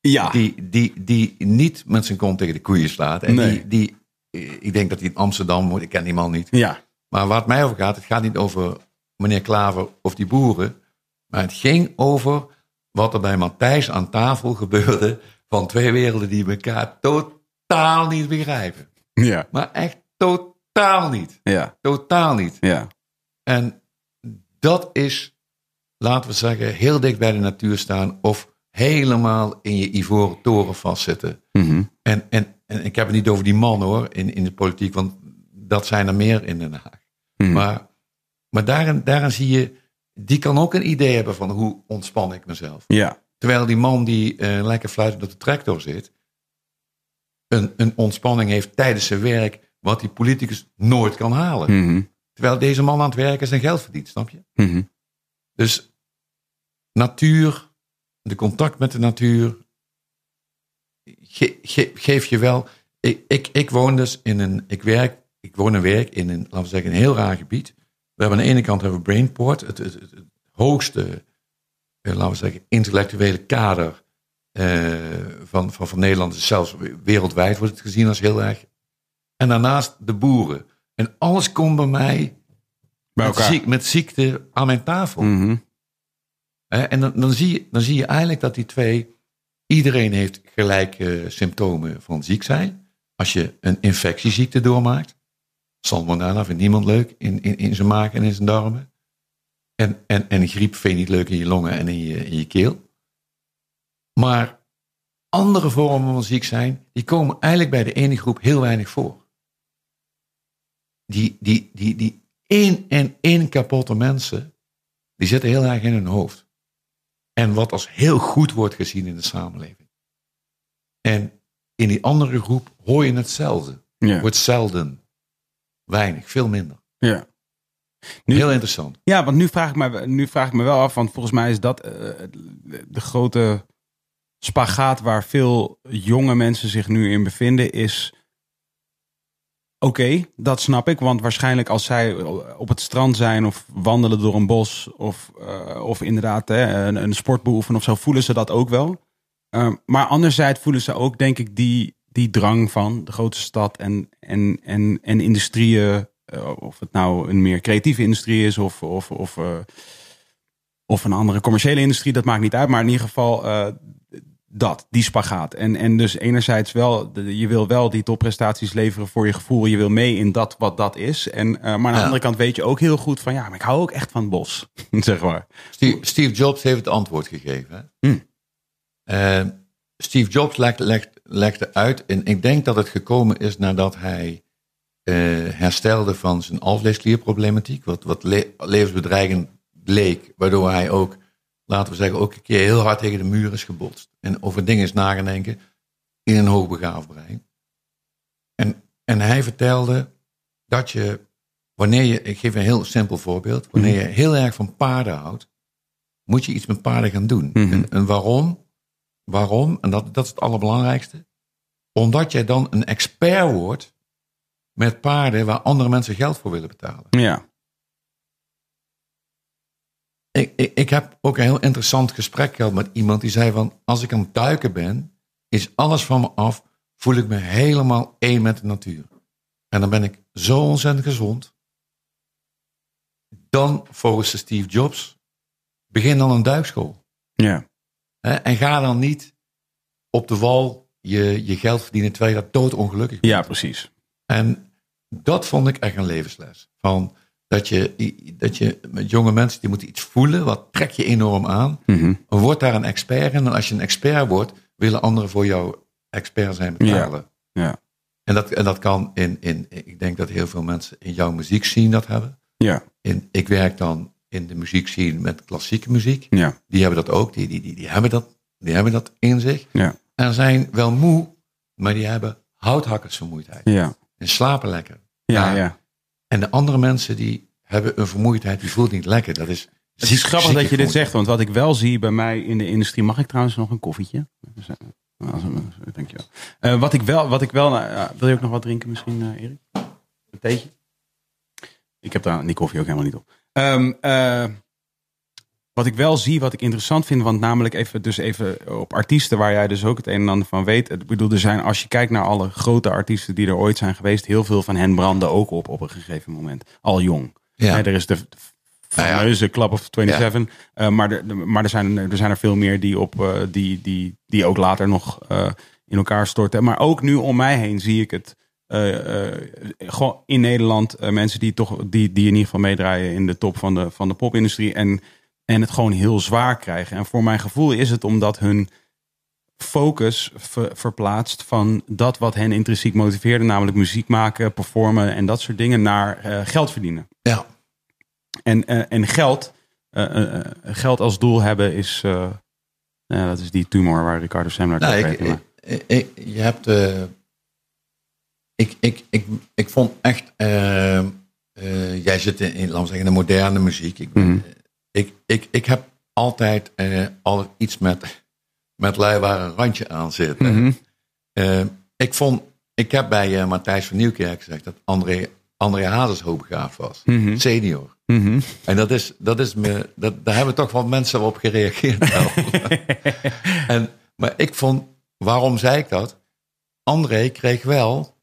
Ja. Die, die, die niet met zijn kont tegen de koeien slaat. En Nee. die, die, eh, ik denk dat hij in Amsterdam woont, ik ken die man niet. ja. Maar waar het mij over gaat, het gaat niet over meneer Klaver of die boeren. Maar het ging over wat er bij Matthijs aan tafel gebeurde. Van twee werelden die elkaar totaal niet begrijpen. Ja. Maar echt totaal niet. Ja. Totaal niet. Ja. En dat is, laten we zeggen, heel dicht bij de natuur staan. Of helemaal in je ivoren toren vastzitten. Mhm. En, en, en ik heb het niet over die man hoor, in, in de politiek. Want dat zijn er meer in Den Haag. Mhm. Maar, maar daarin, daarin zie je, die kan ook een idee hebben van hoe ontspan ik mezelf. Ja. Terwijl die man die eh, lekker fluitend op de tractor zit, een, een ontspanning heeft tijdens zijn werk, wat die politicus nooit kan halen. Mhm. Terwijl deze man aan het werken zijn geld verdient, snap je? Mhm. Dus natuur, de contact met de natuur, ge- ge- geef je wel. Ik, ik, ik woon dus in een, ik werk, ik woon en werk in een, laten we zeggen, een heel raar gebied. We hebben aan de ene kant hebben we Brainport, het, het, het, het hoogste, laten we zeggen, intellectuele kader eh, van, van, van Nederland. Zelfs wereldwijd wordt het gezien als heel erg. En daarnaast de boeren. En alles komt bij mij Bij met, ziek- met ziekte aan mijn tafel. Mhm. En dan, dan, zie je, dan zie je eigenlijk dat die twee, iedereen heeft gelijke symptomen van ziek zijn. Als je een infectieziekte doormaakt, salmonella vindt niemand leuk in, in, in zijn maag en in zijn darmen. En, en, en griep vind je niet leuk in je longen en in je, in je keel. Maar andere vormen van ziek zijn, die komen eigenlijk bij de ene groep heel weinig voor. Die, die, die, die één en één kapotte mensen, die zitten heel erg in hun hoofd. En wat als heel goed wordt gezien in de samenleving. En in die andere groep hoor je hetzelfde. Ja. Wordt zelden. Weinig, veel minder. Ja. Nu- Heel interessant. Ja, want nu vraag, ik me, nu vraag ik me wel af, want volgens mij is dat eh, de grote spagaat waar veel jonge mensen zich nu in bevinden, is oké, dat snap ik, want waarschijnlijk als zij op het strand zijn of wandelen door een bos of, eh, of inderdaad hè, een, een sport beoefenen of zo, voelen ze dat ook wel. Eh, maar anderzijds voelen ze ook, denk ik, die, die drang van de grote stad en, en, en, en industrieën, of het nou een meer creatieve industrie is of, of, of, eh, of een andere commerciële industrie, dat maakt niet uit. Maar in ieder geval eh, dat, die spagaat. En, en dus enerzijds wel, je wil wel die topprestaties leveren voor je gevoel. Je wil mee in dat wat dat is. En, eh, maar aan de Ja. andere kant weet je ook heel goed van, ja, maar ik hou ook echt van het bos, zeg maar. Steve, Steve Jobs heeft het antwoord gegeven. Hmm. Eh, Steve Jobs legde, legde, legde uit, en ik denk dat het gekomen is nadat hij eh, herstelde van zijn alvleesklierproblematiek, wat, wat le- levensbedreigend leek, waardoor hij ook, laten we zeggen, ook een keer heel hard tegen de muur is gebotst. En over dingen is nagedenken in een hoogbegaafd brein. En, en hij vertelde dat je, wanneer je, ik geef een heel simpel voorbeeld, wanneer je heel erg van paarden houdt, moet je iets met paarden gaan doen. Mhm. en, en waarom? Waarom? En dat, dat is het allerbelangrijkste. Omdat jij dan een expert wordt met paarden waar andere mensen geld voor willen betalen. Ja. Ik, ik, ik heb ook een heel interessant gesprek gehad met iemand die zei van, als ik aan het duiken ben, is alles van me af, voel ik me helemaal één met de natuur. En dan ben ik zo ontzettend gezond. dan volgens de Steve Jobs, begin dan een duikschool. Ja. En ga dan niet op de wal je, je geld verdienen terwijl je dat doodongelukkig bent. ja, precies. En dat vond ik echt een levensles. Van dat je, dat je met jonge mensen die moeten iets voelen, wat trek je enorm aan. Mhm. Word daar een expert in. En als je een expert wordt, willen anderen voor jou expert zijn betalen. Ja. En, dat, en dat kan in, in, ik denk dat heel veel mensen in jouw muziek zien dat hebben. Ja. In, ik werk dan in de muziek zien met klassieke muziek. Ja. Die hebben dat ook, die, die, die, die, hebben, dat, die hebben dat in zich. Ja. En zijn wel moe, maar die hebben houthakkersvermoeidheid. Ja. En slapen lekker. Ja. Ja. En de andere mensen die hebben een vermoeidheid, die voelt niet lekker. Dat is Het is grappig dat je dit zegt, want wat ik wel zie bij mij in de industrie. Mag ik trouwens nog een koffietje? Dus, eh, een- Dankjewel. Eh wat ik wel, wat ik wel wil je ook nog wat drinken misschien, eh, Erik? Een theetje? Ik heb daar die koffie ook helemaal niet op. Ehm, eh, wat ik wel zie, wat ik interessant vind, want namelijk even, dus even op artiesten waar jij dus ook het een en ander van weet. Ik bedoel, er zijn, als je kijkt naar alle grote artiesten die er ooit zijn geweest, heel veel van hen branden ook op op een gegeven moment. Al jong. Ja. Er is de Nou ja. fameuze Club of 27. eh, maar er, maar er, zijn, er zijn er veel meer die, op, eh, die, die, die ook later nog eh, in elkaar storten. Maar ook nu om mij heen zie ik het. gewoon in Nederland mensen die toch die, die in ieder geval meedraaien in de top van de, van de popindustrie. En, en het gewoon heel zwaar krijgen. En voor mijn gevoel is het omdat hun focus ver- verplaatst van dat wat hen intrinsiek motiveerde, namelijk muziek maken, performen en dat soort dingen, naar eh, geld verdienen. Ja, En, eh, en geld, eh, geld als doel hebben is, ja, dat is die tumor waar Ricardo Semler nou, ik, ik, ik- je hebt. ik, ik, ik, ik vond echt. jij zit in, in, laten we zeggen, de moderne muziek. Ik, ben, Mhm. Ik, ik, ik heb altijd eh, al iets met, met lui waar een randje aan zit. Mhm. Eh, ik vond. Ik heb bij eh, Matthijs van Nieuwkerk gezegd dat André, André Hazes hoogbegaafd was. Mhm. Senior. Mhm. En dat is, dat is me, dat, daar hebben toch wel mensen op gereageerd. en, maar ik vond, waarom zei ik dat? André kreeg wel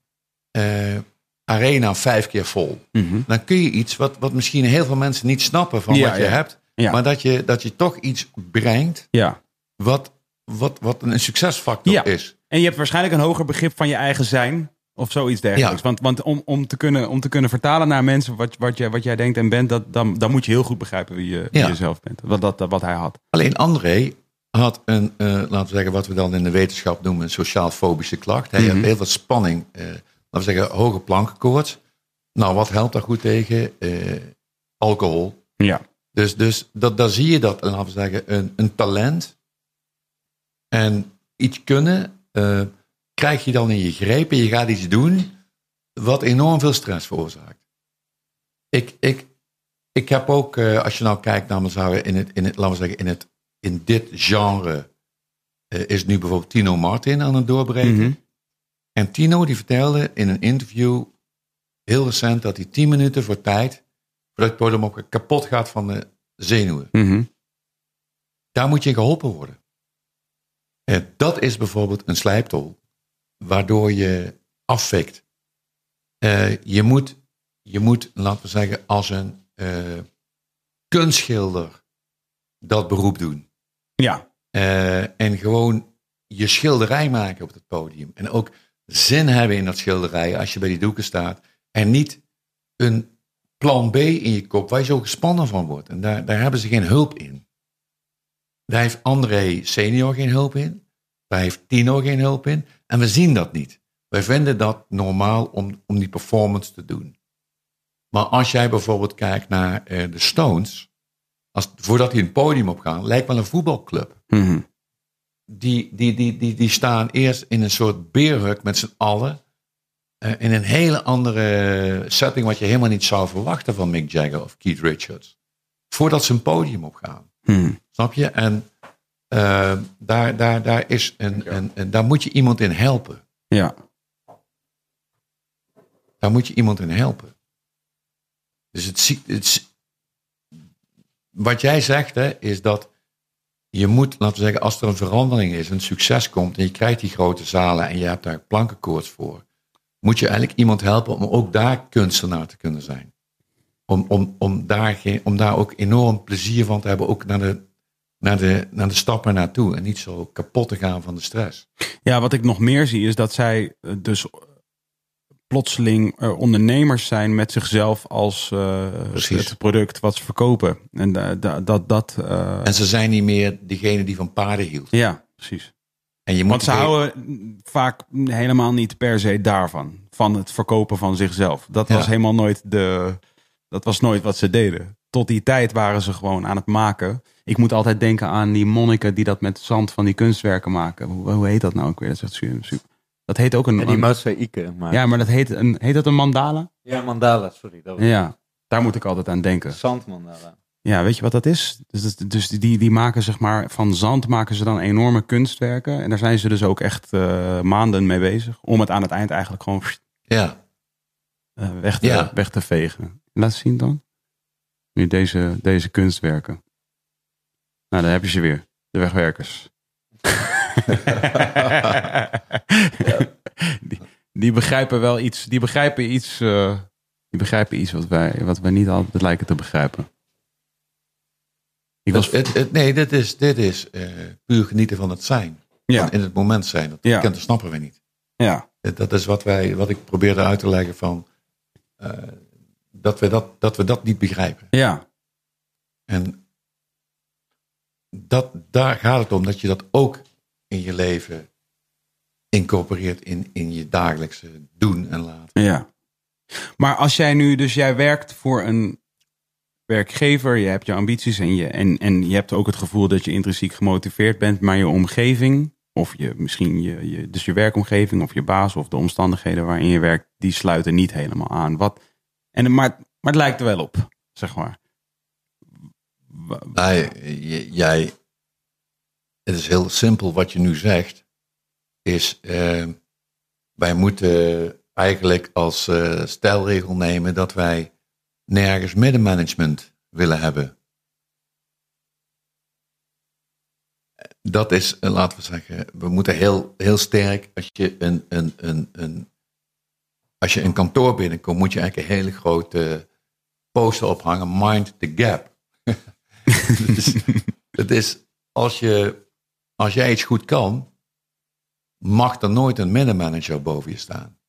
eh, Arena vijf keer vol. Dan kun je iets wat, wat misschien heel veel mensen niet snappen van Ja, wat je ja. hebt. Ja. Maar dat je, dat je toch iets brengt Ja. wat, wat, wat een succesfactor Ja. is. En je hebt waarschijnlijk een hoger begrip van je eigen zijn. Of zoiets dergelijks. Ja. Want, want om, om, te kunnen, om te kunnen vertalen naar mensen wat, wat, jij, wat jij denkt en bent, dat, dan, dan moet je heel goed begrijpen wie je, Ja. je zelf bent. Wat, dat, wat hij had. Alleen André had een, eh, laten we zeggen, wat we dan in de wetenschap noemen een sociaal-fobische klacht. Hij Mhm. had heel veel spanning, eh, laten we zeggen, hoge plankenkoorts. Nou, wat helpt daar goed tegen? Eh, alcohol. Ja. Dus, dus dat, daar zie je dat, laten we zeggen, een, een talent en iets kunnen, eh, krijg je dan in je greep en je gaat iets doen wat enorm veel stress veroorzaakt. Ik, ik, ik heb ook, eh, als je nou kijkt naar me in het, in het, laten we zeggen, in, het, in dit genre eh, is nu bijvoorbeeld Tino Martin aan het doorbreken. Mhm. En Tino die vertelde in een interview heel recent dat hij tien minuten voor tijd, voordat het podium op kapot gaat van de zenuwen. Mhm. Daar moet je in geholpen worden. Eh, dat is bijvoorbeeld een slijptol, waardoor je afvikt. Eh, je, moet, je moet, laten we zeggen, als een eh, kunstschilder dat beroep doen. Ja. En gewoon je schilderij maken op het podium. En ook zin hebben in dat schilderij als je bij die doeken staat. En niet een plan B in je kop waar je zo gespannen van wordt. En daar, daar hebben ze geen hulp in. Daar heeft André senior geen hulp in. Daar heeft Tino geen hulp in. En we zien dat niet. Wij vinden dat normaal om, om die performance te doen. Maar als jij bijvoorbeeld kijkt naar eh, de Stones. Als, voordat die een podium opgaan, lijkt wel een voetbalclub Mhm. die, die, die, die, die staan eerst in een soort beerhuk met z'n allen. Eh, in een hele andere setting wat je helemaal niet zou verwachten van Mick Jagger of Keith Richards. Voordat ze een podium opgaan. Mhm. Snap je? En eh, daar, daar, daar, is een, een, een- daar moet je iemand in helpen. Ja. Daar moet je iemand in helpen. Dus het, het, wat jij zegt hè, is dat je moet, laten we zeggen, als er een verandering is, een succes komt en je krijgt die grote zalen en je hebt daar plankenkoorts voor, moet je eigenlijk iemand helpen om ook daar kunstenaar te kunnen zijn. om, om, om, daar geen, om daar ook enorm plezier van te hebben, ook naar de, naar de, naar de stappen naartoe. En niet zo kapot te gaan van de stress. Ja, wat ik nog meer zie is dat zij eh, dus plotseling eh, ondernemers zijn met zichzelf als eh, het product wat ze verkopen. En da- da- dat, dat, En ze zijn niet meer degene die van paarden hield. ja, precies. En je moet Want ze de- houden vaak helemaal niet per se daarvan. Van het verkopen van zichzelf. Dat was Ja. helemaal nooit de. Dat was nooit wat ze deden. Tot die tijd waren ze gewoon aan het maken. Ik moet altijd denken aan die monniken die dat met zand van die kunstwerken maken. Hoe, hoe heet dat nou ook weer? Dat is echt super. super. Dat heet ook een. En die een- mozaïeken. Maar... ja, maar dat heet, een, heet dat een mandala? ja, mandala, sorry. Dat was Ja, daar moet ik altijd aan denken. Zandmandala. Ja, weet je wat dat is? Dus, dus die, die maken zeg maar van zand maken ze dan enorme kunstwerken. En daar zijn ze dus ook echt eh, maanden mee bezig. Om het aan het eind eigenlijk gewoon Ja, eh, weg, te, Ja. weg te vegen. Laat zien dan. Nu deze, deze kunstwerken. Nou, daar heb je ze weer. De wegwerkers. die, die begrijpen wel iets. Die begrijpen iets. eh, die begrijpen iets wat wij, wat wij niet altijd lijken te begrijpen. Ik was, het, het, het- nee, dit is, dit is eh, puur genieten van het zijn. ja, in het moment zijn. Dat, Ja. kent, snappen we niet. ja, Dat dat is wat, wij, wat ik probeerde uit te leggen van... eh, dat, we dat, dat we dat niet begrijpen. ja, En dat, daar gaat het om dat je dat ook in je leven incorporeert in, in je dagelijkse doen en laten. ja. Maar als jij nu, dus jij werkt voor een werkgever, je hebt je ambities en je, en, en je hebt ook het gevoel dat je intrinsiek gemotiveerd bent, maar je omgeving, of je, misschien je, je, dus je werkomgeving of je baas of de omstandigheden waarin je werkt, die sluiten niet helemaal aan. Wat, en, maar, maar het lijkt er wel op, zeg maar. Wa- Nou, j- jij, het is heel simpel wat je nu zegt, is eh, wij moeten eigenlijk als eh, stelregel nemen dat wij nergens middenmanagement willen hebben. Dat is, eh, laten we zeggen, we moeten heel, heel sterk, als je een, een, een, een, als je een kantoor binnenkomt, moet je eigenlijk een hele grote poster ophangen, mind the gap. Het is, als, je, als jij iets goed kan, mag er nooit een middenmanager boven je staan.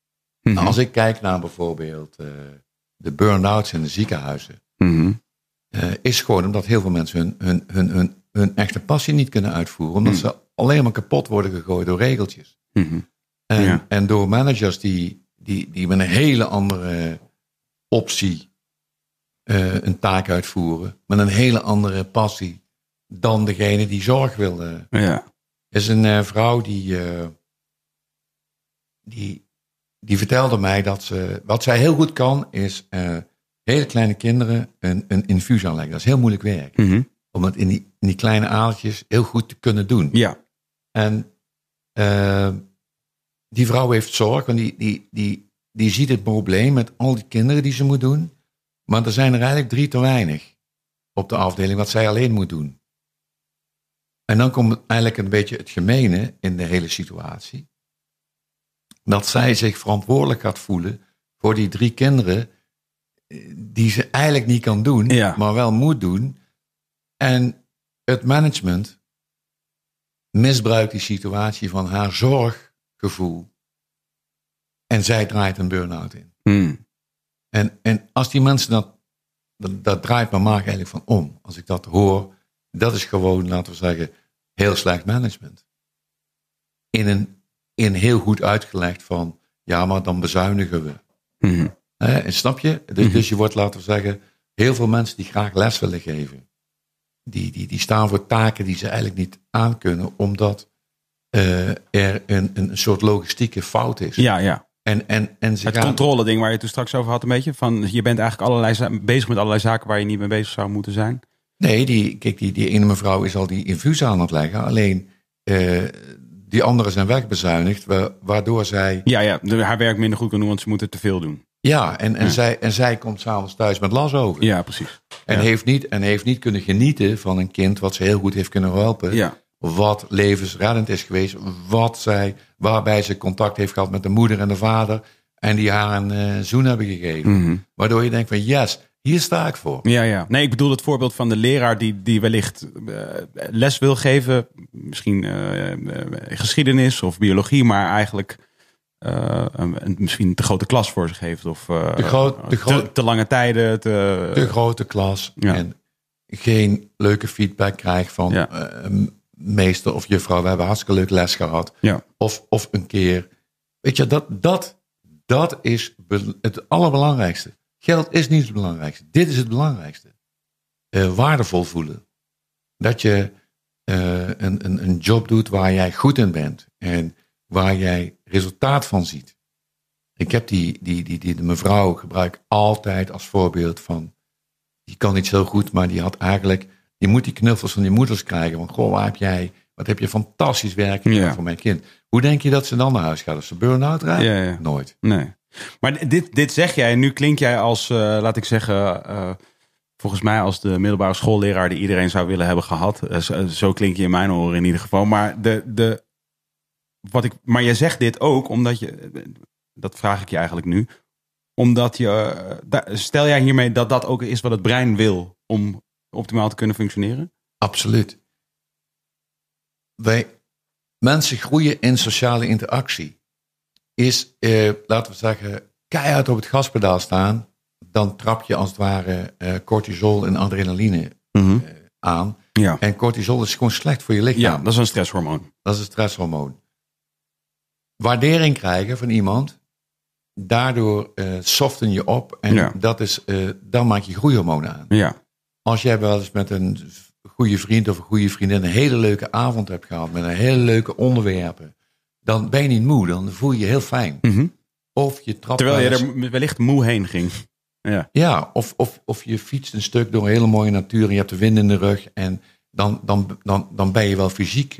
Mhm. Nou, als ik kijk naar bijvoorbeeld eh, de burn-outs in de ziekenhuizen, Mhm. eh, is gewoon omdat heel veel mensen hun, hun, hun, hun, hun echte passie niet kunnen uitvoeren, omdat Hmm. ze alleen maar kapot worden gegooid door regeltjes. Mhm. En, Ja. en door managers die, die, die met een hele andere optie eh, een taak uitvoeren, met een hele andere passie dan degene die zorg wilde. Ja. Er is een eh, vrouw die, die, die vertelde mij dat ze, wat zij heel goed kan, is eh, hele kleine kinderen een, een infuus aanleggen. Dat is heel moeilijk werk. Mhm. Om het in die, in die kleine aaltjes heel goed te kunnen doen. ja. En eh, die vrouw heeft zorg, want die, die, die, die ziet het probleem met al die kinderen die ze moet doen. Maar er zijn er eigenlijk drie te weinig op de afdeling wat zij alleen moet doen. En dan komt eigenlijk een beetje het gemene in de hele situatie. Dat zij zich verantwoordelijk gaat voelen voor die drie kinderen eh, die ze eigenlijk niet kan doen, Ja. maar wel moet doen. En het management misbruikt die situatie van haar zorggevoel. En zij draait een burn-out in. Mhm. En, en als die mensen dat, dat, dat draait mijn maag eigenlijk van om. Als ik dat hoor, dat is gewoon, laten we zeggen, heel slecht management. In een, in heel goed uitgelegd van, ja, maar dan bezuinigen we. Mhm. En snap je? Dus, Mhm. dus je wordt, laten we zeggen, heel veel mensen die graag les willen geven. Die, die, die staan voor taken die ze eigenlijk niet aankunnen, omdat eh, er een, een soort logistieke fout is. ja, ja. En, en, en ze Het gaan, controle ding waar je het toen straks over had een beetje. Van, je bent eigenlijk allerlei bezig met allerlei zaken waar je niet mee bezig zou moeten zijn. Nee, die, kijk, die, die ene mevrouw is al die infuus aan het leggen. Alleen eh, die anderen zijn wegbezuinigd, wa- waardoor zij. Ja, ja. haar werk minder goed kan doen, want ze moeten te veel doen. Ja, en, en, Ja. Zij, en zij komt s'avonds thuis met las over. Ja, precies. en, ja. heeft niet, en heeft niet kunnen genieten van een kind wat ze heel goed heeft kunnen helpen. Ja, Wat levensreddend is geweest. Wat zij, waarbij ze contact heeft gehad met de moeder en de vader. En die haar een eh, zoen hebben gegeven. Mhm. Waardoor je denkt van yes, Hier sta ik voor. Ja, ja. Nee, ik bedoel het voorbeeld van de leraar die, die wellicht uh, les wil geven. Misschien uh, geschiedenis of biologie, maar eigenlijk een, misschien te grote klas voor zich heeft. Of de groot, de te, te, lange tijden. Te, de grote klas. Ja. En geen leuke feedback krijgt van ja. meester of juffrouw. We hebben hartstikke leuk les gehad. Ja. Of, of een keer. Weet je, dat, dat, dat is het allerbelangrijkste. Geld is niet het belangrijkste. Dit is het belangrijkste. Uh, waardevol voelen. Dat je uh, een, een, een job doet waar jij goed in bent. En waar jij resultaat van ziet. Ik heb die, die, die, die de mevrouw gebruik altijd als voorbeeld van. Die kan niet zo goed, maar die had eigenlijk. Die moet die knuffels van die moeders krijgen. Want goh, waar heb jij. Wat heb je fantastisch werk gedaan voor mijn kind. Hoe denk je dat ze dan naar huis gaat? Als ze burn-out raakt? Ja, ja. Nooit. Nee. Maar dit, dit zeg jij, en nu klink jij als, uh, laat ik zeggen, uh, volgens mij als de middelbare schoolleraar die iedereen zou willen hebben gehad. Uh, zo, zo, klink je in mijn oren in ieder geval. Maar, de, de, wat ik, maar jij zegt dit ook omdat je, dat vraag ik je eigenlijk nu, omdat je, stel jij hiermee dat dat ook is wat het brein wil om optimaal te kunnen functioneren? Absoluut. Wij, mensen groeien in sociale interactie is, eh, laten we zeggen, keihard op het gaspedaal staan, dan trap je als het ware eh, cortisol en adrenaline mhm. eh, aan. Ja. En cortisol is gewoon slecht voor je lichaam. Ja, dat is een stresshormoon. Dat is een stresshormoon. Waardering krijgen van iemand, daardoor uh, soften je op en Ja. dat is, eh, dan maak je groeihormonen aan. Ja, Als jij wel eens met een goede vriend of een goede vriendin een hele leuke avond hebt gehad, met een hele leuke onderwerpen, dan ben je niet moe, dan voel je je heel fijn. Mhm. Of je trapt terwijl je er wellicht moe heen ging. Ja, Ja, of, of, of je fietst een stuk door een hele mooie natuur en je hebt de wind in de rug. En dan, dan, dan, dan ben je wel fysiek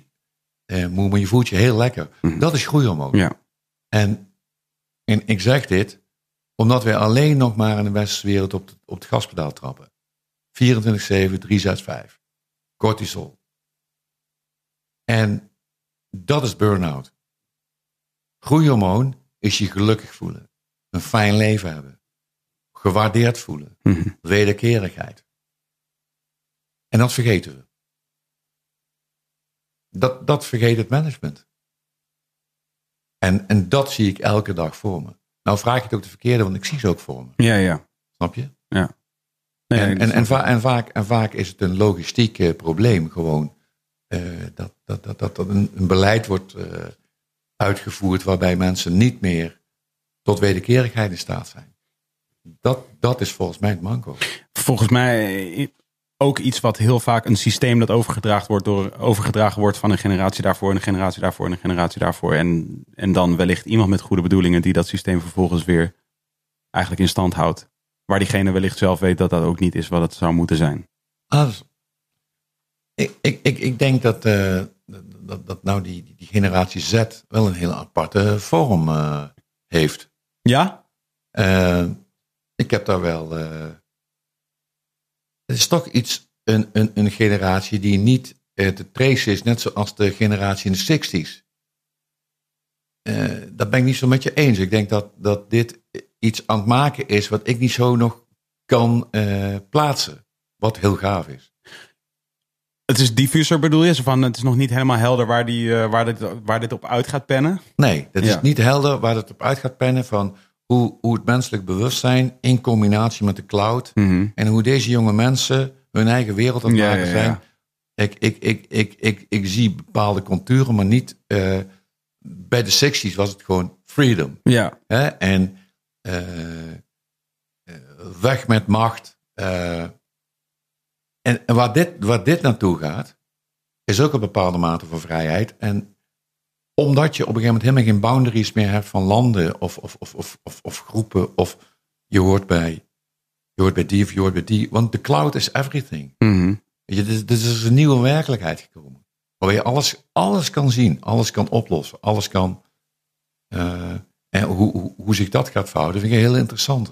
eh, moe, maar je voelt je heel lekker. Mhm. Dat is groeihormoon. ja. En, en ik zeg dit omdat wij alleen nog maar in de westerse wereld op, het- op het gaspedaal trappen. 24-7, 365. Cortisol. En dat is burn-out. Groeihormoon is je gelukkig voelen. Een fijn leven hebben. Gewaardeerd voelen. Mhm. Wederkerigheid. En dat vergeten we. Dat, dat vergeet het management. En, en dat zie ik elke dag voor me. Nou vraag je het ook de verkeerde, want ik zie ze ook voor me. Ja, ja. Snap je? Nee, en, en, snap en, ik. va- en, vaak, en vaak is het een logistiek eh, probleem gewoon. eh, dat, dat, dat, dat, dat een, een beleid wordt eh, uitgevoerd waarbij mensen niet meer tot wederkerigheid in staat zijn. Dat, dat is volgens mij het manco. Volgens mij ook iets wat heel vaak een systeem dat overgedragen wordt, door, overgedragen wordt van een generatie daarvoor, en een generatie daarvoor en een generatie daarvoor. En, en dan wellicht iemand met goede bedoelingen die dat systeem vervolgens weer eigenlijk in stand houdt. Waar diegene wellicht zelf weet dat dat ook niet is wat het zou moeten zijn. Ah, ik, ik, ik, ik denk dat, eh, dat, dat nou die, die generatie Z wel een hele aparte vorm eh, heeft. Ja? Eh, ik heb daar wel. eh, het is toch iets, een, een, een generatie die niet te tracen is, net zoals de generatie in de 60s. Eh, dat ben ik niet zo met je eens. Ik denk dat, dat dit iets aan het maken is wat ik niet zo nog kan plaatsen. Wat heel gaaf is. Het is diffuser bedoel je? Van, het is nog niet helemaal helder waar, die, eh, waar, dit, waar dit op uit gaat pennen. Nee, het Ja. is niet helder waar het op uit gaat pennen van hoe, hoe het menselijk bewustzijn in combinatie met de cloud Mhm. en hoe deze jonge mensen hun eigen wereld aan het Ja, maken ja, ja. zijn. Ik, ik, ik, ik, ik, ik zie bepaalde contouren, maar niet. eh, bij de 60s was het gewoon freedom. Ja, Hè? En eh, weg met macht. eh. En waar, dit, waar dit naartoe gaat, is ook een bepaalde mate van vrijheid. En omdat je op een gegeven moment helemaal geen boundaries meer hebt van landen of, of, of, of, of, groepen, of je hoort, bij, je hoort bij die of je hoort bij die. Want de cloud is everything. Mhm. Weet je, dit, is- dit is een nieuwe werkelijkheid gekomen. Waar je alles, alles kan zien, alles kan oplossen, alles kan. eh, en hoe, hoe, hoe zich dat gaat verhouden, vind ik een heel interessant.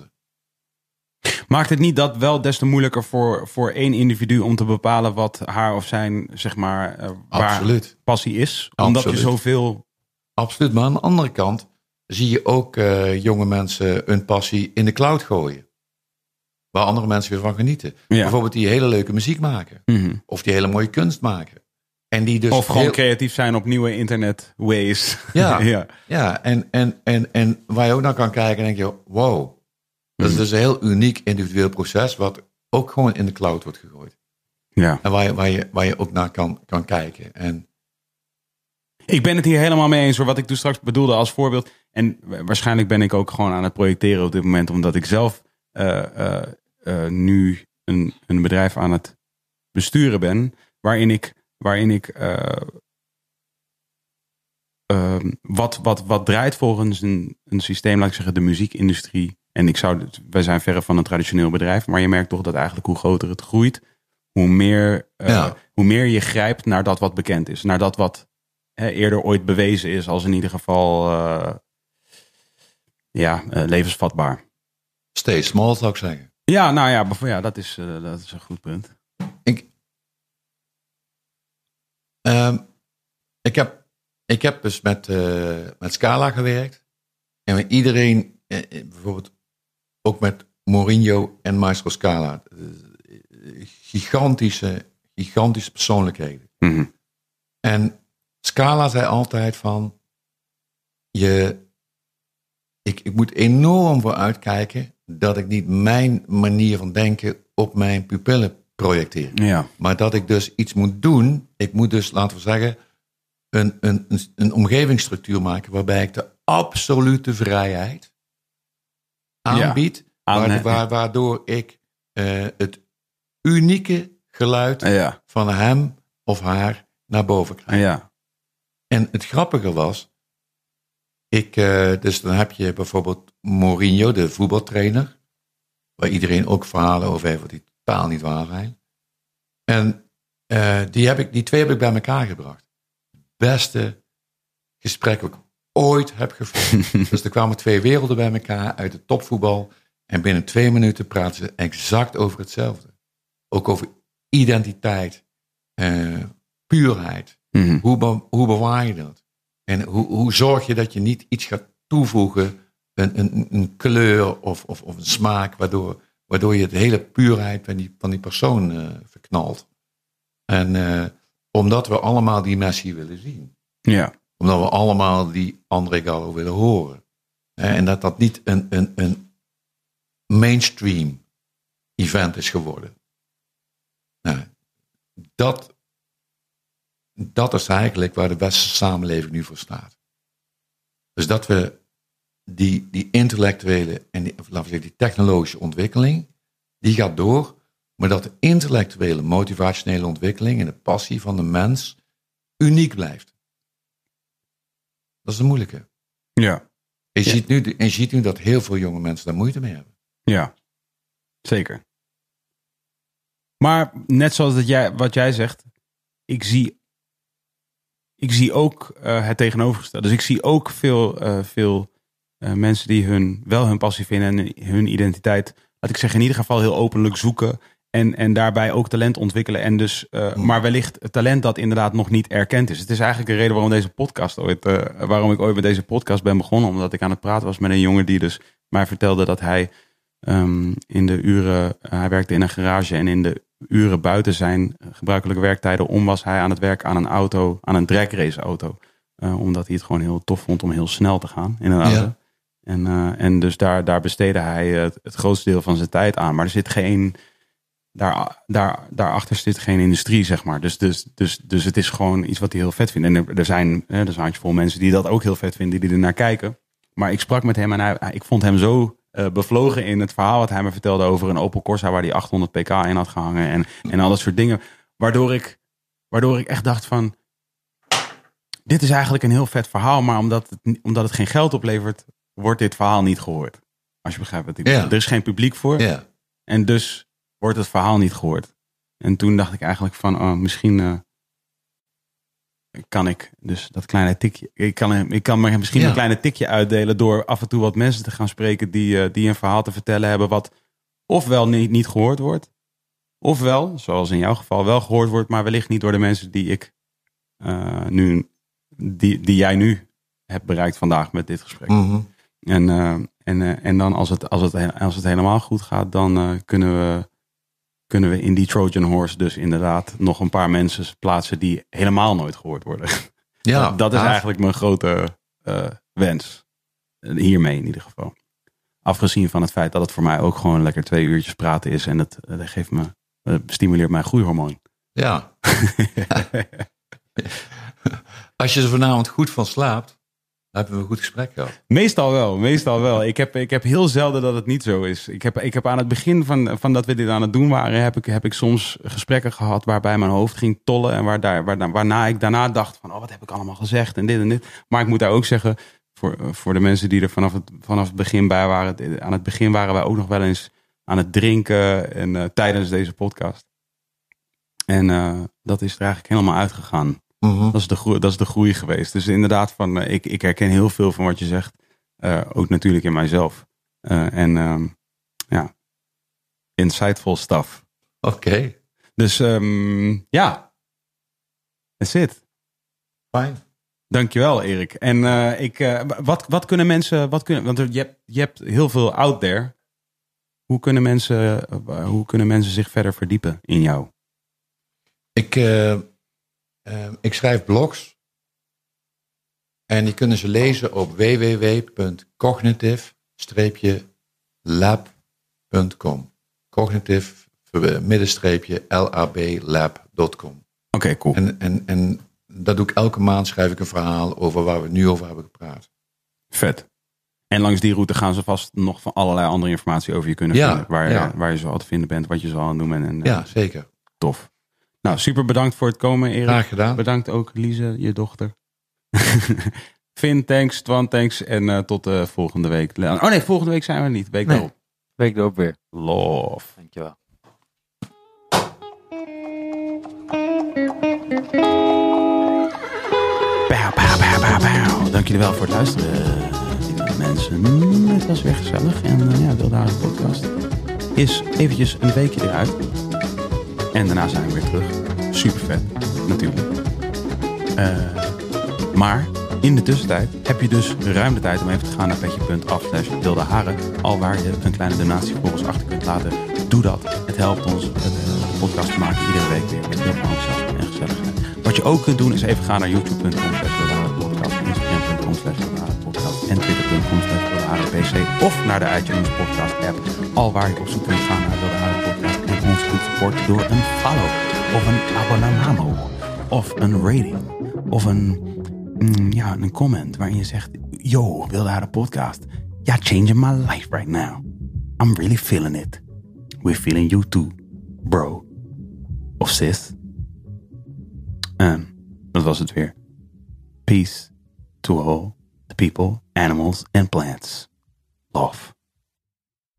Maakt het niet dat wel des te moeilijker voor, voor één individu om te bepalen wat haar of zijn, zeg maar, eh, waar Absoluut. passie is? Omdat je Absoluut. zoveel. Absoluut. Maar aan de andere kant zie je ook eh, jonge mensen hun passie in de cloud gooien. waar andere mensen weer van genieten. Ja. Bijvoorbeeld die hele leuke muziek maken. Mhm. Of die hele mooie kunst maken. En die dus of gewoon heel- creatief zijn op nieuwe internet ways. Ja. ja. Ja, en, en, en, en waar je ook naar kan kijken, denk je, wow. Dat is dus een heel uniek individueel proces, wat ook gewoon in de cloud wordt gegooid. ja. En waar je, waar je, waar je ook naar kan, kan kijken. En Ik ben het hier helemaal mee eens. Voor wat ik toen straks bedoelde als voorbeeld. En wa- waarschijnlijk ben ik ook gewoon aan het projecteren op dit moment. Omdat ik zelf eh, eh, eh, nu een, een bedrijf aan het besturen ben. Waarin ik, waarin ik eh, ehm, wat, wat, wat draait volgens een, een systeem, laat ik zeggen, de muziekindustrie. En ik zou, wij zijn verre van een traditioneel bedrijf. Maar je merkt toch dat eigenlijk hoe groter het groeit, hoe meer, eh, Ja. hoe meer je grijpt naar dat wat bekend is. Naar dat wat hè, eerder ooit bewezen is als in ieder geval eh, ja, eh, levensvatbaar. stay small, zou ik zeggen. Ja, nou ja, ja dat, is, dat is een goed punt. Ik, Ehm, ik, heb, ik heb dus met, met Scala gewerkt. En met iedereen, bijvoorbeeld ook met Mourinho en Maestro Scala. Eh, gigantische, gigantische persoonlijkheden. Mhm. En Scala zei altijd van, je, ik, ik moet enorm voor uitkijken dat ik niet mijn manier van denken op mijn pupillen projecteer. Ja, Maar dat ik dus iets moet doen, ik moet dus, laten we zeggen, een, een, een, een omgevingsstructuur maken waarbij ik de absolute vrijheid aanbied, Aan- waar- waar- waardoor ik eh, het unieke geluid ja, van hem of haar naar boven krijg. ja. En het grappige was, ik, eh, dus dan heb je bijvoorbeeld Mourinho, de voetbaltrainer, waar iedereen ook verhalen over heeft, wat die totaal niet waar zijn. En eh, die, heb ik, die twee heb ik bij elkaar gebracht. Beste gesprek ooit heb gevoerd. dus er kwamen twee werelden bij elkaar uit het topvoetbal. En binnen twee minuten praten ze exact over hetzelfde. Ook over identiteit, eh, puurheid. Mhm. Hoe, be- hoe bewaar je dat? En hoe, hoe zorg je dat je niet iets gaat toevoegen, een, een, een kleur of, of, of een smaak, waardoor, waardoor je de hele puurheid van die, van die persoon eh, verknalt. En eh, omdat we allemaal die Messi willen zien. ja. Omdat we allemaal die André Gallo willen horen. En dat dat niet een, een, een mainstream event is geworden. Nou, dat, dat is eigenlijk waar de westerse samenleving nu voor staat. Dus dat we die, die intellectuele en laten we zeggen, die technologische ontwikkeling, die gaat door, maar dat de intellectuele, motivationele ontwikkeling en de passie van de mens uniek blijft. Dat is de moeilijke. Ja, En je, Ja. ziet nu, en je ziet nu dat heel veel jonge mensen daar moeite mee hebben. ja. Zeker. Maar net zoals dat jij, wat jij zegt, ik zie, ik zie ook eh, het tegenovergestelde. Dus ik zie ook veel, eh, veel eh, mensen die hun, wel hun passie vinden en hun identiteit, laat ik zeggen, in ieder geval heel openlijk zoeken. En, en daarbij ook talent ontwikkelen. En dus, eh, Maar wellicht het talent dat inderdaad nog niet erkend is. Het is eigenlijk een reden waarom deze podcast ooit, eh, waarom ik ooit met deze podcast ben begonnen. Omdat ik aan het praten was met een jongen die dus mij vertelde dat hij ehm, in de uren, eh, hij werkte in een garage en in de uren buiten zijn gebruikelijke werktijden om was hij aan het werk aan een auto, aan een dragrace auto. Omdat hij het gewoon heel tof vond om heel snel te gaan in een auto. Ja. En, en dus daar, daar besteedde hij het, het grootste deel van zijn tijd aan. Maar er zit geen, daar, daar, daarachter zit geen industrie, zeg maar. Dus, dus, dus, dus het is gewoon iets wat hij heel vet vindt. En er, er zijn, zijn handjevol mensen die dat ook heel vet vinden, die er naar kijken. Maar ik sprak met hem en hij, ik vond hem zo eh, bevlogen in het verhaal wat hij me vertelde over een Opel Corsa waar hij 800 pk in had gehangen en, en al dat soort dingen. Waardoor ik, waardoor ik echt dacht van, dit is eigenlijk een heel vet verhaal, maar omdat het, omdat het geen geld oplevert, wordt dit verhaal niet gehoord. Als je begrijpt wat ik Ja. bedoel. Er is geen publiek voor Ja. en dus wordt het verhaal niet gehoord. En toen dacht ik eigenlijk van, oh, misschien eh, kan ik dus dat kleine tikje, ik kan, ik kan maar misschien Ja. een kleine tikje uitdelen door af en toe wat mensen te gaan spreken die, eh, die een verhaal te vertellen hebben wat ofwel niet, niet gehoord wordt, ofwel, zoals in jouw geval, wel gehoord wordt, maar wellicht niet door de mensen die ik eh, nu, die, die jij nu hebt bereikt vandaag met dit gesprek. Mhm. En, En, en dan als het, als, het, als het helemaal goed gaat, dan kunnen, we, kunnen we in die Trojan Horse dus inderdaad nog een paar mensen plaatsen die helemaal nooit gehoord worden. Ja, dat, dat is eigenlijk mijn grote eh, wens. Hiermee in ieder geval. Afgezien van het feit dat het voor mij ook gewoon lekker twee uurtjes praten is. En dat, dat geeft me, dat stimuleert mijn groeihormoon. Ja. Als je er vanavond goed van slaapt, hebben we een goed gesprek gehad. Meestal wel, meestal wel. Ik heb, ik heb heel zelden dat het niet zo is. Ik heb, ik heb aan het begin van, van dat we dit aan het doen waren, heb ik, heb ik soms gesprekken gehad waarbij mijn hoofd ging tollen. En waar daar, waar, waarna ik daarna dacht van, oh, wat heb ik allemaal gezegd en dit en dit. Maar ik moet daar ook zeggen, voor, voor de mensen die er vanaf het, vanaf het begin bij waren. Aan het begin waren wij ook nog wel eens aan het drinken en uh, tijdens deze podcast. En uh, dat is er eigenlijk helemaal uitgegaan. Mhm. Dat, is de groei, dat is de groei geweest. Dus inderdaad, van, uh, ik, ik herken heel veel van wat je zegt. ook natuurlijk in mijzelf. en ehm, ja, insightful stuff. Oké. Okay. Dus um, ja, that's it. Fijn. Dankjewel, Erik. En uh, ik, uh, wat, wat kunnen mensen, wat kunnen, want je hebt, je hebt heel veel out there. Hoe kunnen mensen, uh, hoe kunnen mensen zich verder verdiepen in jou? Ik, ik schrijf blogs. En die kunnen ze lezen op www.cognitive-lab.com. Cognitive, middenstreepje, lab.com. Oké, okay, cool. En, en, en dat doe ik elke maand, schrijf ik een verhaal over waar we nu over hebben gepraat. Vet. En langs die route gaan ze vast nog van allerlei andere informatie over je kunnen ja, vinden. Waar, ja. waar je zo te vinden bent, wat je zo aan het doen bent. En, ja, zeker. Tof. Nou, super bedankt voor het komen, Erik. Graag gedaan. Bedankt ook, Lise, je dochter. Finn, thanks. Twan, thanks. En uh, tot uh, volgende week. Oh nee, volgende week zijn we niet. Week nee. erop. Week erop weer. Love. Dankjewel. Pauw, pauw, pauw, pauw, pauw. Dank jullie wel voor het luisteren, mensen. Het was weer gezellig. En uh, ja, Wilde Haren podcast is eventjes een weekje eruit. En daarna zijn we weer terug. Super vet, natuurlijk. Uh, maar in de tussentijd heb je dus ruim de tijd om even te gaan naar petje.af slash wilde haren. Al waar je een kleine donatie voor ons achter kunt laten. Doe dat. Het helpt ons de podcast te maken iedere week weer met heel veel enthousiasme en gezelligheid. Wat je ook kunt doen is even gaan naar youtube.com slash podcast, instagram.com slash podcast en twitter.com slash pc of naar de iTunes podcast app. Al waar je op zoek kunt gaan naar Wilde podcast en ons kunt supporten door een follow of een abonnement of een rating of een, mm, ja, een comment waarin je zegt, yo, Wilde Haren podcast, ja, changing my life right now. I'm really feeling it. We're feeling you too, bro. Of sis. En dat was het weer. Peace to all the people, animals and plants. Love.